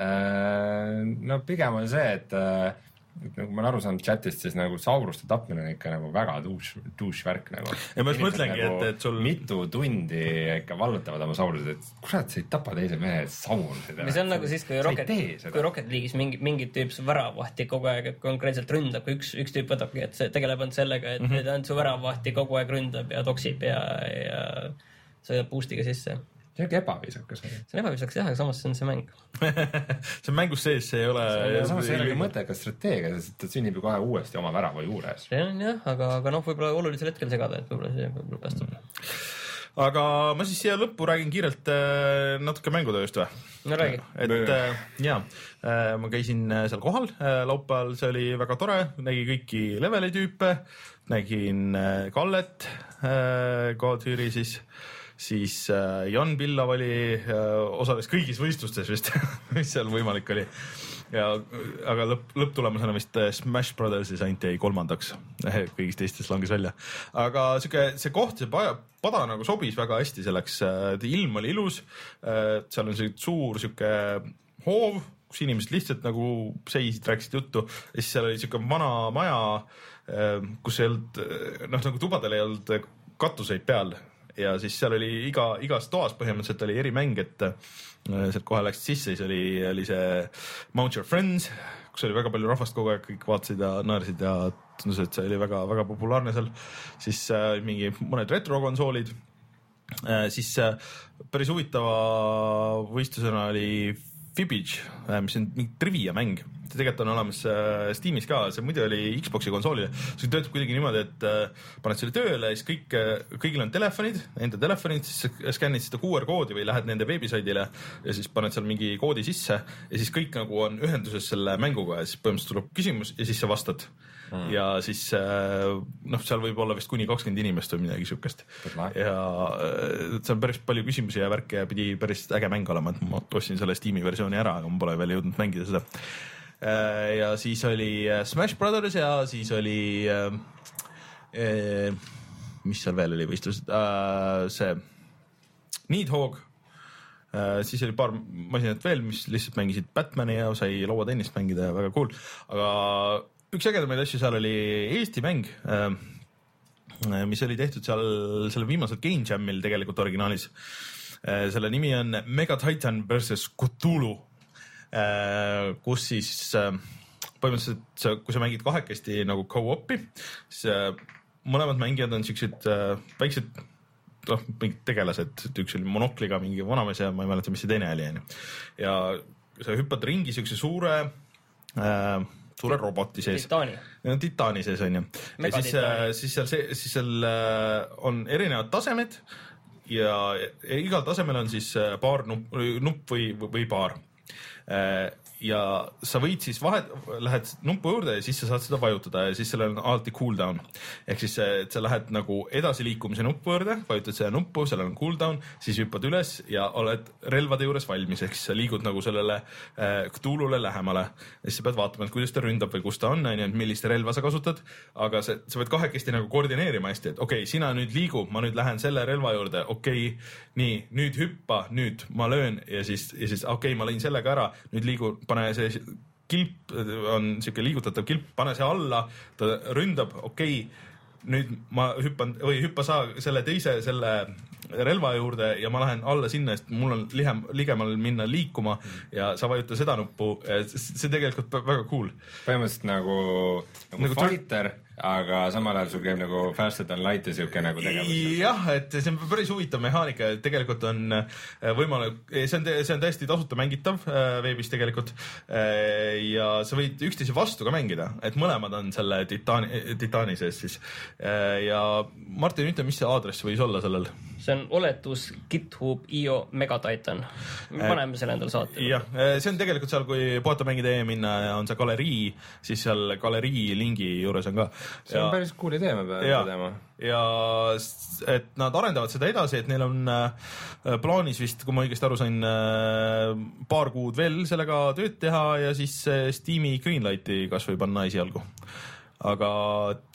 Speaker 2: Äh, no pigem on see, et äh, et nagu ma olen aru saanud chat'ist, siis nagu sauruste tapmine on ikka nagu väga tuus, tuus värk nagu.
Speaker 1: Ja ma just mõtlengi, et- et sul-
Speaker 2: mitu tundi ikka vallutavad oma saurused, et kurat, sa ei tapa teise mehe sauruseid.
Speaker 3: see on nagu siis, kui Rocket, kui Rocket League'is mingi, mingi tüüp su väravahti kogu aeg konkreetselt ründab, kui üks, üks tüüp võtabki, et see tegeleb ainult sellega, et mm -hmm. ta ainult su väravahti kogu aeg ründab ja toksib ja, ja sõidab boost'iga sisse.
Speaker 2: See on ikka ebaviisakas.
Speaker 3: see on ebaviisakas jah, aga samas see on see mäng.
Speaker 1: see on mängus sees, see ei ole.
Speaker 2: samas see ei olegi mõttekas strateegia, sest ta sünnib ju kohe uuesti oma värava juures.
Speaker 3: see on jah, aga, aga noh, võib-olla olulisel hetkel segada, et võib-olla see võib-olla päästab.
Speaker 1: aga ma siis siia lõppu räägin kiirelt äh, natuke mängutööst või?
Speaker 3: no räägi.
Speaker 1: et äh, ja äh, ma käisin äh, seal kohal äh, laupäeval, see oli väga tore, nägi kõiki leveli tüüpe, nägin äh, Kallet äh, Godfiri siis, siis äh, Jan Pillav oli äh,, osales kõigis võistlustes vist, mis seal võimalik oli. ja aga lõpp, lõpptulemusena vist äh, Smash Brothersis ainult jäi kolmandaks, kõigist teistest langes välja. aga sihuke, see koht, see pada nagu sobis väga hästi selleks, ilm oli ilus, seal on see suur sihuke hoov, kus inimesed lihtsalt nagu seisid, rääkisid juttu ja siis seal oli sihuke vana maja, kus ei olnud, noh nagu tubadel ei olnud katuseid peal ja siis seal oli iga, igas toas põhimõtteliselt oli erimäng, et äh, sealt kohe läksid sisse, siis oli, oli see Mount Your Friends, kus oli väga palju rahvast kogu aeg, kõik vaatasid ja naersid ja tundus, et see oli väga-väga populaarne seal. siis äh, mingi mõned retrokonsoolid äh,. siis äh, päris huvitava võistlusena oli Fibbage, mis on mingi trivia mäng, see tegelikult on olemas äh, Steamis ka, see muidu oli Xbox'i konsoolil. see töötab kuidagi niimoodi, et äh, paned selle tööle siis kõik, kõigil on telefonid, enda telefonid, siis skännid seda QR koodi või lähed nende veebisaidile ja siis paned seal mingi koodi sisse ja siis kõik nagu on ühenduses selle mänguga ja siis põhimõtteliselt tuleb küsimus ja siis sa vastad mm.. ja siis äh, noh, seal võib olla vist kuni kakskümmend inimest või midagi siukest ja äh, see on päris palju küsimusi ja värke ja pidi päris äge mäng olema, et ma ostsin selle Steam'i versiooni ära, aga ma pole veel jõudnud mängida seda. ja siis oli äh, Smash Brothers ja siis oli äh,, äh, mis seal veel oli võistlused äh,, see Needhog äh,, siis oli paar masinat veel, mis lihtsalt mängisid Batman'i ja sai lauatennist mängida ja väga cool, aga üks ägedamaid asju seal oli Eesti mäng äh, mis oli tehtud seal selle viimasel Game Jamil tegelikult originaalis. selle nimi on Mega Titan versus Cthulhu, kus siis äh, põhimõtteliselt kui sa mängid kahekesti nagu co-op'i, siis äh, mõlemad mängijad on siuksed äh, väiksed noh, mingid tegelased, et üks oli monokliga mingi vanamees ja ma ei mäleta, mis see teine oli, onju. ja sa hüppad ringi siukse suure äh, suure roboti sees.
Speaker 3: Titaani.
Speaker 1: sees onju. ja siis
Speaker 3: Megatitaani.,
Speaker 1: siis seal see, siis seal äh, on erinevad tasemed ja igal tasemel on siis äh, paar nupp, nupp või, või paar. Ja sa võid siis vahet, lähed nupu juurde ja siis sa saad seda vajutada ja siis sellel on alati cooldown. ehk siis, et sa lähed nagu edasiliikumise nupu juurde, vajutad seda nuppu, sellel on cooldown, siis hüppad üles ja oled relvade juures valmis, ehk siis sa liigud nagu sellele äh, Cthulhule lähemale. ja siis sa pead vaatama, et kuidas ta ründab või kus ta on, onju, et millist relva sa kasutad. aga see, sa pead kahekesti nagu koordineerima hästi, et okei okay,, sina nüüd liigu, ma nüüd lähen selle relva juurde, okei okay,, nii, nüüd hüppa, nüüd ma löön ja siis, ja siis okei okay,, ma lõin sellega ära, nüüd liigu, pane see kilp on siuke liigutatav kilp, pane see alla, ta ründab, okei okay, nüüd ma hüppan või hüppa sa selle teise selle relva juurde ja ma lähen alla sinna, sest mul on lihem, ligemal minna liikuma ja sa vajuta seda nuppu, see tegelikult väga cool.
Speaker 2: põhimõtteliselt nagu, nagu,
Speaker 1: Nagu
Speaker 2: nagu fighter, aga samal ajal sul käib nagu faster than light ja siuke nagu tegevus.
Speaker 1: jah, et see on päris huvitav mehaanika, et tegelikult on äh, võimalik, see on, see on täiesti tasuta mängitav äh, veebis tegelikult. ja sa võid üksteise vastu ka mängida, et mõlemad on selle titaani, titaani sees siis. ja Martin, ütle, mis see aadress võis olla sellel?
Speaker 3: see on oletus GitHub IO Megatitan. me paneme selle endale saate.
Speaker 1: jah, see on tegelikult seal, kui puhatamängide.ee minna ja on see galerii, siis seal galerii lingi juures on ka.
Speaker 2: See on päris cool idee, ma pean
Speaker 1: ja
Speaker 2: tõdema.,
Speaker 1: ja et nad arendavad seda edasi, et neil on äh, plaanis vist, kui ma õigesti aru sain äh,, paar kuud veel sellega tööd teha ja siis äh, Steam'i Greenlighti kasvõi panna esialgu. Aga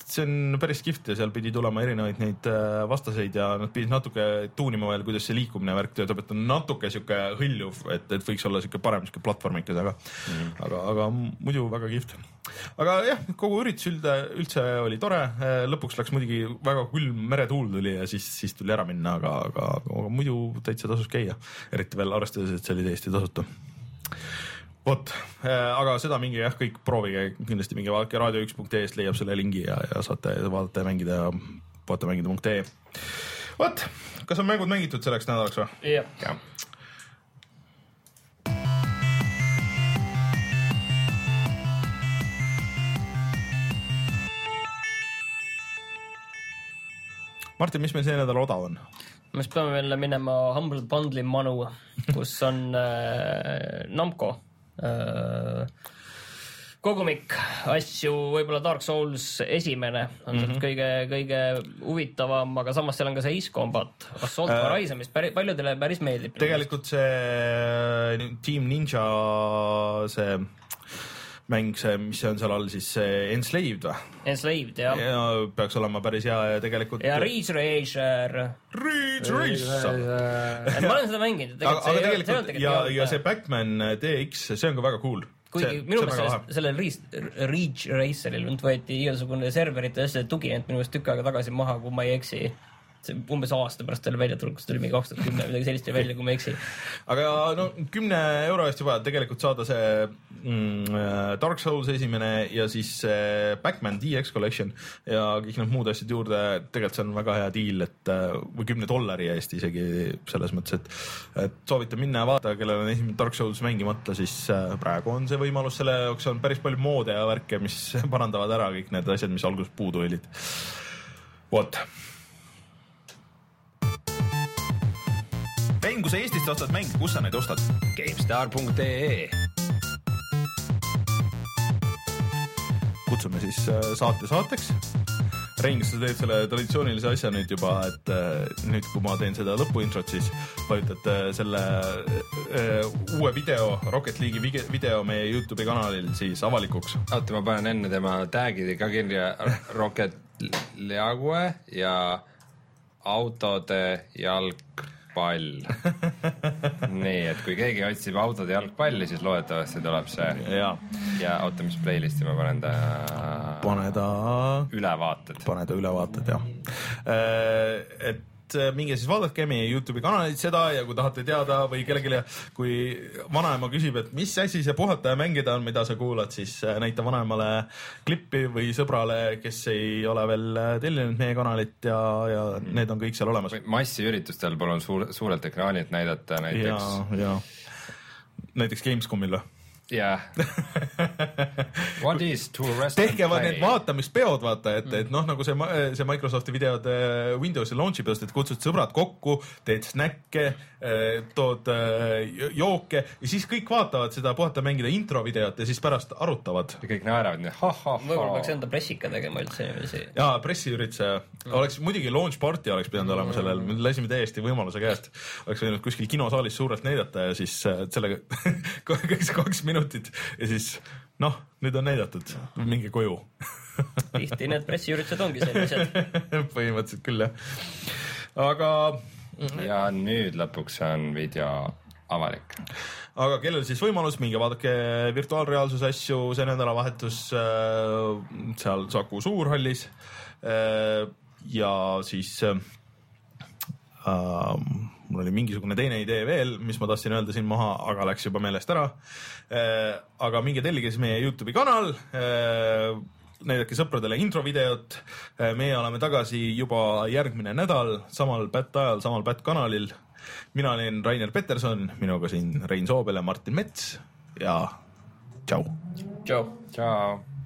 Speaker 1: see on päris kihvt ja seal pidi tulema erinevaid neid äh, vastaseid ja nad pidid natuke tuunima veel, kuidas see liikumine värk töötab, et on natuke sihuke hõljuv, et, et võiks olla sihuke parem sihuke platvormikas, aga mm., aga, aga muidu väga kihvt. aga jah, kogu üritus ülde, üldse oli tore, lõpuks läks muidugi väga külm meretuul tuli ja siis, siis tuli ära minna, aga, aga, aga muidu täitsa tasus käia, eriti veel arvestades, et see oli täiesti tasuta vot, aga seda minge jah, kõik proovige, kindlasti minge vaadake raadio1.ee-st leiab selle lingi ja, ja saate vaadata ja mängida ja vaata mängida.ee. vot, kas on mängud mängitud selleks nädalaks või?
Speaker 3: jah,
Speaker 1: Martin, mis meil see nädal odav on?
Speaker 3: me siis peame veel minema Humble Bundle'i manu, kus on äh, Namco äh, kogumik asju, võib-olla Dark Souls esimene on mm -hmm. kõige, kõige huvitavam, aga samas seal on ka see Ace Combat, Assault
Speaker 1: Äh,
Speaker 3: Horizon, mis päri, paljudele päris meeldib.
Speaker 1: tegelikult see Team Ninja see mäng, see, mis see on seal all siis, see Enslaved või?
Speaker 3: Enslaved jah ja,
Speaker 1: peaks olema päris hea ja tegelikult.
Speaker 3: ja Ridge Racer.
Speaker 1: Ridge Racer.
Speaker 3: ma olen seda mänginud.
Speaker 1: aga, aga tegelikult ja, ja see Backman DX, see on ka väga cool.
Speaker 3: kuigi minu meelest sellel Ridge- Ridge Raceril nüüd võeti igasugune serverite asjade tugivend minu meelest tükk aega tagasi maha, kui ma ei eksi. Umbes aasta pärast selle väljatulekust tuli mingi kaks tuhat kümme või midagi sellist välja, kui ma ei eksi.
Speaker 1: aga no kümne euro eest juba tegelikult saada see mm, Dark Souls esimene ja siis see Backman DX Collection ja kõik need muud asjad juurde, tegelikult see on väga hea deal, et äh, või kümne dollari eest isegi selles mõttes, et et soovitan minna ja vaadata, kellel on esimene Dark Souls mängimata, siis äh, praegu on see võimalus, selle jaoks on päris palju moode ja värke, mis parandavad ära kõik need asjad, mis alguses puudu olid. vot Ben, kui sa Eestist ostad mänge, kus sa neid ostad?
Speaker 2: GameStar.ee
Speaker 1: kutsume siis äh, saate saateks. Rein, kas sa teed selle traditsioonilise asja nüüd juba, et äh, nüüd, kui ma teen seda lõpuintrot, siis vajutad äh, selle äh, uue video, Rocket League'i video meie Youtube'i kanalil siis avalikuks.
Speaker 2: oota, ma panen enne tema tag'id ka kirja Rocket League ja autode jalgpall. nii, et kui keegi otsib autode jalgpalli, siis loodetavasti tuleb see
Speaker 1: ja
Speaker 2: oota, mis playlist'i ma panen ta
Speaker 1: pane ta,
Speaker 2: ülevaated.
Speaker 1: pane ta ülevaated jah. et äh, minge siis vaadake meie Youtube'i kanalit seda ja kui tahate teada või kellelegi, kui vanaema küsib, et mis asi see puhata ja mängida on, mida sa kuulad, siis äh, näita vanaemale klippi või sõbrale, kes ei ole veel äh, tellinud meie kanalit ja, ja need on kõik seal olemas.
Speaker 2: massiüritustel palun suur, suurelt ekraanilt näidata
Speaker 1: ja
Speaker 2: näiteks,,
Speaker 1: ja näiteks Gamescomil või?
Speaker 2: Jah. What is to rest
Speaker 1: tehke va- need vaatamispeod, vaata, et, et noh, nagu see, see Microsofti videode Windowsi launch'i pealt, et kutsud sõbrad kokku, teed snäkke, tood äh, jooke ja siis kõik vaatavad seda puhata mängida intro videot ja siis pärast arutavad.
Speaker 2: ja kõik naeravad nii
Speaker 3: võib-olla peaks
Speaker 2: ha-ha-ha.
Speaker 3: enda pressika tegema üldse niiviisi.
Speaker 1: ja pressiürituse oleks muidugi launch party oleks pidanud olema sellel, me lasime täiesti võimaluse käest. oleks võinud kuskil kinosaalis suurelt näidata ja siis äh, sellega kõik see kaks minutit ja siis noh, nüüd on näidatud, minge koju
Speaker 3: tihti need pressiüritused ongi sellised.
Speaker 1: põhimõtteliselt küll jah. aga,
Speaker 2: ja nüüd lõpuks on video avalik.
Speaker 1: aga kellel siis võimalus, minge vaadake virtuaalreaalsuse asju, see nädalavahetus äh, seal Saku Suurhallis äh, ja siis äh, äh, mul oli mingisugune teine idee veel, mis ma tahtsin öelda siin maha, aga läks juba meelest ära äh,. aga minge tellige siis meie Youtube'i kanal äh, näidake sõpradele introvideot. meie oleme tagasi juba järgmine nädal samal pätt ajal, samal pätt kanalil. mina olen Rainer Peterson, minuga siin Rein Soobel ja Martin Mets ja tšau.
Speaker 3: tšau.
Speaker 2: tšau.